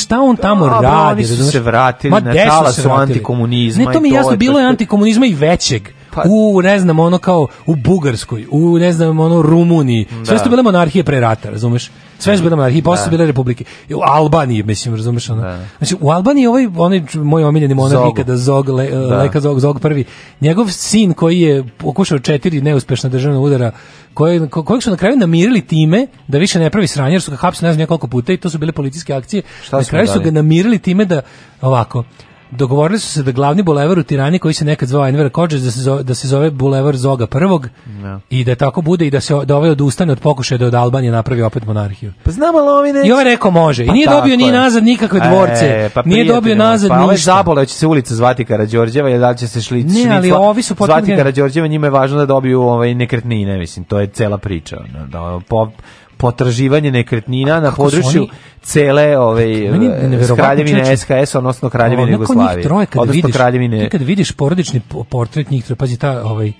šta on tamo da, pa radi? Oni su se vratili, na tala su vratili. antikomunizma. Ne, to mi je jasno, bilo je antikomunizma i većeg pa, u, ne znam, ono kao u Bugarskoj, u, ne znam, ono Rumuniji. Sve da. su bile monarhije pre rata, razumeš? Sve su mm. bile monarhije, posle su da. bile republike. U Albaniji, mislim, razumeš? Ono. Da. Znači, u Albaniji ovaj, onaj moj omiljeni monarh ikada, Zog, le, da. E, Leka Zog, Zog prvi, njegov sin koji je pokušao četiri neuspešna državna udara, koje, ko, kojeg su na kraju namirili time da više ne pravi sranje, jer su ga hapsili ne znam nekoliko puta i to su bile policijske akcije. Šta na kraju su ga namirili time da ovako, dogovorili su se da glavni bulevar u Tirani koji se nekad zvao Enver Kodžes da se zove, da se zove bulevar Zoga prvog no. Da. i da tako bude i da se da ovaj odustane od pokušaja da od Albanije napravi opet monarhiju. Pa znamo Lovine. ovi ovaj ne. ovaj rekao može. Pa I nije dobio je. ni nazad nikakve e, dvorce. E, pa nije dobio nazad pa ništa. zabole će se ulica zvati Karađorđeva ili da će se šlići. ne, ali ovi su potpuno zvati Karađorđeva njima je važno da dobiju ovaj nekretnine mislim to je cela priča da po potraživanje nekretnina na području oni, cele ove e, kraljevine SHS odnosno kraljevine Jugoslavije. Troje, kad odnosno vidiš, kraljevine. Kad vidiš porodični portret njih pazi ta ovaj e,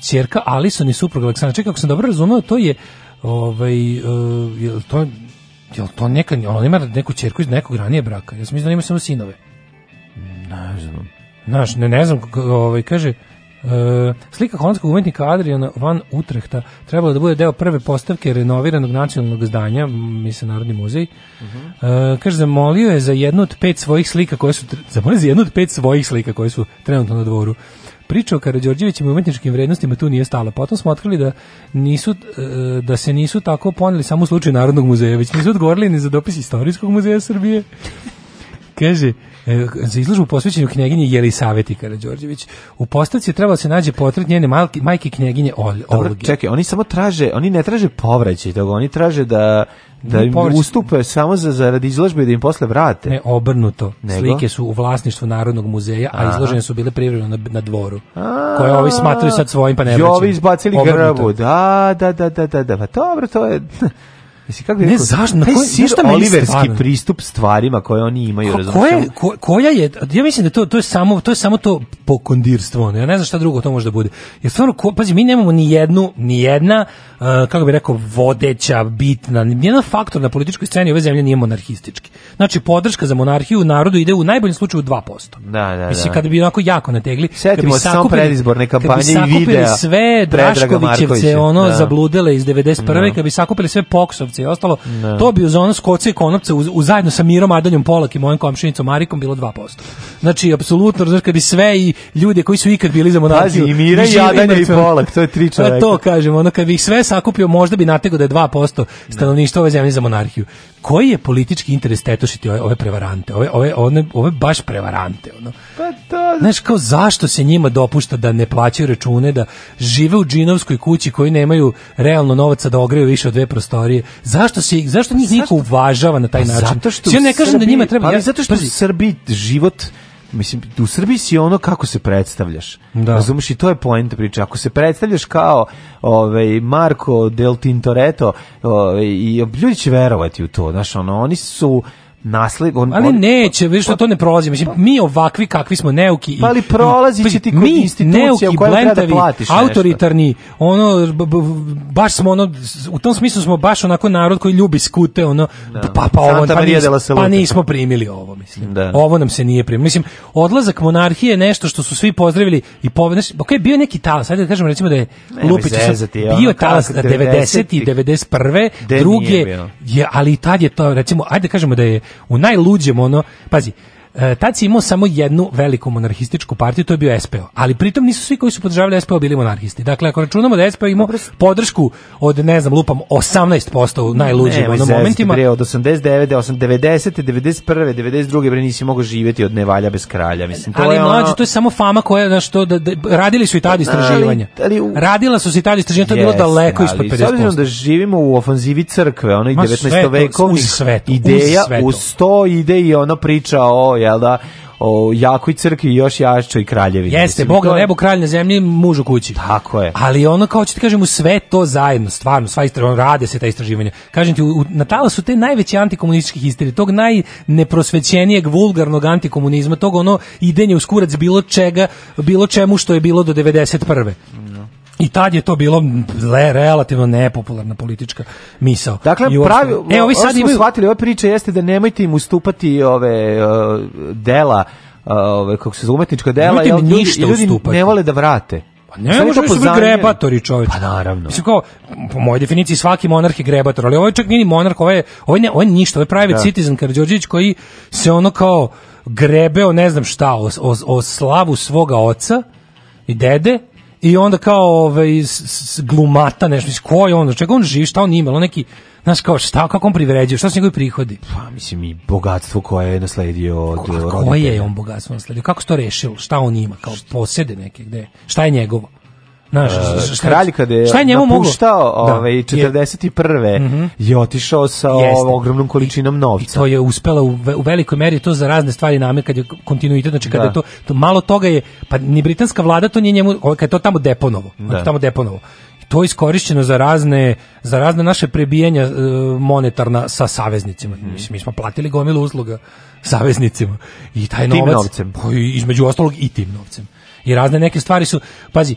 ćerka Alison i suprug Aleksandra. Čekaj, ako sam dobro razumeo, to je ovaj e, je to je to neka ona ima neku ćerku iz nekog ranije braka. Ja sam mislio da ima samo sinove. Ne znam. Znaš, ne, ne znam, ovaj, kaže, E, slika holandskog umetnika Adriana van Utrehta trebala da bude deo prve postavke renoviranog nacionalnog zdanja, mislim Narodni muzej. Uh mhm. -huh. e, kaže, zamolio je za jednu od pet svojih slika koje su, zamolio je za jednu od pet svojih slika koje su trenutno na dvoru. Priča o Karadžorđevićim umetničkim vrednostima tu nije stala. Potom smo otkrili da nisu e, da se nisu tako poneli samo u slučaju Narodnog muzeja, već nisu odgovorili ni za dopis Istorijskog muzeja Srbije, Kaže, e, za izložbu posvećenju knjeginje Jelisaveti Karadžorđević. U postavci je trebalo se nađe portret njene malke, majke knjeginje Olge. čekaj, oni samo traže, oni ne traže povraćaj toga, oni traže da da im povraćaj. ustupe samo za zaradi izložbe da im posle vrate. Ne, obrnuto. Nego? Slike su u vlasništvu Narodnog muzeja, a izložene su bile privremeno na, na, dvoru. A, koje ovi smatraju sad svojim, pa ne vraćaju. I ovi izbacili obrnuto. grbu. Da, da, da, da, da, da. Pa dobro, to je... Mislim kako je ne zašto koji si šta oliverski pristup stvarima koje oni imaju razumeš? Ko, koja je ja mislim da to to je samo to je samo to pokondirstvo, ne, ja ne znam šta drugo to može da bude. Jer stvarno ko, pazi mi nemamo ni jednu ni jedna uh, kako bih rekao vodeća bitna ni jedan faktor na političkoj sceni ove zemlje nije monarhistički. Znači podrška za monarhiju narodu ide u najboljem slučaju 2%. Da, da, da. mislim da. kad bi onako jako nategli, Sjetimo se samo predizborne kampanje i videa sve Draškovićevce ono da. zabludele iz 91. Da. kad bi sakupili sve Poksovce i ostalo, ne. Da. to bi uz ono skoce i konopce, uz, uz, zajedno sa Mirom Adaljom Polak i mojom komšinicom Marikom bilo 2%. Znači, apsolutno, znači, kad bi sve i ljude koji su ikad bili za monarhiju... Pazi, i Mira i Adanja i Polak, to je tri pa čoveka. to kažem, ono, kad bi ih sve sakupio, možda bi natego da je 2% stanovništva ove zemlje za monarhiju. Koji je politički interes tetošiti ove, ove prevarante, ove, ove, one, ove baš prevarante, ono? Pa to... Znaš, kao zašto se njima dopušta da ne plaćaju račune, da žive u džinovskoj kući koji nemaju realno novaca da ogreju više od dve prostorije, Zašto se zašto njih niko uvažava na taj pa način? Zato što ja ne kažem da Srbiji, da njima treba, ali pa ja, zato što prvi, Srbi život Mislim, u Srbiji si ono kako se predstavljaš. Da. Razumeš i to je poenta priče. Ako se predstavljaš kao ovaj, Marko del Tintoretto, ovaj, i ljudi će verovati u to. Znaš, ono, oni su nasled on ali neće vidiš što pa- to ne prolazi mislim pa- mi ovakvi kakvi smo neuki i, pa ali prolazi će ti kod institucija neuki, da blentevi, autoritarni nešto. ono baš smo ono u tom smislu smo baš onako narod koji ljubi skute ono da. pa pa ovo pa, nis, pa nismo primili ovo mislim da. ovo nam se nije primilo mislim odlazak monarhije je nešto što su svi pozdravili i pa ok bio neki talas ajde da kažemo recimo da je ne, Lupić zezati, bio talas da 90 i 91 druge je, ali i tad je to recimo ajde da kažemo da je u najluđem ono, pazi, E, tad si imao samo jednu veliku monarhističku partiju, to je bio SPO. Ali pritom nisu svi koji su podržavali SPO bili monarhisti. Dakle, ako računamo da SPO imao podršku od, ne znam, lupam, 18% u najluđim ne, momentima. Bre, od 89, 80, 90, 91, 92, bre, nisi mogao živjeti od nevalja bez kralja. Mislim, to ali je mlađe, ono... to je samo fama koja, znaš, to, da, da, radili su i tad istraživanja. Ali, ali, Radila su se i tad istraživanja, to je bilo daleko ispod 50%. S obzirom da živimo u ofanzivi crkve, i 19. vekovnih ideja, uz, sveto. uz to ide i ona priča o jel da, o jakoj crkvi još jačoj kraljevi. Jeste, Bog na nebu, kralj na zemlji, muž u kući. Tako je. Ali ono kao ću ti kažem, u sve to zajedno, stvarno, sva istraživanja, rade se ta istraživanja. Kažem ti, u, na tala su te najveće antikomunističke histerije, tog najneprosvećenijeg vulgarnog antikomunizma, tog ono idenje u skurac bilo čega, bilo čemu što je bilo do 91. I tad je to bilo le, relativno nepopularna politička misao. Dakle, I pravi, e, ovi sad imaju... shvatili ove priče jeste da nemojte im ustupati ove uh, dela, uh, ove, kako se zove, umetnička dela, jer ljudi, ništa ljudi ustupati. ne vole da vrate. Pa ne, Sada možda su grebatori, čoveče. Pa naravno. Mislim kao, po mojoj definiciji svaki monarh je grebator, ali ovaj je čak nije monarh, ovaj, ovaj, ovo ne, ovo ništa, ovaj pravi private da. citizen Karđorđević koji se ono kao grebeo, ne znam šta, o, o, o slavu svoga oca i dede i onda kao ovaj, glumata nešto, iz koji onda čega on živi, šta on ima, on neki, Znaš kao šta, kako on privređuje, šta su njegovi prihodi? Pa mislim i bogatstvo koje je nasledio od roditelja. Koje je on bogatstvo nasledio? Kako se to rešilo? Šta on ima? Kao posede neke gde? Šta je njegovo? Znaš, šta, kralj kada je, je njemu napuštao moglo? Ove, 41. Mm je mhm. otišao sa Jeste. ogromnom količinom novca. I to je uspela u, u velikoj meri to za razne stvari name kad je kontinuitet, znači kada da. je to, to malo toga je, pa ni britanska vlada to nije njemu, ovaj, kad je to tamo deponovo, da. to tamo deponovo to je iskorišćeno za razne za razne naše prebijanja e, monetarna sa saveznicima. Mm. Mislim, mi smo platili gomilu usluga saveznicima i taj tim novac novcem. Pa između ostalog i tim novcem i razne neke stvari su pazi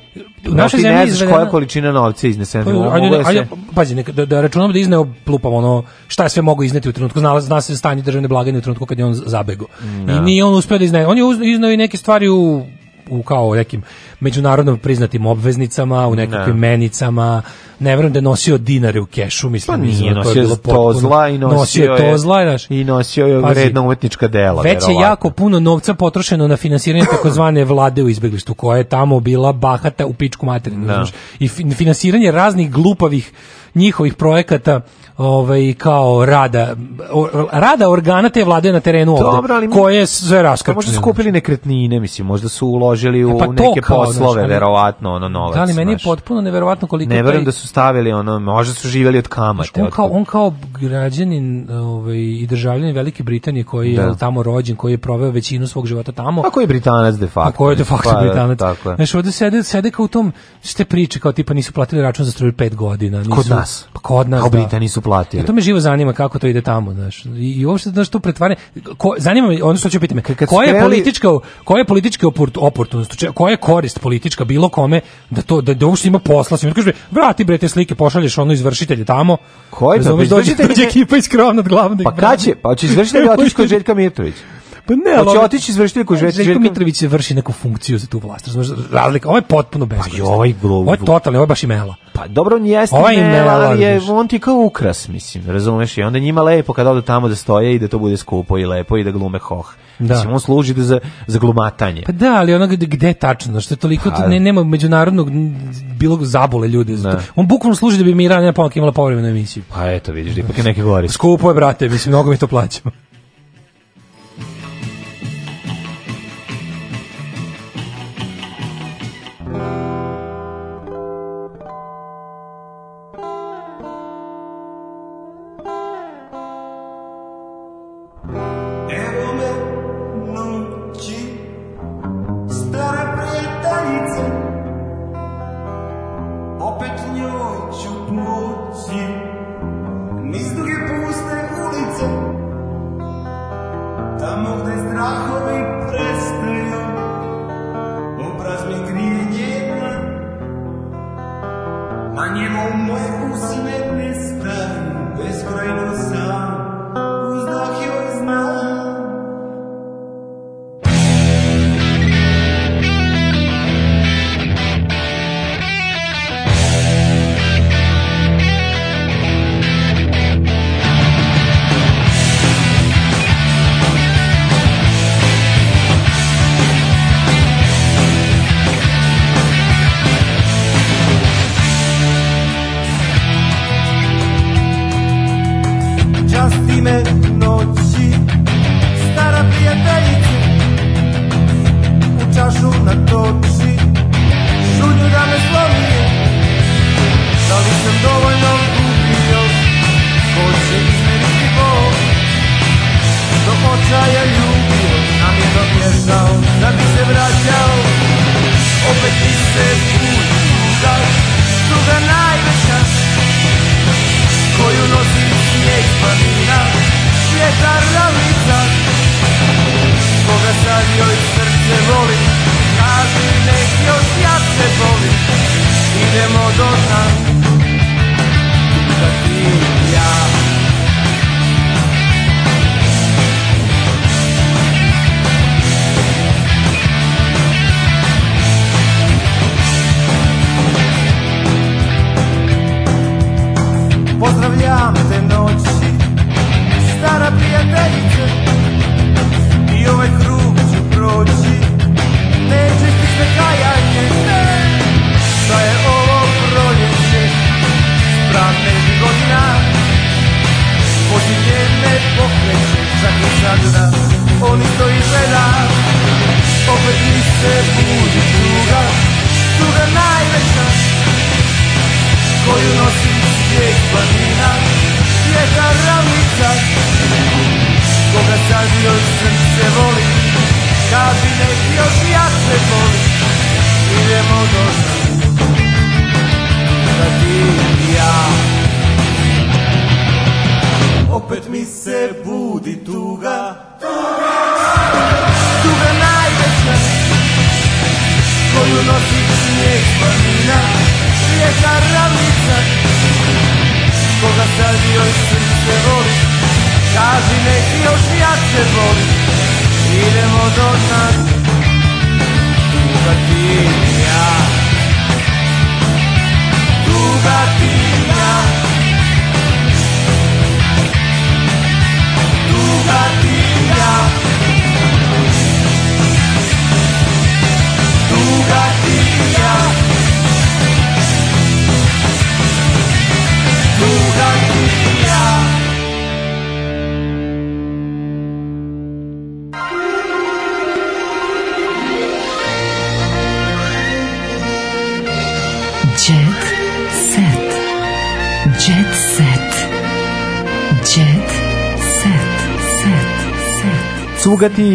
u našoj zemlji ne znaš izvedena, koja količina novca iznesena pa, ajde, da ajde, pazi neka da, da računam da izneo plupam ono šta je sve mogu izneti u trenutku znala zna se stanje državne blagajne u trenutku kad je on zabego no. i da. ni on uspeo da izne on je izneo i neke stvari u u kao nekim međunarodno priznatim obveznicama, u nekakvim ne. Da. menicama. Ne verujem da je nosio dinare u kešu, mislim, pa da nije, nosio to je bilo to zla i nosio, nosio je, to zla, znaš. I nosio je vredna umetnička dela. Već je jako puno novca potrošeno na finansiranje takozvane vlade u izbeglištu, koja je tamo bila bahata u pičku materinu, da. I finansiranje raznih glupavih njihovih projekata ovaj kao rada rada organa te vlade na terenu Dobro, ovde, ali mi, koje sve raskrčene. Možda su kupili znači. nekretnine, mislim, možda su uložili e, u pa neke kao, poslove, znaš, verovatno, ono novac. Da li meni je potpuno neverovatno koliko Ne verujem taj... da su stavili ono, možda su živeli od kamate. Znaš, on kao on kao građanin, ovaj i državljanin Velike Britanije koji da. je tamo rođen, koji je proveo većinu svog života tamo. A koji je Britanac de facto? A koji je de facto pa, da, Britanac? Tako je. Znaš, ovde sede, sede kao u tom ste priče kao tipa nisu platili račun za struju 5 godina, nisu, Kod nas. Pa kod nas. A u da. su platili. Ja, to me živo zanima kako to ide tamo, znaš. I, i uopšte znaš to pretvaranje. Ko, zanima me, ono što ću me, koja streli... je politička, koja je politička oportunnost, koja je korist politička bilo kome da to da, da uopšte ima posla, sve kaže, vrati bre te slike, pošalješ ono izvršitelje tamo. Koji pa izvršitelj? Dođe ekipa iz krova glavnog. Da pa kaće, pa će izvršitelj otići Željka Mitrovića. Pa ne, ali... Hoće otići izvršitelj koji pa, Željko. Željko Mitrović se vrši neku funkciju za tu vlast. Razumeš, razlika, ovo je potpuno bez. Pa i ovaj glob. Ovo je totalno, ovo je baš imela. Pa dobro, on jeste ovaj imela, ali je, on ti kao ukras, mislim, razumeš? I onda njima lepo kad ode tamo da stoje i da to bude skupo i lepo i da glume hoh. Da. Mislim, on služi da za, za glumatanje. Pa da, ali ono gde, gde tačno, što je toliko, pa, ne, nema međunarodnog bilo zabole ljude. Za da. to. On bukvalno služi da bi mi na Panka imala povremenu emisiju. Pa eto, vidiš, ipak je neki gori. Skupo je, brate, mislim, mnogo mi to plaćamo.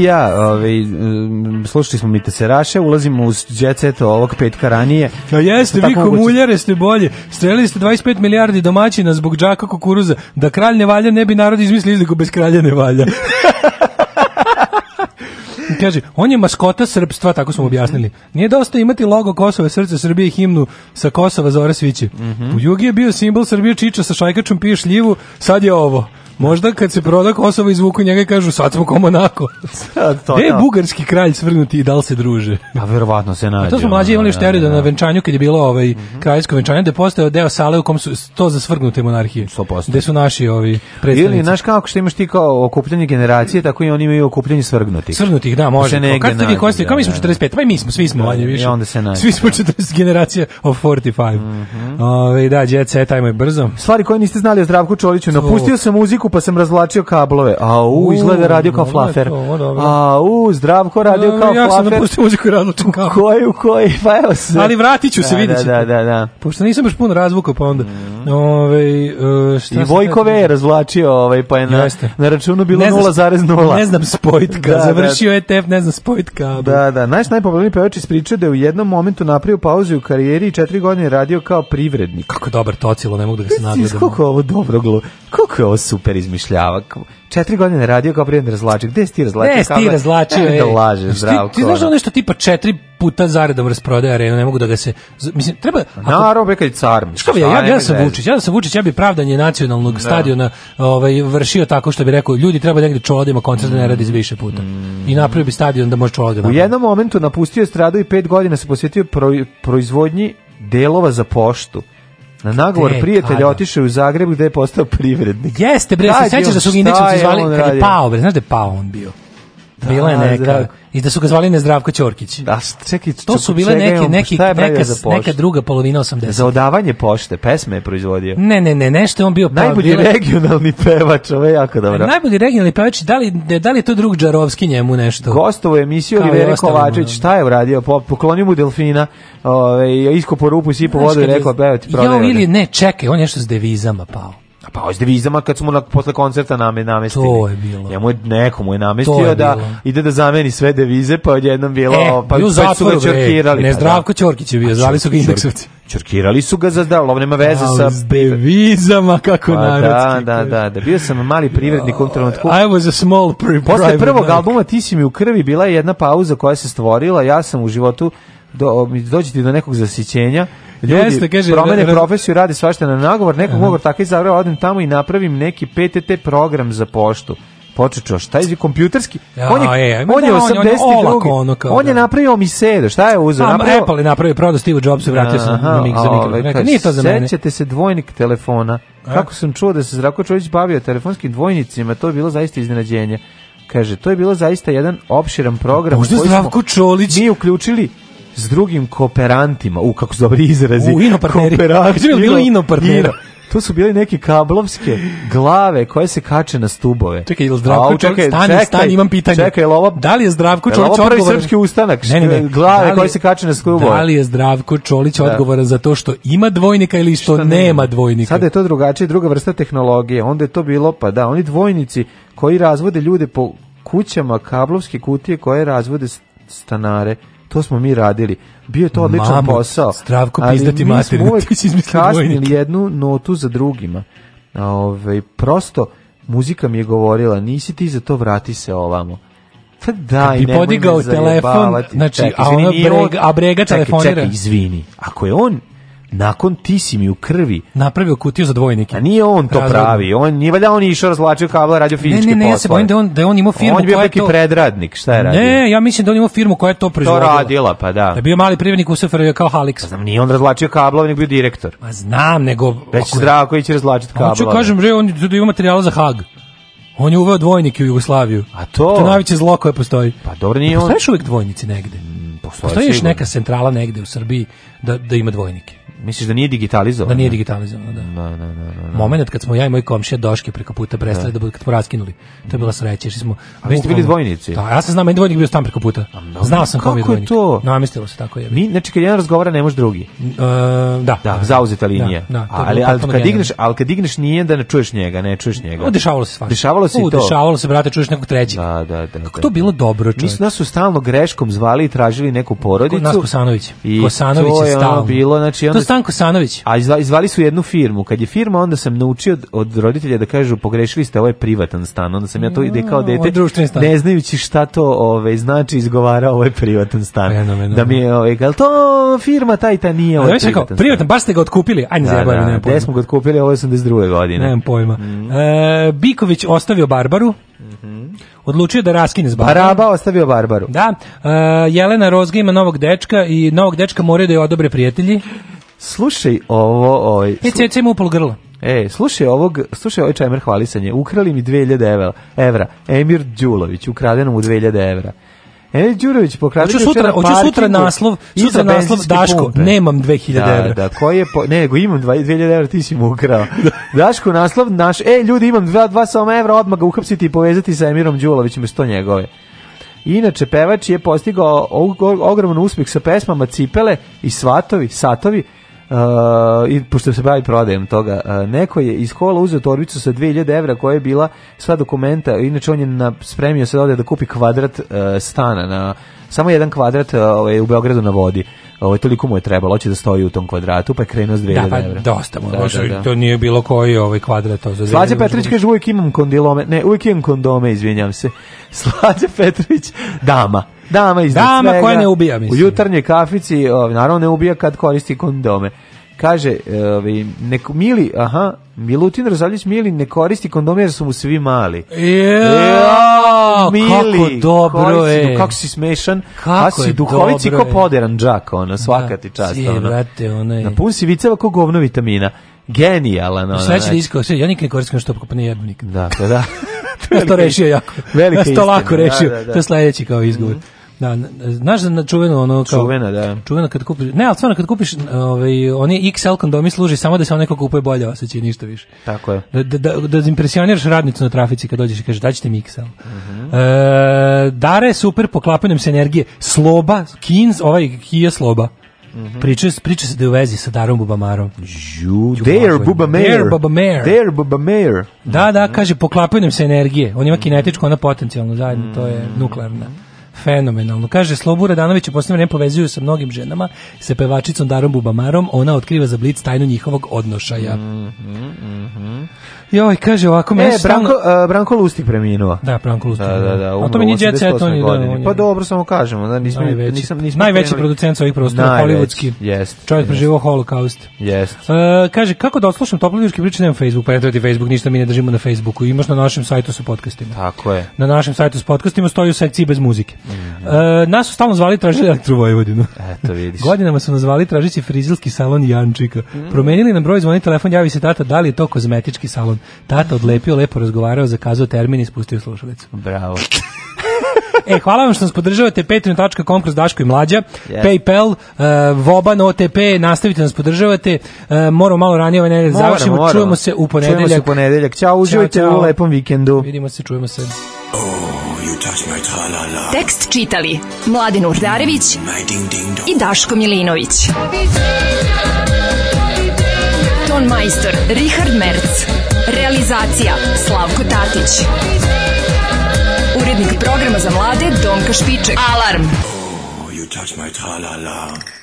ja, ovaj, slušali smo mi teseraše, ulazimo uz džecet ovog petka ranije. Ja jeste, vi komuljare ste bolje, strelili ste 25 milijardi domaćina zbog džaka kukuruza, da kralj ne valja ne bi narod izmislio izliku bez kralja ne valja. Kaže, on je maskota srpstva, tako smo objasnili. Nije dosta imati logo Kosova, srce Srbije i himnu sa Kosova Zora Svići. Mm -hmm. U jugi je bio simbol Srbije Čiča sa šajkačom pije šljivu, sad je ovo. Možda kad se proda Kosovo izvuku njega i kažu sad smo ko Monako. Gde je da. bugarski kralj svrnuti i da li se druže? Pa verovatno se nađe. A to smo mlađi imali još da, da, da na venčanju kad je bilo ovaj mm -hmm. kraljevsko venčanje da postao deo sale u kom su to za svrgnute monarhije. 100%. Gde su naši ovi predstavnici. Ili znaš kako što imaš ti kao okupljanje generacije, tako i oni imaju okupljanje svrgnutih. Svrgnutih, da, može. Kako ste vi kosti? Kao mi smo 45, pa i mi smo, svi smo manje više. I onda se nađe. Svi smo 40 generacija of 45. Mm -hmm. Ove, da, jet tajmo je brzo. Stvari koje niste znali o Zdravku Čoliću, napustio sam muziku ruku pa sam razvlačio kablove. A u, izgleda da radio kao flafer. A u, zdravko radio e, kao flafer. Ja sam napustio muziku rano čekam. Koji, u koji, pa evo se. Ali vratit ću se, da, da, vidit ćete. Da, da, da. Pošto nisam baš puno razvuka, pa onda. Mhm. Ove, ovaj, šta I Vojkove je razvlačio, ovaj, pa je na, na računu bilo 0,0. Ne znam spojtka, završio je tef, ne znam spojtka. Da, da, naš najpopularniji pevač ispričao da je u jednom momentu napravio pauzu u karijeri i četiri godine radio kao privrednik. Kako dobar tocilo, ne mogu da ga se nagledam. Kako ovo dobro, kako je ovo super izmišljava. Četiri godine radio kao prirodni razlačio. Gde si ti razlačio? Gde si ti razlačio? Ne, da lažeš, zdravko. Ti, ti znaš ono nešto tipa četiri puta zaredom rasprodaje arenu, ne mogu da ga se... Mislim, treba... Ako, Naravno, kad je car. Što bi, ja, ja, ja sam Vučić, ja sam Vučić, ja bi pravdanje nacionalnog da. stadiona ovaj, vršio tako što bi rekao, ljudi treba negdje čola da ima koncert, mm. ne radi više puta. Mm. I napravio bi stadion da može čola U jednom momentu napustio stradu i pet godina se posvetio proizvodnji delova za poštu Na nagovor Te, prijatelja otišao u Zagreb gde je postao privrednik. Jeste, bre, sećaš da su ga Indijevci zvali kad je pao, bre, znaš da je pao on bio. Da, bila je neka. Zdravko. I da su ga zvali Nezdravko Ćorkić. Da, čekaj, to su bile neke, neki, neka, neka druga polovina 80. Za odavanje pošte, pesme je proizvodio. Ne, ne, ne, nešto je on bio... Pa- Najbolji prav, regionalni pevač, ovo jako dobro. Najbolji regionalni pevač, da li, da li je to drug Đarovski njemu nešto? Gostovao je emisiju Olivera Kovačević, da, da. šta je uradio? Poklonio mu delfina, ove, ovaj, iskopao rupu, sipo vodu i rekao, beo ti prodaju. Ja, ili ne, čekaj, on je nešto s devizama pao. A pa hoćete vi kad smo na, posle koncerta name namestili. To je bilo. Njemu je nekomu je namestio da ide da zameni sve devize, pa odjednom bilo e, pa bio pa su ga čorkirali. Ne, pa da. Zdravko Ćorkić je bio, zvali su ga indeksovci. Čorkirali su ga za da, lov nema veze sa devizama kako pa, da, narodski. Da, da, da, da, bio sam mali privredni u I was a small pri Posle prvog albuma Ti si mi u krvi bila je jedna pauza koja se stvorila, ja sam u životu do, dođe ti do nekog zasićenja ljudi Jeste, kaže, promene profesiju, radi svašta na nagovor, nekog mogu tako izabrao, odem tamo i napravim neki PTT program za poštu počečo, šta je kompjuterski? on je, e, da, je, on je 82. On, on, ono kao, on je da- napravio mi sedo, šta je uzeo? Pa, napravio... Apple je napravio, prodao Steve Jobs i vratio se na mik za mikrofon. Ovaj, sećate se dvojnik telefona. A? E? Kako sam čuo da se Zrako Čović bavio telefonskim dvojnicima, to je bilo zaista iznenađenje. Kaže, to je bilo zaista jedan opširan program. Možda Zdravko Čolić... Mi uključili s drugim kooperantima, u kako su dobri izrazi, u inopartneri, bilo inopartnera. To su bile neke kablovske glave koje se kače na stubove. Čekaj, ili zdravko čekaj, stani, čekaj, stani, imam pitanje. Čekaj, lova, da li je zdravko čolić odgovoran? prvi srpski ustanak, ne, ne, ne. glave da li, koje se kače na stubove. Da li je zdravko čolić da. odgovoran za to što ima dvojnika ili što, što nema dvojnika? Sada je to drugačije, druga vrsta tehnologije. Onda je to bilo, pa da, oni dvojnici koji razvode ljude po kućama, kablovske kutije koje razvode stanare to smo mi radili. Bio je to odličan Mamo, posao. Stravko pizdati mater, ti si kasnili jednu notu za drugima. Ove, prosto, muzika mi je govorila, nisi ti za to, vrati se ovamo. Pa daj, nemoj podigao me telefon, znači, čekaj, a, brega, a brega čekaj, Čekaj, izvini, ako je on nakon ti si mi u krvi napravio kutiju za dvojnike. A nije on to Razvodno. pravi, on nije valjao on išao razlačio kabla, radio fizičke poslove. Ne, ne, ne, ja se bojim da on da on imao firmu on je bio neki predradnik, šta je radio? Ne, ja mislim da on imao firmu koja je to proizvodila. To radila, pa da. Da je bio mali privrednik u SFRJ kao Halix. Pa znam, nije on razlačio kabla, nego bio direktor. Ma znam, nego Već će razlačiti kabla. Hoću kažem, da. bre, on da ima materijala za Hag. On je uveo dvojnike u Jugoslaviju. A to? To najveće zlo koje postoji. Pa dobro, nije da on. Postojiš uvek dvojnici negde. Mm, postoji, Postoji neka centrala negde u Srbiji da, da ima dvojnike. Misliš da nije digitalizovano? Da nije digitalizovano, da. No, no, no, Moment kad smo ja i moj komšija Doške preko puta prestali da, da kad smo raskinuli. To je bila sreća, smo A vi ste bili dvojnici? Da, ja sam znam, meni dvojnik bio stan preko puta. Znao sam kako je dvojnik. to? Namestilo se tako je. Ni znači kad jedan razgovara ne može drugi. Uh, da. Da, zauzeta da, linija. Da, da, ali ali kad digneš, al kad digneš nije da ne čuješ njega, ne čuješ njega. O, dešavalo se stvarno. Dešavalo se i to. Dešavalo se brate, čuješ nekog trećeg. Da, da, da. Kako da, to bilo dobro, čuješ. Mislim nas su stalno greškom zvali i tražili neku porodicu. Nas Kosanović. Kosanović je stalno bilo, znači Stanko Sanović. A izvali su jednu firmu. Kad je firma, onda sam naučio od, od roditelja da kažu pogrešili ste, ovo je privatan stan. Onda sam ja to ide kao mm, dete, ne znajući šta to ove, ovaj, znači izgovara, ovo je privatan stan. Fenomeno. Da mi je, ove, ovaj, gal, to firma taj ta nije, ovo privatan kao, Privatan, baš ste ga otkupili. Ajde, da, da, da, smo ga otkupili, ovo je 82. godine. Nemam pojma. Mm. E, Biković ostavio Barbaru. Mm odlučio da raskine s Barbarom. Baraba ostavio Barbaru. Da. Uh, Jelena Rozga ima novog dečka i novog dečka moraju da je odobre prijatelji. Slušaj ovo, oj. Ovaj, e, slu... ti mu pol grlo. Ej, slušaj ovog, slušaj ovaj čemer hvalisanje. Ukrali mi 2000 evra. Emir Đulović, ukradenom u 2000 evra. Ej Đurović pokradio Hoću sutra, hoću sutra naslov, sutra naslov Daško, pumpe. nemam 2000 €. Da, da, koji je po, ne, nego imam 2000 €, ti si mu ukrao. Daško naslov naš. ej ljudi, imam 2 2 samo evra, odmah ga uhapsiti i povezati sa Emirom Đulovićem što njegove. Inače, pevač je postigao ogroman uspjeh sa pesmama Cipele i Svatovi, Satovi, Uh, i pošto se bavi prodajem toga, uh, neko je iz hola uzeo torbicu sa 2000 evra koja je bila sva dokumenta, inače on je na, spremio se da da kupi kvadrat uh, stana na samo jedan kvadrat uh, ovaj, u Beogradu na vodi. Ovaj toliko mu je trebalo, hoće da stoji u tom kvadratu, pa je krenuo s 2000 da, pa Dosta mu, da, da, da. to nije bilo koji ovaj kvadrat. Za Slađa Petrović kaže uvijek imam kondilome, ne, uvijek imam kondome, izvinjam se. Slađa Petrović, dama. Dama iznad Dama svega, koja ne ubija, mislim. U jutarnjoj kafici, o, ovaj, naravno ne ubija kad koristi kondome. Kaže, ovi, ovaj, ne, mili, aha, Milutin Razaljić Mili ne koristi kondome jer su mu svi mali. Ja, mili, kako dobro si, je. Kako si smešan, kako a si duhovici ko poderan džak, ono, da, svaka da, ti čast. Si, ono. Brate, onaj. Na pun si viceva ko govno vitamina. Genijalan. Ono, Sveći znači. disko, sve, ja nikad ne koristim što pa ne jebim nikad. Da, pa da. to to rešio jako. Velika to lako da, rešio. Da, da, da. To sledeći kao izgovor. Mm -hmm. Da, znaš da na čuveno ono kao čuvena, da. Čuvena kad kupiš, ne, al stvarno kad kupiš ovaj oni XL kondomi služi samo da se onaj ko kupuje bolje oseća ništa više. Tako je. Da da da, da impresioniraš radnicu na trafici kad dođeš i kažeš daćete mi XL. Mm -hmm. e, dare super poklapanjem se energije. Sloba, Kins, ovaj Kia Sloba. Mm -hmm. priča, priča se da je u vezi sa Darom Bubamarom. Ju, there Bubamer. There Bubamer. Da, da, mhm. kaže, poklapaju nam se energije. On ima mhm. kinetičku, ona potencijalnu zajedno, mm -hmm. to je mhm. nuklearna. Fenomenalno. Kaže, Slobu Radanović u posljednje vreme povezuju sa mnogim ženama, sa pevačicom Darom Bubamarom, ona otkriva za blic tajnu njihovog odnošaja. Mm -hmm, mm -hmm. Joj, kaže ovako, meni e, Branko, uh, Branko Lustig preminuo. Da, Branko Lustig. Da, da, da, umro, da, A to mi nije jet set, on je, da, Pa dobro, samo kažemo, da, nismo, najveći, nisam, nisam najveći krenuli. producent ovih prostora, hollywoodski. Jest. Čovjek yes. preživao holokaust. Jest. Uh, kaže, kako da oslušam toplodiški priče, nemam Facebook, pa ne Facebook, ništa mi ne držimo na Facebooku, imaš na našem sajtu sa podcastima. Tako je. Na našem sajtu sa podcastima stoji u sekciji bez muzike. Mm -hmm. uh, nas su stalno zvali tražili elektrovojvodinu. Eto vidiš. Godinama su nas tražići frizilski salon Jančika. Mm. Promenili nam broj zvoni telefon, javi se tata, da li je to kozmetički salon? telefon. Tata odlepio, lepo razgovarao, zakazao termin i spustio slušalicu. Bravo. E, hvala vam što nas podržavate, patreon.com kroz Daško i Mlađa, yes. Paypal, uh, Voban, OTP, nastavite da nas podržavate, uh, moramo malo ranije ovaj nedelje da završimo, moramo. čujemo se u ponedeljak. Čujemo se u ponedeljak, čao, uživajte u lepom vikendu. Vidimo se, čujemo se. Oh, you touch my -la -la. Tekst čitali Mladin Urdarević mm, i Daško Milinović. Ton majstor Richard Merc. Realizacija Slavko Tatić. Urednik programa za mlade Donka Špiček. Alarm! Oh, you touch my tra-la-la. la la la